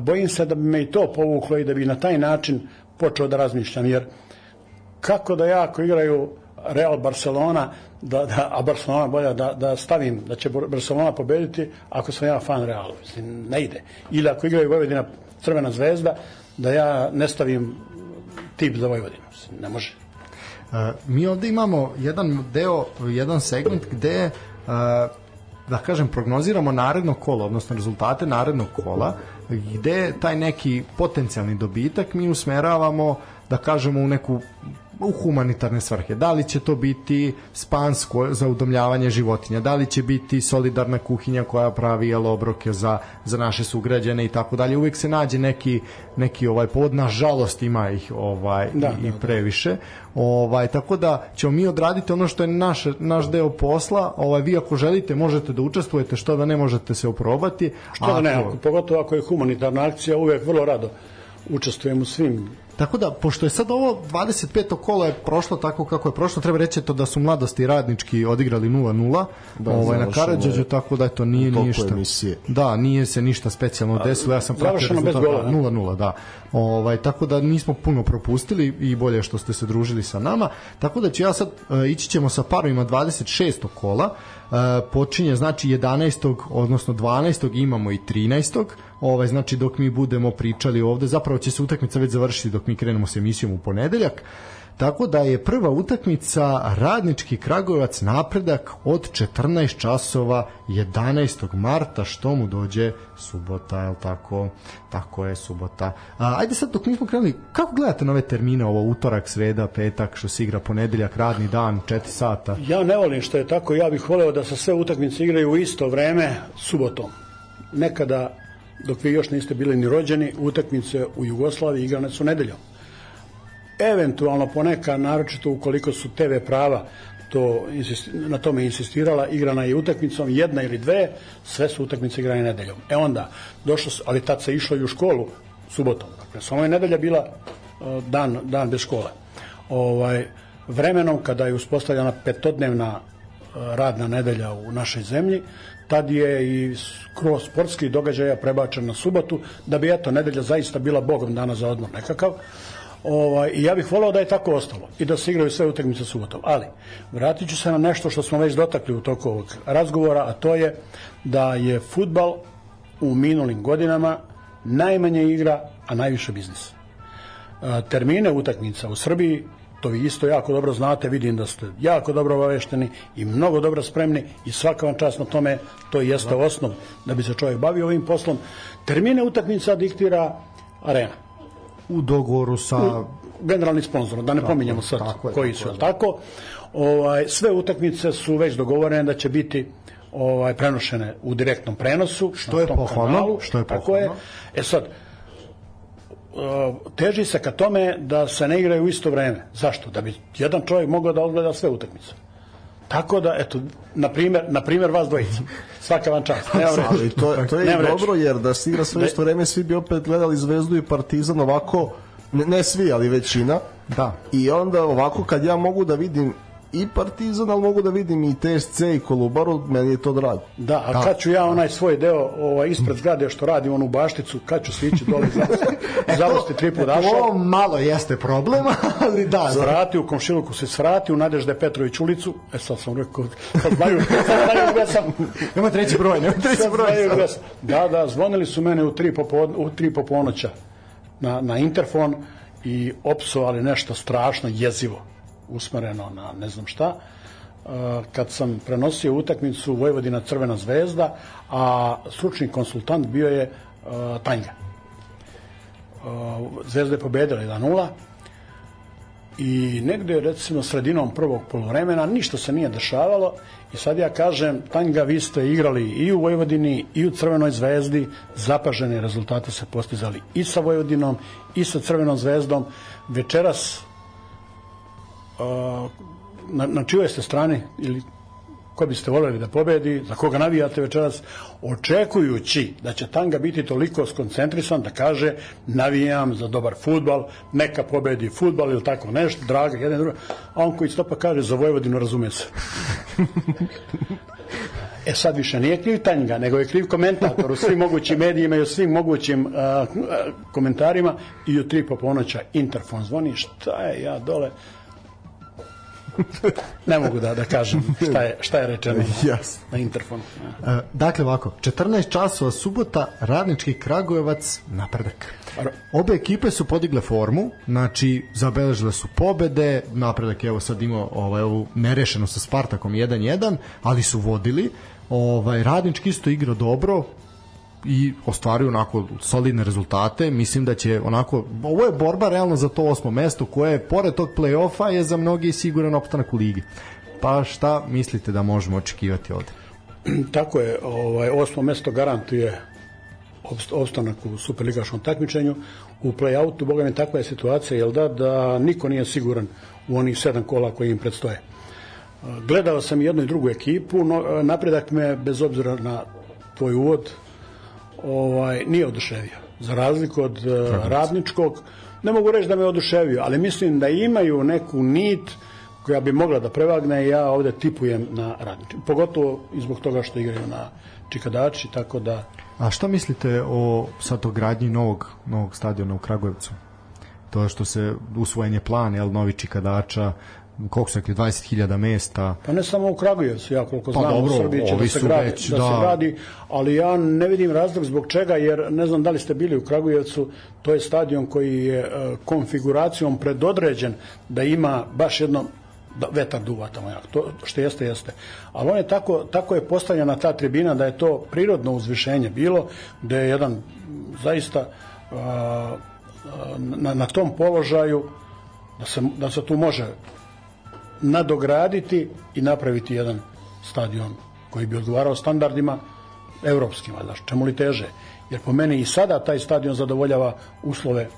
bojim se da bi me i to povuklo i da bi na taj način počeo da razmišljam, jer kako da ja ako igraju Real Barcelona, da, da, a Barcelona bolja da, da stavim da će Barcelona pobediti ako sam ja fan Reala. Mislim, ne ide. Ili ako igraju Vojvodina Crvena zvezda, da ja ne stavim tip za Vojvodinu. Ne može. Uh, mi ovde imamo jedan deo, jedan segment gde uh, da kažem, prognoziramo naredno kolo, odnosno rezultate narednog kola, gde taj neki potencijalni dobitak mi usmeravamo, da kažemo, u neku u humanitarne svrhe. Da li će to biti spans za udomljavanje životinja, da li će biti solidarna kuhinja koja pravi jel, obroke za, za naše sugrađane i tako dalje. Uvek se nađe neki, neki ovaj povod, nažalost ima ih ovaj, da, i, da, i previše. Ovaj, tako da ćemo mi odraditi ono što je naš, naš deo posla. Ovaj, vi ako želite možete da učestvujete, što da ne možete se oprobati. Što da ne, ako, pogotovo ako je humanitarna akcija, uvek vrlo rado učestvujem u svim Tako da, pošto je sad ovo 25. kola je prošlo tako kako je prošlo, treba reći to da su mladosti radnički odigrali 0-0 da, ovaj, na Karadžođu, tako da to nije ništa. Emisije. Da, nije se ništa specijalno desilo, ja sam pratio rezultat 0-0, da. Ovaj, tako da nismo puno propustili i bolje što ste se družili sa nama. Tako da ću ja sad, uh, ići ćemo sa parovima 26. kola, uh, počinje znači 11. odnosno 12. imamo i 13 ovaj znači dok mi budemo pričali ovde zapravo će se utakmica već završiti dok mi krenemo sa emisijom u ponedeljak Tako da je prva utakmica Radnički Kragujevac napredak od 14 časova 11. marta što mu dođe subota, je tako? Tako je subota. A, ajde sad dok nismo krenuli, kako gledate na ove termine, ovo utorak, sreda, petak, što se igra ponedeljak, radni dan, 4 sata? Ja ne volim što je tako, ja bih voleo da se sve utakmice igraju u isto vreme subotom. Nekada dok vi još niste bili ni rođeni, utakmice u Jugoslaviji igrane su nedeljom. eventualno poneka, naročito ukoliko su TV prava to na tome insistirala, igrana je utakmicom, jedna ili dve, sve su utakmice igrane nedeljom. E onda, došlo ali tad se išlo i u školu subotom. Dakle, samo je nedelja bila uh, dan, dan bez škole. Ovaj, vremenom kada je uspostavljena petodnevna uh, radna nedelja u našoj zemlji, tad je i kroz sportski događaja prebačen na subotu, da bi eto nedelja zaista bila bogom dana za odmor nekakav. Ovaj, I ja bih volao da je tako ostalo i da se igraju sve utakmice subotom. Ali, vratit ću se na nešto što smo već dotakli u toku ovog razgovora, a to je da je futbal u minulim godinama najmanje igra, a najviše biznis. Termine utakmica u Srbiji to vi isto jako dobro znate, vidim da ste jako dobro obavešteni i mnogo dobro spremni i svaka vam čast na tome, to jeste osnov da bi se čovjek bavio ovim poslom. Termine utakmica diktira arena. U dogovoru sa... U, generalni sponzor, da ne tako, pominjemo sad tako koji tako, su, tako. Ovaj, sve utakmice su već dogovorene da će biti ovaj prenošene u direktnom prenosu što je pohvalno što je pohvalno je. e sad teži se ka tome da se ne igraju u isto vreme. Zašto? Da bi jedan čovjek mogao da odgleda sve utakmice. Tako da, eto, na primjer, na primjer vas dvojica. Svaka vam čast. Nema Ali to, to je dobro, jer da se igra sve isto vreme, svi bi opet gledali Zvezdu i Partizan ovako, ne, ne svi, ali većina. Da. I onda ovako, kad ja mogu da vidim i Partizan, ali mogu da vidim i TSC i Kolubaru, meni je to drago. Da, a da. kad ću ja onaj svoj deo ovaj, ispred zgrade što radim onu bašticu, kad ću se ići dole zavosti tri pudaša. Ovo malo jeste problem, ali da. Svrati u komšiluku se svrati u Nadežde Petrović ulicu, e sad sam rekao, sad znaju, sad znaju gde sam. Nema treći broj, nema treći broj. Da, da, zvonili su mene u tri, popo, u tri poponoća na, na interfon i opsovali nešto strašno jezivo usmereno na ne znam šta, uh, kad sam prenosio utakmicu Vojvodina Crvena zvezda, a stručni konsultant bio je uh, Tanja. Uh, zvezda je pobedila 1-0 i negde recimo sredinom prvog polovremena ništa se nije dešavalo i sad ja kažem Tanja vi ste igrali i u Vojvodini i u Crvenoj zvezdi zapažene rezultate se postizali i sa Vojvodinom i sa Crvenom zvezdom večeras na, na čijoj ste strani ili ko biste voljeli da pobedi, za koga navijate večeras, očekujući da će Tanga biti toliko skoncentrisan da kaže navijam za dobar futbal, neka pobedi futbal ili tako nešto, draga, jedan drugi, a on koji stopa kaže za Vojvodinu razume se. E sad više nije kriv Tanga, nego je kriv komentator u svim mogućim medijima i u svim mogućim uh, komentarima i u tri poponoća Interfon zvoni, šta je ja dole, ne mogu da, da kažem šta je, šta je rečeno yes. na interfonu. Ja. E, dakle, ovako, 14 časova subota, radnički Kragujevac, napredak. Obe ekipe su podigle formu, znači zabeležile su pobede, napredak je evo sad imao ovaj, ovu nerešenu sa Spartakom 1-1, ali su vodili, ovaj, radnički isto igra dobro, i ostvaruju onako solidne rezultate. Mislim da će onako ovo je borba realno za to osmo mesto koje pored tog plej-ofa je za mnogi siguran opstanak u ligi. Pa šta mislite da možemo očekivati ovde? Tako je, ovaj osmo mesto garantuje opstanak u superligaškom takmičenju. U play-outu, boga mi, takva je situacija, jel da, da niko nije siguran u onih sedam kola koji im predstoje. Gledao sam jednu i drugu ekipu, no, napredak me, bez obzira na tvoj uvod, ovaj, nije oduševio. Za razliku od uh, radničkog, ne mogu reći da me oduševio, ali mislim da imaju neku nit koja bi mogla da prevagne i ja ovde tipujem na radnički. Pogotovo i zbog toga što igraju na Čikadači, tako da... A šta mislite o sad o gradnji novog, novog stadiona u Kragujevcu? To što se usvojen je plan, jel, novi Čikadača, koliko rekli, 20.000 mesta. Pa ne samo u Kragujevcu, ja koliko pa znam dobro, u Srbiji će da se, gradi, već, da, da se gradi, ali ja ne vidim razlog zbog čega, jer ne znam da li ste bili u Kragujevcu, to je stadion koji je uh, konfiguracijom predodređen da ima baš jedno da, vetar duva tamo jak. To što jeste, jeste. Ali on je tako, tako je postavljena ta tribina da je to prirodno uzvišenje bilo, da je jedan zaista uh, na, na tom položaju da se, da se tu može nadograditi i napraviti jedan stadion koji bi odgovarao standardima evropskim, valjda, čemu li teže. Jer po meni i sada taj stadion zadovoljava uslove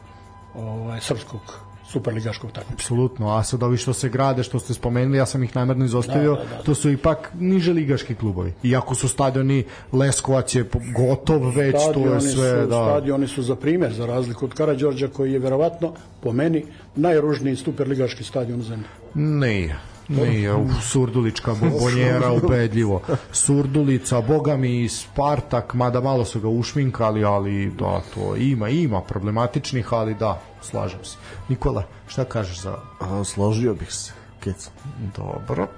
ovaj, srpskog, superligaškog takmičenja. Apsolutno, a sad ovi što se grade, što ste spomenuli, ja sam ih namerno izostavio, da, da, da. to su ipak niže ligaški klubovi. Iako su stadioni Leskovac je gotov već, stadioni to je sve... Su, da. Stadioni su za primjer, za razliku od Karadžorđa koji je verovatno, po meni, najružniji superligaški stadion u zemlji. Nije. Nije, u Surdulička bombonjera ubedljivo. Surdulica, boga mi Spartak, mada malo su ga ušminkali, ali da, to ima, ima problematičnih, ali da, slažem se. Nikola, šta kažeš za... A, složio bih se, Keca. Dobro.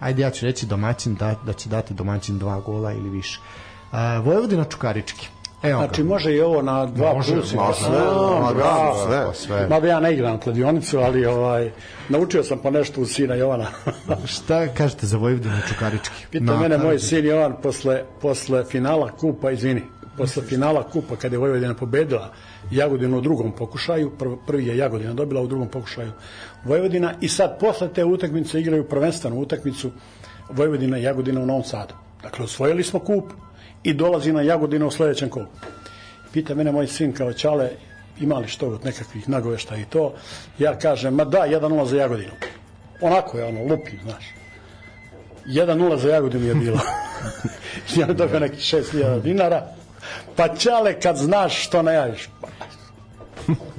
Ajde, ja ću reći domaćin da, da će dati domaćin dva gola ili više. A, Vojvodina Čukarički. Evo znači ga. može i ovo na dva može, plus. Može, sve, no, bravo, sve, sve. Mada ja ne igram kladionicu, ali ovaj, naučio sam po nešto u sina Jovana. Šta kažete za Vojvodinu Čukarički? Pita na, mene moj sin Jovan posle, posle finala kupa, izvini, posle finala kupa kada je Vojvodina pobedila Jagodinu u drugom pokušaju, prvi je Jagodina dobila u drugom pokušaju Vojvodina i sad posle te utakmice igraju prvenstvenu utakmicu Vojvodina i Jagodina u Novom Sadu. Dakle, osvojili smo kup, i dolazi na Jagodinu u sledećem kolu. Pita mene moj sin kao Čale, imali što od nekakvih nagovešta i to, ja kažem, ma da, 1-0 za Jagodinu. Onako je ono, lupi, znaš. 1-0 za Jagodinu je bilo. ja dobio neki 6000 dinara, pa Čale, kad znaš što ne javiš.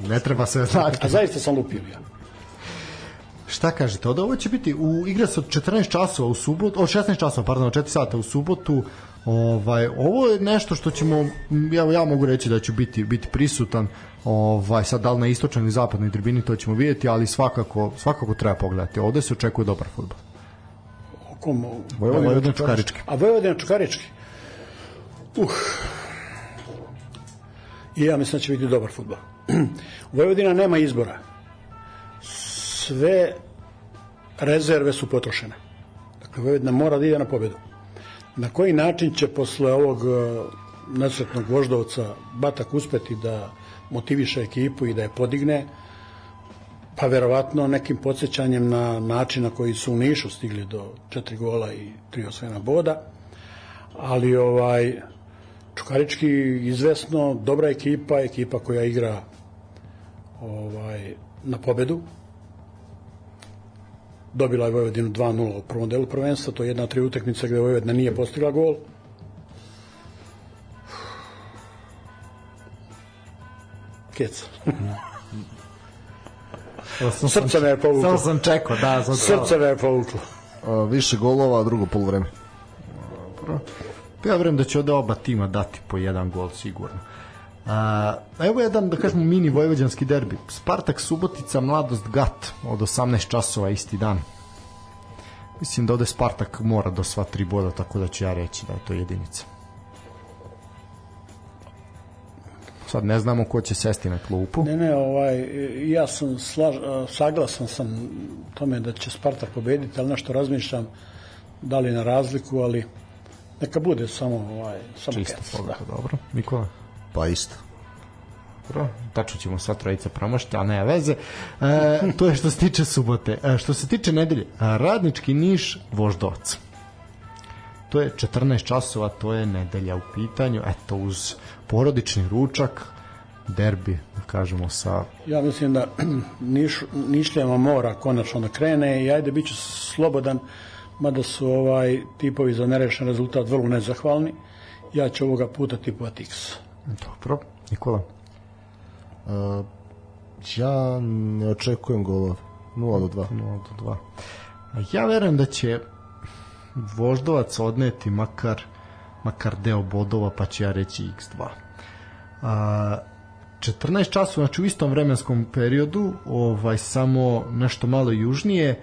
ne treba se znati. A zaista sam lupio ja. Šta kažete? Od ovo će biti u igra se od 14 časova u subotu, od 16 časova, pardon, od 4 sata u subotu. Ovaj ovo je nešto što ćemo ja ja mogu reći da ću biti biti prisutan. Ovaj sad dal na istočnoj ili zapadnoj tribini to ćemo videti, ali svakako svakako treba pogledati. Ovde se očekuje dobar fudbal. Kom Vojvodina Čukarički. A Vojvodina Čukarički. Uh. I ja mislim da će biti dobar fudbal. Vojvodina nema izbora. Sve rezerve su potrošene. Dakle, Vojvodina mora da ide na pobedu. Na koji način će posle ovog e, nesretnog voždovca Batak uspeti da motiviše ekipu i da je podigne, pa verovatno nekim podsjećanjem na način na koji su u Nišu stigli do četiri gola i tri osvojena boda, ali ovaj Čukarički izvesno dobra ekipa, ekipa koja igra ovaj na pobedu, dobila je Vojvodinu 2-0 u prvom delu prvenstva, to je jedna od tri utakmice gde Vojvodina nije postigla gol. Kec. Srce me je povuklo. Samo sam čekao, da. Sam Srce me je povuklo. više golova, drugo polovreme. Dobro. Ja vrem da će ovde oba tima dati po jedan gol sigurno. A, evo jedan, da kažemo, mini vojvođanski derbi. Spartak Subotica, Mladost Gat od 18 časova isti dan. Mislim da ovde Spartak mora do sva tri boda, tako da ću ja reći da je to jedinica. Sad ne znamo ko će sesti na klupu. Ne, ne, ovaj, ja sam slaž, saglasan sam tome da će Spartak pobediti, ali nešto razmišljam da li na razliku, ali neka bude samo ovaj, samo Čisto pogled, da. dobro. Nikola? Pa isto. Dobro, tačno ćemo sva trojica promašiti, a ne veze. E, to je što se tiče subote. E, što se tiče nedelje, radnički Niš, Voždovac. To je 14 časova, to je nedelja u pitanju. Eto, uz porodični ručak, derbi, da kažemo sa... Ja mislim da Niš, Nišljama mora konačno da krene i ajde, bit ću slobodan, mada su ovaj tipovi za nerešen rezultat vrlo nezahvalni. Ja ću ovoga puta tipovati X. Dobro. Nikola? Uh, ja ne očekujem golov. 0 do 2. 0 do 2. Ja verujem da će Voždovac odneti makar makar deo bodova, pa će ja reći x2. A, 14 časova, znači u istom vremenskom periodu, ovaj samo nešto malo južnije,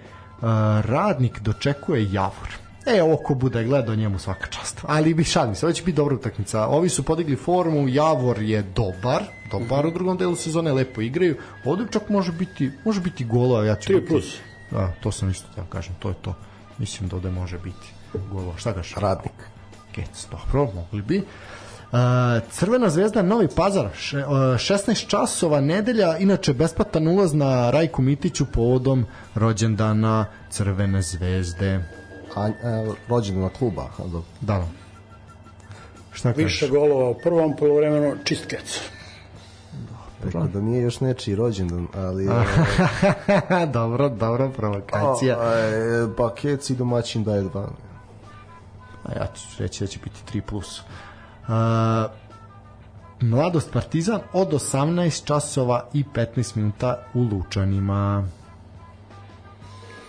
radnik dočekuje Javor. E, ovo ko bude gledao njemu svaka čast. Ali bi šalim se, ovo će biti dobra utakmica. Ovi su podigli formu, Javor je dobar, dobar u drugom delu sezone, lepo igraju. Ovde čak može biti, može biti golova, ja ću... 3 plus. Da, to sam isto da kažem, to je to. Mislim da ovde može biti golova. Šta gaš? Radnik. Kec, dobro, mogli bi. Uh, Crvena zvezda Novi Pazar še, uh, 16 časova nedelja inače besplatan ulaz na Rajku Mitiću povodom rođendana Crvene zvezde a, e, rođena kluba. Da. da. Šta Više kažeš? golova u prvom polovremenu čist kec. Tako da nije još nečiji rođendan, ali... dobro, dobro, provokacija. O, e, pa Kec i domaćin daje dva. A ja ću reći da će biti 3+. Plus. Uh, Mladost Partizan od 18 časova i 15 minuta u Lučanima.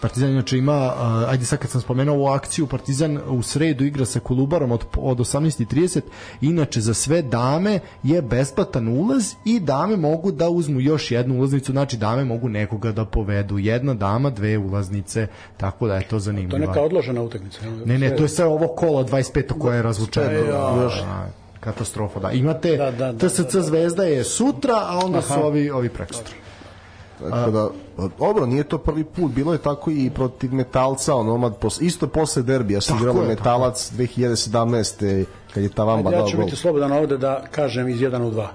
Partizan inače ima, uh, ajde sad kad sam spomenuo ovu akciju, Partizan u sredu igra sa Kolubarom od, od 18.30, inače za sve dame je besplatan ulaz i dame mogu da uzmu još jednu ulaznicu, znači dame mogu nekoga da povedu. Jedna dama, dve ulaznice, tako da je to zanimljivo. To je neka odložena utakmica. Ne, ne, to je sve ovo kolo 25. koje je razvučeno. Ja, katastrofa, da. Imate da, da, da, TSC da, da. Zvezda je sutra, a onda Aha. su ovi, ovi prekstra. Tako da, dobro, nije to prvi put, bilo je tako i protiv Metalca, ono, pos, isto posle derbija se igralo Metalac 2017. kad je Tavamba dao gol. Ja ću biti slobodan ovde da kažem iz 1 u 2.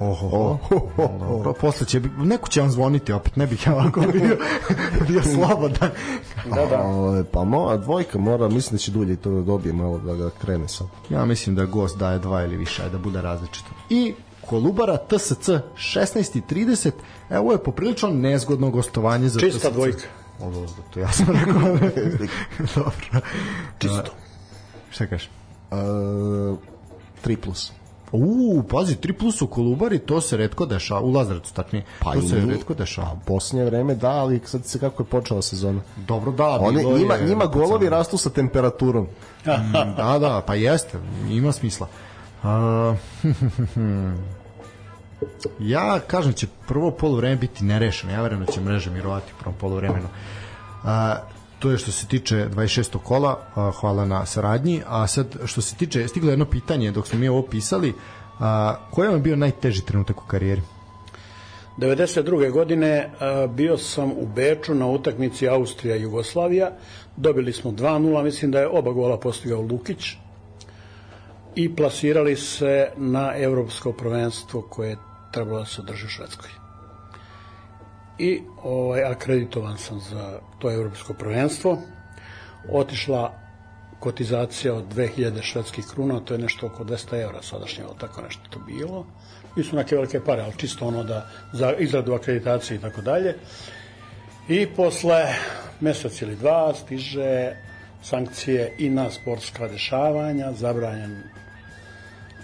Oho, oh, oh, oh, dobro, posle će, neko će vam zvoniti opet, ne bih ja ovako bio, bio slobodan. da, da. O, pa mo, dvojka mora, mislim da će dulje to da dobije malo da ga krene sad. Ja mislim da gost daje dva ili više, da bude različito. I Kolubara TSC 16.30 evo je poprilično nezgodno gostovanje za Čista TSC. dvojka. Ovo, to ja sam rekao. Dobro. Čisto. Šta kažeš? Uh, 3 plus. U, pazi, 3 plus u Kolubari, to se redko dešava, u Lazarevcu tačnije. Pa to se mi, redko dešava. Pa, posljednje vreme da, ali sad se kako je počela sezona. Dobro, da. One, njima, je, njima golovi rastu sa temperaturom. Mm, da, da, pa jeste, ima smisla. Uh, ja kažem da će prvo polovreme biti nerešeno. Ja verujem da će mreže mirovati u prvom polovremenu. Uh, to je što se tiče 26. kola, hvala na saradnji, a sad što se tiče, stiglo jedno pitanje dok smo mi ovo pisali, a, koji vam je bio najteži trenutak u karijeri? 92. godine a, bio sam u Beču na utakmici Austrija-Jugoslavija, dobili smo 2-0, mislim da je oba gola postigao Lukić i plasirali se na evropsko prvenstvo koje je trebalo da se održi u Švedskoj i ovaj, akreditovan sam za to evropsko prvenstvo. Otišla kotizacija od 2000 švedskih kruna, to je nešto oko 200 evra sadašnje, tako nešto to bilo. Nisu neke velike pare, ali čisto ono da za izradu akreditacije i tako dalje. I posle mesec ili dva stiže sankcije i na sportska dešavanja, zabranjen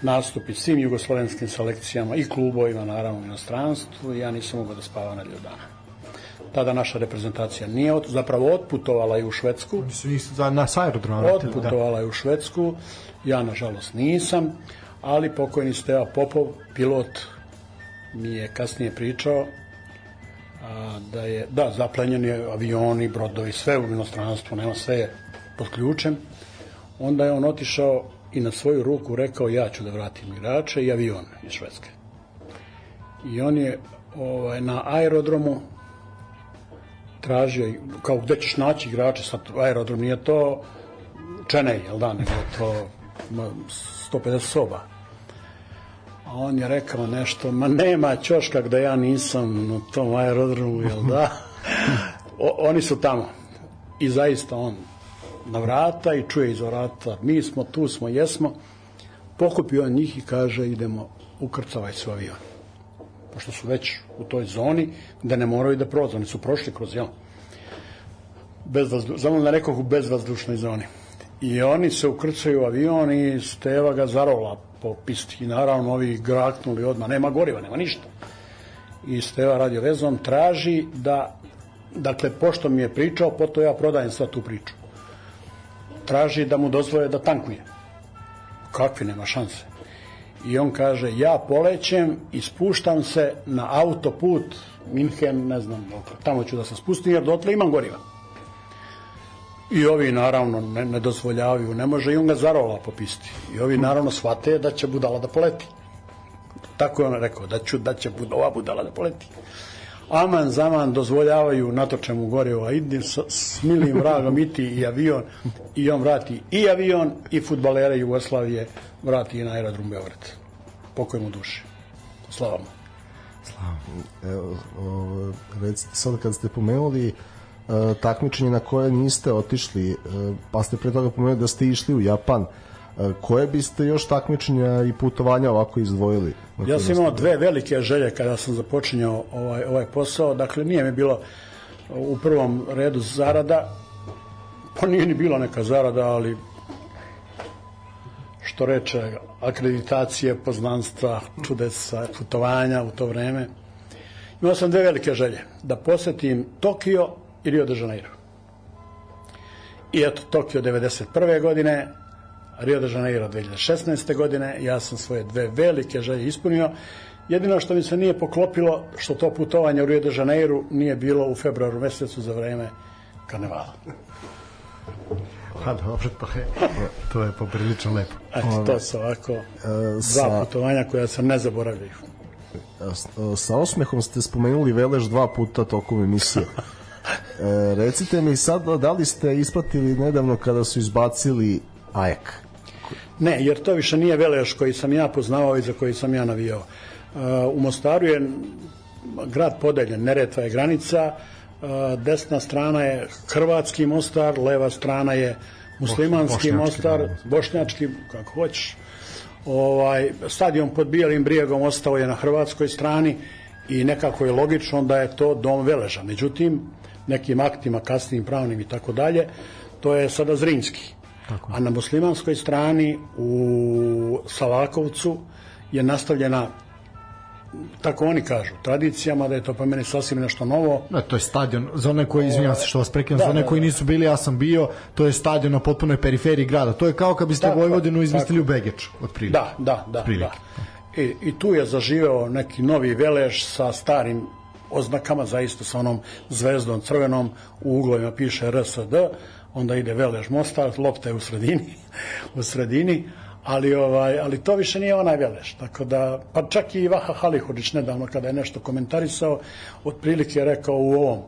nastupi svim jugoslovenskim selekcijama i klubovima, naravno u inostranstvu i ja nisam mogao da spavam na dana. Tada naša reprezentacija nije, od, zapravo otputovala je u Švedsku. Oni su za, na aerodrom. Da. Otputovala da. je u Švedsku, ja nažalost nisam, ali pokojni Steva Popov, pilot, mi je kasnije pričao a, da je, da, zaplenjeni avioni, brodovi, sve u inostranstvu, nema sve je pod ključem. Onda je on otišao i na svoju ruku rekao ja ću da vratim igrače i avion iz Švedske. I on je ovaj, na aerodromu tražio, kao gde ćeš naći igrače, sad aerodrom nije to Čenej, jel da, nego to 150 soba. A on je rekao nešto, ma nema ćoška gde ja nisam na tom aerodromu, jel da? O, oni su tamo. I zaista on na vrata i čuje iz vrata, mi smo tu, smo, jesmo. Pokupio on njih i kaže, idemo, ukrcavaj se u avion. Pošto su već u toj zoni, da ne moraju da prođu, oni su prošli kroz, jel? Bezvazdu, na nekog u bezvazdušnoj zoni. I oni se ukrcaju u avion i Steva ga zarola po pisti. I naravno ovi graknuli odmah, nema goriva, nema ništa. I Steva radio vezom traži da, dakle, pošto mi je pričao, poto ja prodajem sva tu priču traži da mu dozvoje da tankuje. Kakvi, nema šanse. I on kaže, ja polećem i spuštam se na autoput Minhen, ne znam, tamo ću da se spustim jer dotle imam goriva. I ovi naravno ne, ne dozvoljavaju, ne može i on ga zarola popisti. I ovi naravno shvate da će budala da poleti. Tako je on rekao, da, ću, da će bud, ova budala da poleti aman zaman dozvoljavaju natočemu gore ovaj idem s, milim vragom iti i avion i on vrati i avion i futbalere Jugoslavije vrati i na aerodrom Beograd. Pokoj mu duše slava mu. Slava evo recite sad kad ste pomenuli uh, takmičenje na koje niste otišli uh, pa ste pre toga pomenuli da ste išli u Japan koje biste još takmičenja i putovanja ovako izdvojili? Ja sam imao dve velike želje kada sam započinjao ovaj, ovaj posao. Dakle, nije mi bilo u prvom redu zarada, pa nije ni bila neka zarada, ali što reče, akreditacije, poznanstva, čudesa, putovanja u to vreme. Imao sam dve velike želje, da posetim Tokio i Rio de Janeiro. I eto, Tokio 91. godine, Rio de Janeiro 2016. godine, ja sam svoje dve velike želje ispunio. Jedino što mi se nije poklopilo, što to putovanje u Rio de Janeiro nije bilo u februaru mesecu za vreme karnevala. Pa dobro, to je, to je poprilično lepo. Eto, to su ovako e, dva putovanja koja se ne zaboravljaju. E, sa osmehom ste spomenuli Velež dva puta tokom emisije. E, recite mi sad, da li ste isplatili nedavno kada su izbacili Ajak? Ne, jer to više nije Velež koji sam ja poznavao i za koji sam ja navijao. Uh, u Mostaru je grad podeljen, Neretva je granica, uh, desna strana je Hrvatski Mostar, leva strana je muslimanski Mostar, bošnjački, kako hoćeš. Ovaj, stadion pod Bijelim brijegom ostao je na hrvatskoj strani i nekako je logično da je to dom Veleža. Međutim, nekim aktima, kasnim, pravnim i tako dalje, to je sada Zrinski. Tako. A na muslimanskoj strani u Salakovcu je nastavljena tako oni kažu, tradicijama, da je to po meni sasvim nešto novo. Ne, to je stadion, za one koji, izvinjam se što vas prekinem, da, za one da, koji da. nisu bili, ja sam bio, to je stadion na potpunoj periferiji grada. To je kao kad biste da, Vojvodinu izmestili u Begeč, otprilike. Da, da, da. da. I, I tu je zaživeo neki novi velež sa starim oznakama, zaista sa onom zvezdom crvenom, u uglovima piše RSD, onda ide Velež Mostar, lopta je u sredini, u sredini, ali ovaj ali to više nije onaj Velež tako da pa čak i Vaha Halihodić nedavno kada je nešto komentarisao otprilike je rekao u ovom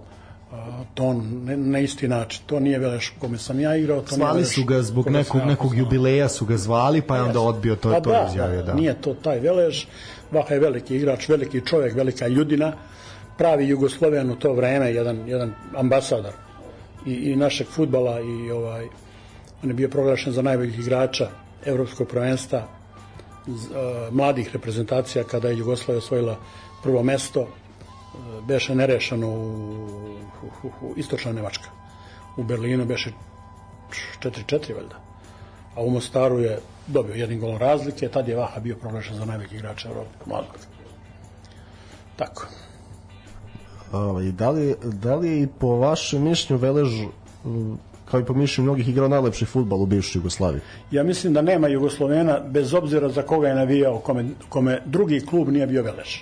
to ne, na isti način. To nije Veleš kome sam ja igrao. To zvali su ga zbog nekog, nekog jubileja su ga zvali, pa je onda odbio to, pa to da, izjavio. Da, da. Nije to taj Velež. Vaha je veliki igrač, veliki čovjek, velika ljudina, pravi Jugosloven u to vreme, jedan, jedan ambasador i, i našeg futbala i ovaj, on je bio proglašen za najboljih igrača evropskog prvenstva mladih reprezentacija kada je Jugoslavia osvojila prvo mesto beše nerešeno u, u, u istočna Nemačka. U Berlinu beše 4-4 valjda. A u Mostaru je dobio jednim golom razlike tad je Vaha bio proglašen za najveći igrač Evrope mladog. Tako Ovaj, da, li, da li po vašem mišljenju Velež kao i po mišljenju mnogih igrao najlepši futbal u bivšoj Jugoslaviji? Ja mislim da nema Jugoslovena bez obzira za koga je navijao, kome, kome drugi klub nije bio Velež.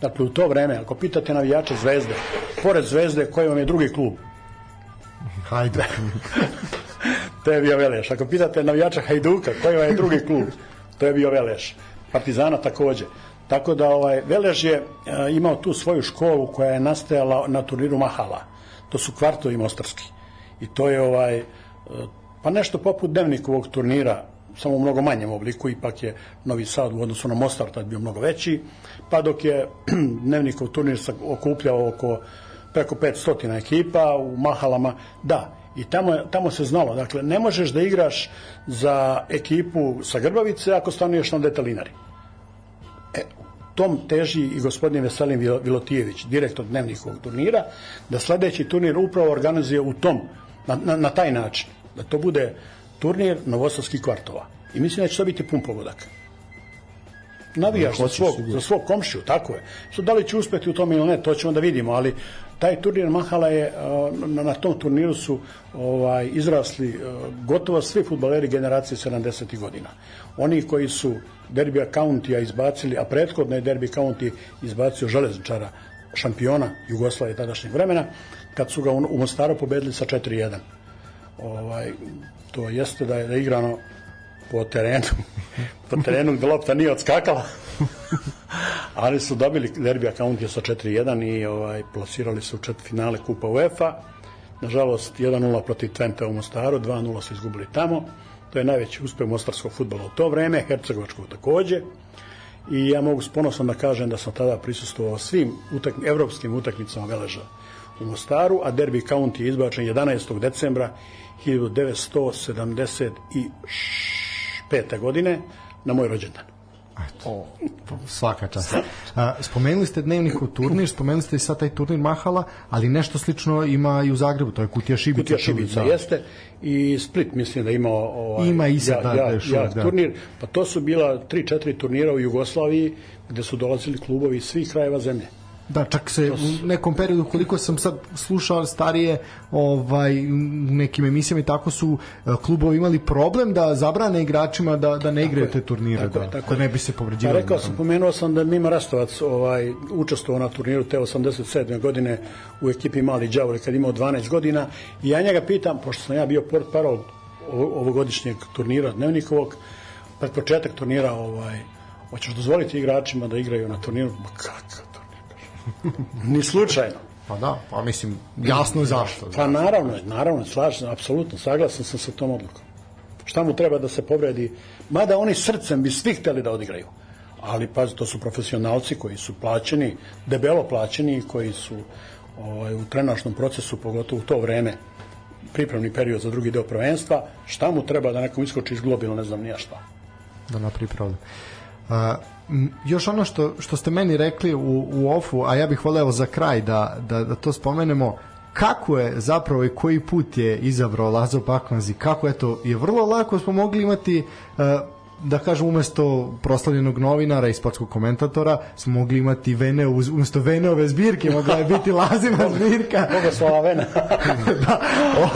Dakle, u to vreme, ako pitate navijače Zvezde, pored Zvezde, koji vam je drugi klub? Hajduk. to je bio Veleš. Ako pitate navijača Hajduka, koji vam je drugi klub? To je bio Veleš. Partizana takođe. Tako da ovaj Velež je e, imao tu svoju školu koja je nastajala na turniru Mahala. To su kvartovi mostarski. I to je ovaj e, pa nešto poput dnevnikovog turnira samo u mnogo manjem obliku, ipak je Novi Sad u odnosu na Mostar tad bio mnogo veći, pa dok je dnevnikov turnir okupljao oko preko 500 ekipa u Mahalama, da, i tamo, tamo se znalo, dakle, ne možeš da igraš za ekipu sa Grbavice ako stanuješ na detalinari. E, tom teži i gospodin Veselin Vilotijević, direktor dnevnikovog turnira, da sledeći turnir upravo organizuje u tom, na, na, na taj način. Da to bude turnir Novosadskih kvartova. I mislim da će to biti pun pogodak. Navijaš za svog, za svog komšiju, tako je. Što da li će uspeti u tome ili ne, to ćemo da vidimo, ali taj turnir Mahala je, na, na tom turniru su ovaj, izrasli gotovo svi futbaleri generacije 70. godina. Oni koji su Derby Countija izbacili, a prethodno je Derby County izbacio železničara, šampiona Jugoslavije tadašnjeg vremena, kad su ga u Mostaru pobedili sa 4-1. Ovaj, to jeste da je, da igrano po terenu, po terenu gde lopta nije odskakala, ali su dobili derbi Countija sa 4-1 i ovaj, plasirali su u finale Kupa UEFA. Nažalost, 1-0 protiv Twente u Mostaru, 2-0 su izgubili tamo. To je najveći uspeh mostarskog futbola u to vreme, Hercegovačkog takođe. I ja mogu s ponosom da kažem da sam tada prisustovao svim utak, evropskim utakmicama Veleža u Mostaru, a Derby County je izbačen 11. decembra 1975. pete godine na moj rođendan. Eto, svaka čast. A, spomenuli ste dnevniku turnir, spomenuli ste i sad taj turnir Mahala, ali nešto slično ima i u Zagrebu, to je Kutija Šibica. Kutija Šibica, jeste. I Split mislim da ima ovaj, ima i sad, ja, da, ja, da, ja, da. turnir. Pa to su bila 3-4 turnira u Jugoslaviji gde su dolazili klubovi iz svih krajeva zemlje. Da, čak se u nekom periodu koliko sam sad slušao starije ovaj u nekim emisijama i tako su e, klubovi imali problem da zabrane igračima da da ne igraju te turnire tako da, je, tako da ne bi se povređivali. Pa rekao sam, pomenuo sam da Mima Rastovac ovaj učestvovao na turniru te 87. godine u ekipi Mali đavoli kad imao 12 godina i ja njega pitam pošto sam ja bio port parol ovogodišnjeg turnira dnevnikovog pred početak turnira ovaj hoćeš dozvoliti igračima da igraju na turniru? Ma kakav Ni slučajno. Pa da, pa mislim, jasno zašto. Pa naravno, naravno, slažem, apsolutno, saglasan sam sa tom odlukom. Šta mu treba da se povredi? Mada oni srcem bi svi hteli da odigraju. Ali, pazi, to su profesionalci koji su plaćeni, debelo plaćeni, koji su ovaj, u trenašnom procesu, pogotovo u to vreme, pripremni period za drugi deo prvenstva, šta mu treba da nekom iskoči iz globila, ne znam nija šta. Da napravi problem. Još ono što, što ste meni rekli u, u ofu, a ja bih voleo za kraj da, da, da to spomenemo, kako je zapravo i koji put je izabrao Lazo Bakmanzi, kako to, je vrlo lako smo mogli imati uh, da kažem umesto proslavljenog novinara i sportskog komentatora smo mogli imati Vene umesto Veneove zbirke mogla je biti Lazina zbirka. Bogoslava Vena. Da,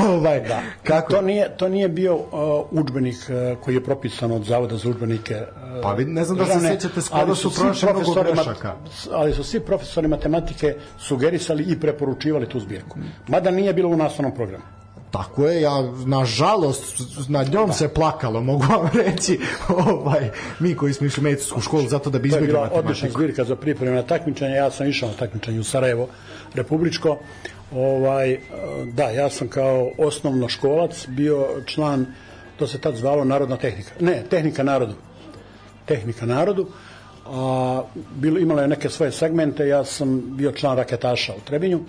ovaj, da. Kako? To, nije, to nije bio uh, udžbenik uh, koji je propisan od Zavoda za udžbenike uh, pa vi, ne znam da se sećate skoro su prošli mnogo grešaka. ali su svi profesori matematike sugerisali i preporučivali tu zbirku. Mada nije bilo u nastavnom programu Tako je, ja nažalost nad njom da. se plakalo, mogu vam reći, ovaj mi koji smo išli u medicinsku školu zato da bi izbegli matematiku. Odlična zbirka za pripremu na takmičenje, ja sam išao na takmičenje u Sarajevo, republičko. Ovaj da, ja sam kao osnovno školac bio član to se tad zvalo Narodna tehnika. Ne, Tehnika narodu. Tehnika narodu. A, bilo, imalo je neke svoje segmente, ja sam bio član raketaša u Trebinju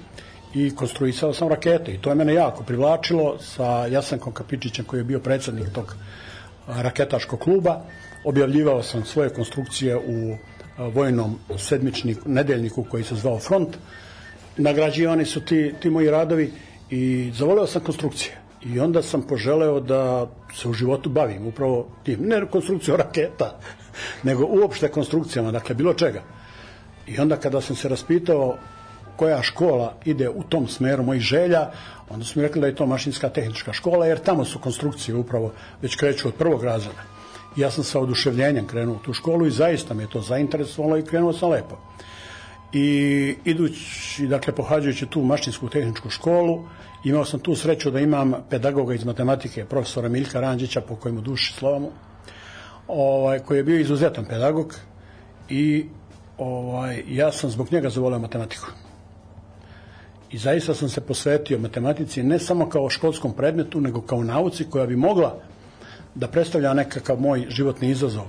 i konstruisao sam rakete i to je mene jako privlačilo sa Jasenkom Kapičićem koji je bio predsednik tog raketaškog kluba. Objavljivao sam svoje konstrukcije u vojnom sedmičniku, nedeljniku koji se zvao Front. Nagrađivani su ti, ti moji radovi i zavoleo sam konstrukcije. I onda sam poželeo da se u životu bavim upravo tim, ne konstrukcijom raketa, nego uopšte konstrukcijama, dakle bilo čega. I onda kada sam se raspitao koja škola ide u tom smeru mojih želja, onda su mi rekli da je to mašinska tehnička škola, jer tamo su konstrukcije upravo već kreću od prvog razreda. Ja sam sa oduševljenjem krenuo u tu školu i zaista me to zainteresovalo i krenuo sam lepo. I idući, dakle, pohađajući tu mašinsku tehničku školu, imao sam tu sreću da imam pedagoga iz matematike, profesora Miljka Ranđića, po kojemu duši slovamu, ovaj, koji je bio izuzetan pedagog i ovaj, ja sam zbog njega zavoleo matematiku i zaista sam se posvetio matematici ne samo kao školskom predmetu, nego kao nauci koja bi mogla da predstavlja nekakav moj životni izazov.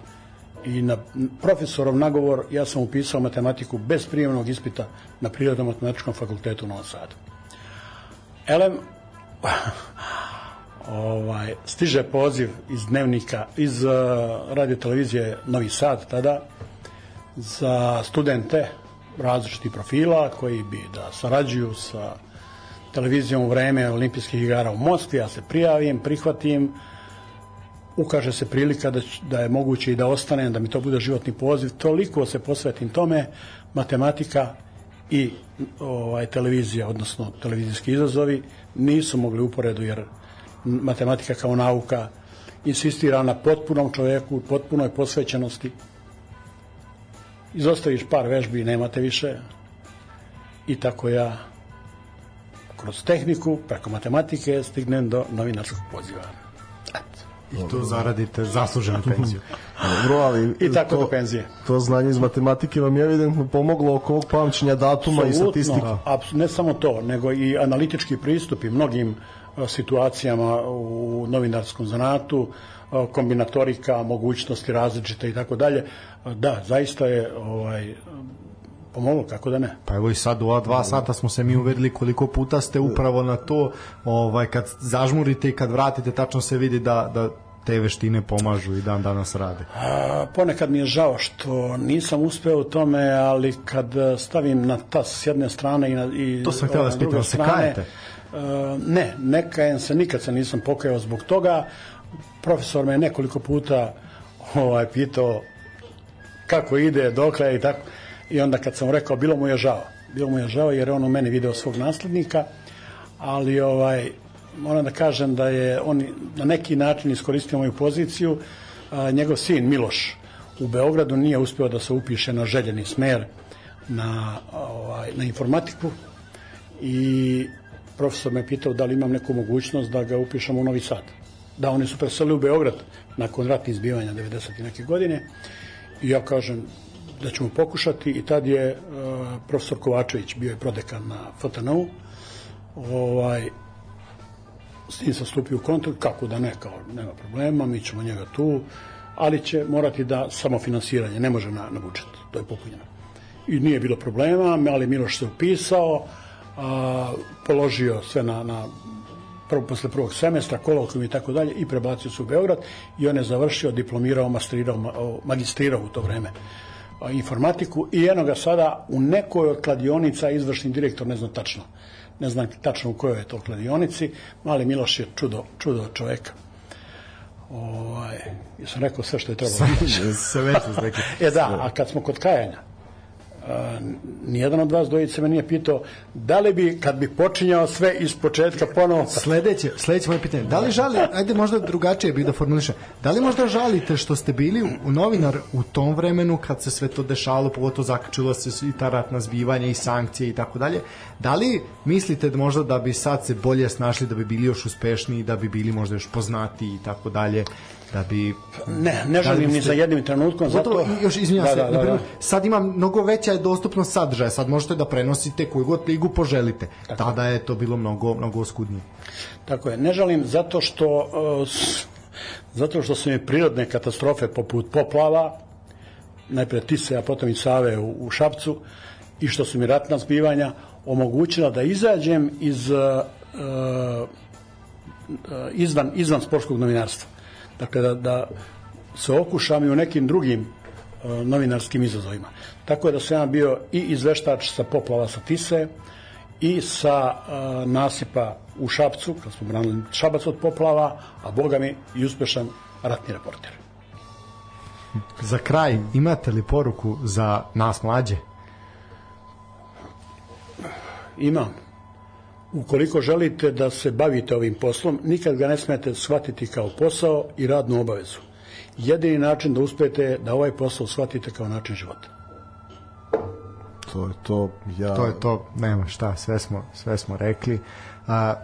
I na profesorov nagovor ja sam upisao matematiku bez prijemnog ispita na Prirodnom matematičkom fakultetu u Novom Sadu. Elem, ovaj, stiže poziv iz dnevnika, iz uh, radio televizije Novi Sad tada, za studente različitih profila koji bi da sarađuju sa televizijom u vreme olimpijskih igara u Moskvi, ja se prijavim, prihvatim, ukaže se prilika da, da je moguće i da ostanem, da mi to bude životni poziv, toliko se posvetim tome, matematika i ovaj televizija, odnosno televizijski izazovi, nisu mogli uporedu jer matematika kao nauka insistira na potpunom čoveku, potpunoj posvećenosti izostaviš par vežbi i nemate više i tako ja kroz tehniku, preko matematike stignem do novinarskog poziva. I tu zaradite zasluženu penziju. Dobro, ali I tako to, do penzije. To znanje iz matematike vam je evidentno pomoglo oko ovog pamćenja datuma Absolutno, i statistike. ne samo to, nego i analitički pristup i mnogim situacijama u novinarskom zanatu, kombinatorika, mogućnosti različite i tako dalje. Da, zaista je ovaj pomoglo, kako da ne. Pa evo i sad u ova dva sata smo se mi uverili koliko puta ste upravo na to, ovaj, kad zažmurite i kad vratite, tačno se vidi da, da te veštine pomažu i dan danas rade? A, ponekad mi je žao što nisam uspeo u tome, ali kad stavim na tas s jedne strane i, na, i to sam htio da spitam, se kajete? ne, ne kajem se, nikad se nisam pokajao zbog toga. Profesor me nekoliko puta ovaj, pitao kako ide, dokle i tako. I onda kad sam rekao, bilo mu je žao. Bilo mu je žao jer je on u meni video svog naslednika, ali ovaj, moram da kažem da je on na neki način iskoristio moju poziciju. A, njegov sin Miloš u Beogradu nije uspeo da se upiše na željeni smer na, ovaj, na informatiku i profesor me pitao da li imam neku mogućnost da ga upišem u Novi Sad. Da, oni su preselili u Beograd nakon ratnih izbivanja 90. neke godine i ja kažem da ćemo pokušati i tad je uh, profesor Kovačević bio je prodekan na FTN-u ovaj, s njim sam stupio u kontakt, kako da ne, kao nema problema, mi ćemo njega tu, ali će morati da samofinansiranje, ne može na, na budžet, to je popunjeno. I nije bilo problema, ali Miloš se upisao, a, položio sve na, na prvo, posle prvog semestra, kolokvijum i tako dalje i prebacio se u Beograd i on je završio, diplomirao, masterirao, magistrirao u to vreme informatiku i eno ga sada u nekoj od kladionica izvršni direktor, ne znam tačno, ne znam tačno u kojoj je to kladionici, mali Miloš je čudo, čudo čoveka. Ovaj, sam rekao sve što je trebalo. Sve već E da, a kad smo kod kajanja, nijedan od vas dvojice me nije pitao da li bi, kad bi počinjao sve iz početka ponovo... Sledeće, sledeće moje pitanje, da li žali, ajde možda drugačije bih da formulišem, da li možda žalite što ste bili u novinar u tom vremenu kad se sve to dešalo, pogotovo zakačilo se i ta ratna zbivanja i sankcije i tako dalje, da li mislite da možda da bi sad se bolje snašli, da bi bili još uspešniji, da bi bili možda još poznati i tako dalje, da bi ne ne želim ni za jednim trenutkom zato još izvinjavam da, se da, da, da. sad ima mnogo veća je dostupnost sadržaja sad možete da prenosite koju god ligu poželite tako. tada je to bilo mnogo mnogo oskudnije tako je ne želim zato što uh, zato što su mi prirodne katastrofe poput poplava najpre Tise a potom i Save u, u Šapcu i što su mi ratna zbivanja omogućila da izađem iz uh, izvan, izvan sportskog novinarstva dakle da, da se okušam i u nekim drugim uh, novinarskim izazovima. Tako je da sam ja bio i izveštač sa poplava sa Tise i sa uh, nasipa u Šapcu, kad smo branili Šabac od poplava, a boga mi i uspešan ratni reporter. Za kraj, imate li poruku za nas mlađe? Imam ukoliko želite da se bavite ovim poslom, nikad ga ne smete shvatiti kao posao i radnu obavezu. Jedini način da uspete da ovaj posao shvatite kao način života. To je to, ja... To je to, nema šta, sve smo, sve smo rekli. A,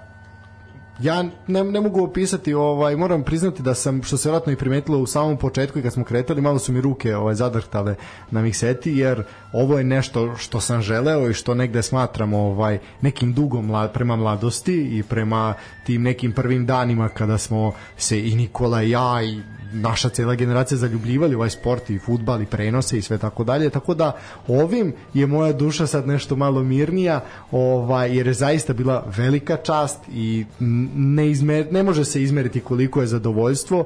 ja ne, ne mogu opisati, ovaj, moram priznati da sam, što se vratno i primetilo u samom početku i kad smo kretali, malo su mi ruke ovaj, zadrhtale na mikseti, jer ovo je nešto što sam želeo i što negde smatram ovaj, nekim dugom mlad, prema mladosti i prema tim nekim prvim danima kada smo se i Nikola i ja i naša cela generacija zaljubljivali ovaj sport i futbal i prenose i sve tako dalje tako da ovim je moja duša sad nešto malo mirnija ovaj jer je zaista bila velika čast i ne izmer, ne može se izmeriti koliko je zadovoljstvo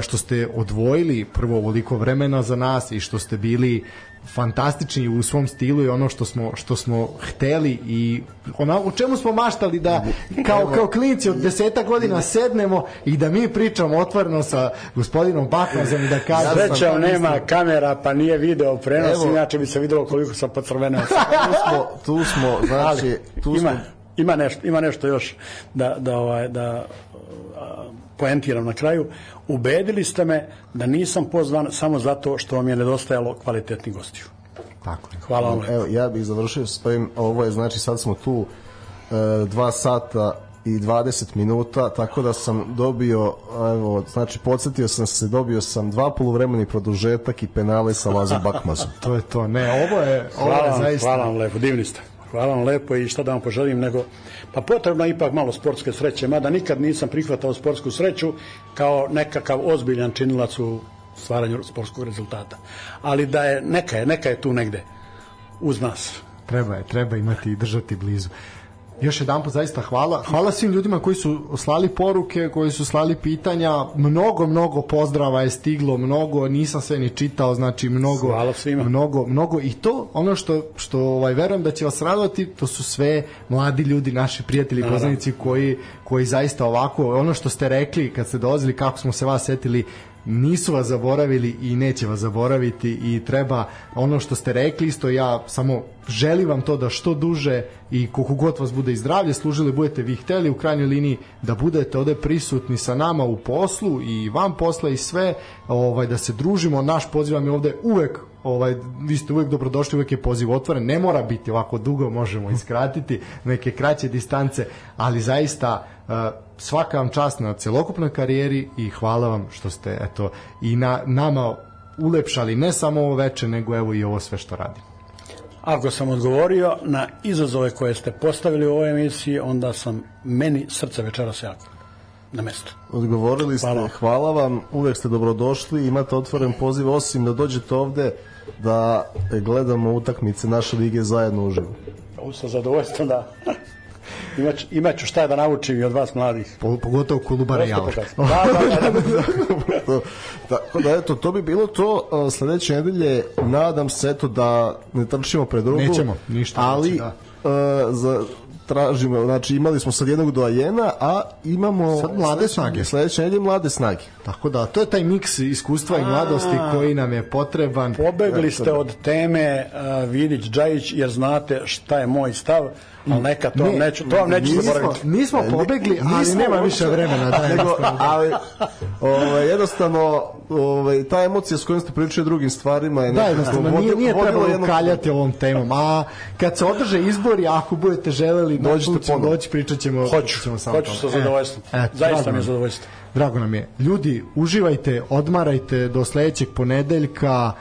što ste odvojili prvo ovoliko vremena za nas i što ste bili fantastični u svom stilu i ono što smo što smo hteli i ona u čemu smo maštali da kao kao klinci od deseta godina sednemo i da mi pričamo otvoreno sa gospodinom Bakmazom i da kažemo Srećom nema kamera pa nije video prenos Evo, inače bi se videlo koliko sam pocrveneo. Tu smo tu smo znači tu ima, smo ima nešto ima nešto još da da ovaj da poentiram na kraju, ubedili ste me da nisam pozvan samo zato što vam je nedostajalo kvalitetnih gostiju. Tako je. Hvala vam. Evo, ja bih završio s ovim, ovo je, znači sad smo tu e, dva sata i 20 minuta, tako da sam dobio, evo, znači podsjetio sam se, dobio sam dva poluvremeni produžetak i penale sa Lazom Bakmazom. to je to, ne, ovo je, ovo hvala je zaista... Hvala vam lepo, divni ste. Hvala vam lepo i šta da vam poželim, nego pa potrebno je ipak malo sportske sreće, mada nikad nisam prihvatao sportsku sreću kao nekakav ozbiljan činilac u stvaranju sportskog rezultata. Ali da je, neka je, neka je tu negde uz nas. Treba je, treba imati i držati blizu. Još jedan put zaista hvala. Hvala svim ljudima koji su slali poruke, koji su slali pitanja. Mnogo, mnogo pozdrava je stiglo, mnogo, nisam sve ni čitao, znači mnogo, hvala svima. mnogo, mnogo i to ono što, što ovaj, verujem da će vas radovati, to su sve mladi ljudi, naši prijatelji, poznanici koji, koji zaista ovako, ono što ste rekli kad ste dolazili, kako smo se vas setili, nisu vas zaboravili i neće vas zaboraviti i treba ono što ste rekli isto ja samo želim vam to da što duže i koliko god vas bude i zdravlje služili budete vi hteli u krajnjoj liniji da budete ovde prisutni sa nama u poslu i van posla i sve ovaj da se družimo. Naš poziv vam je ovde uvek ovaj vi ste uvek dobrodošli uvek je poziv otvoren ne mora biti ovako dugo možemo iskratiti neke kraće distance ali zaista uh, svaka vam čast na celokupnoj karijeri i hvala vam što ste eto i na nama ulepšali ne samo ovo veče nego evo i ovo sve što radimo Ako sam odgovorio na izazove koje ste postavili u ovoj emisiji, onda sam meni srce večeras jako na mesto. Odgovorili ste, hvala. hvala vam, uvek ste dobrodošli, imate otvoren poziv, osim da dođete ovde da gledamo utakmice naše lige zajedno uživo. Ovo sa zadovoljstvom da Imaću, imaću šta da naučim i od vas mladih. Po, pogotovo Kolubara i Javor. Da, da, da. da. Tako da, eto, to bi bilo to. Sledeće nedelje nadam se, eto, da ne trčimo pred drugu. Nećemo, ništa. Ali, neće, da. Uh, za, tražimo, znači imali smo sad jednog doajena, a imamo sad mlade snage. Sledeće nedelje mlade snage. Tako da, to je taj miks iskustva a, i mladosti koji nam je potreban. Pobegli ste od teme uh, Vidić Džajić jer znate šta je moj stav ali neka to ne, neću, to vam neću zaboraviti. Nismo pobegli, ali nismo nema više vremena. Da, nego, ali, ovaj, jednostavno, ovaj, ta emocija s kojom ste pričali drugim stvarima je da, jednostavno, nije, nije trebalo jedno... kaljati ovom temom, a kad se održe izbori, ako budete želeli, dođite doći, pričat ćemo. Hoću, ćemo samo hoću sa zadovoljstvom. E, Zaista mi je zadovoljstvo. Drago nam je. Ljudi, uživajte, odmarajte do sledećeg ponedeljka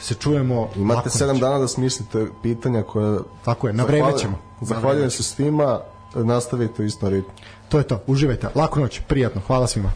se čujemo imate 7 dana da smislite pitanja koje tako je na vreme ćemo Zahvaljujem se svima, nastavite u istom ritmu. To je to, uživajte. Laku noć, prijatno. Hvala svima.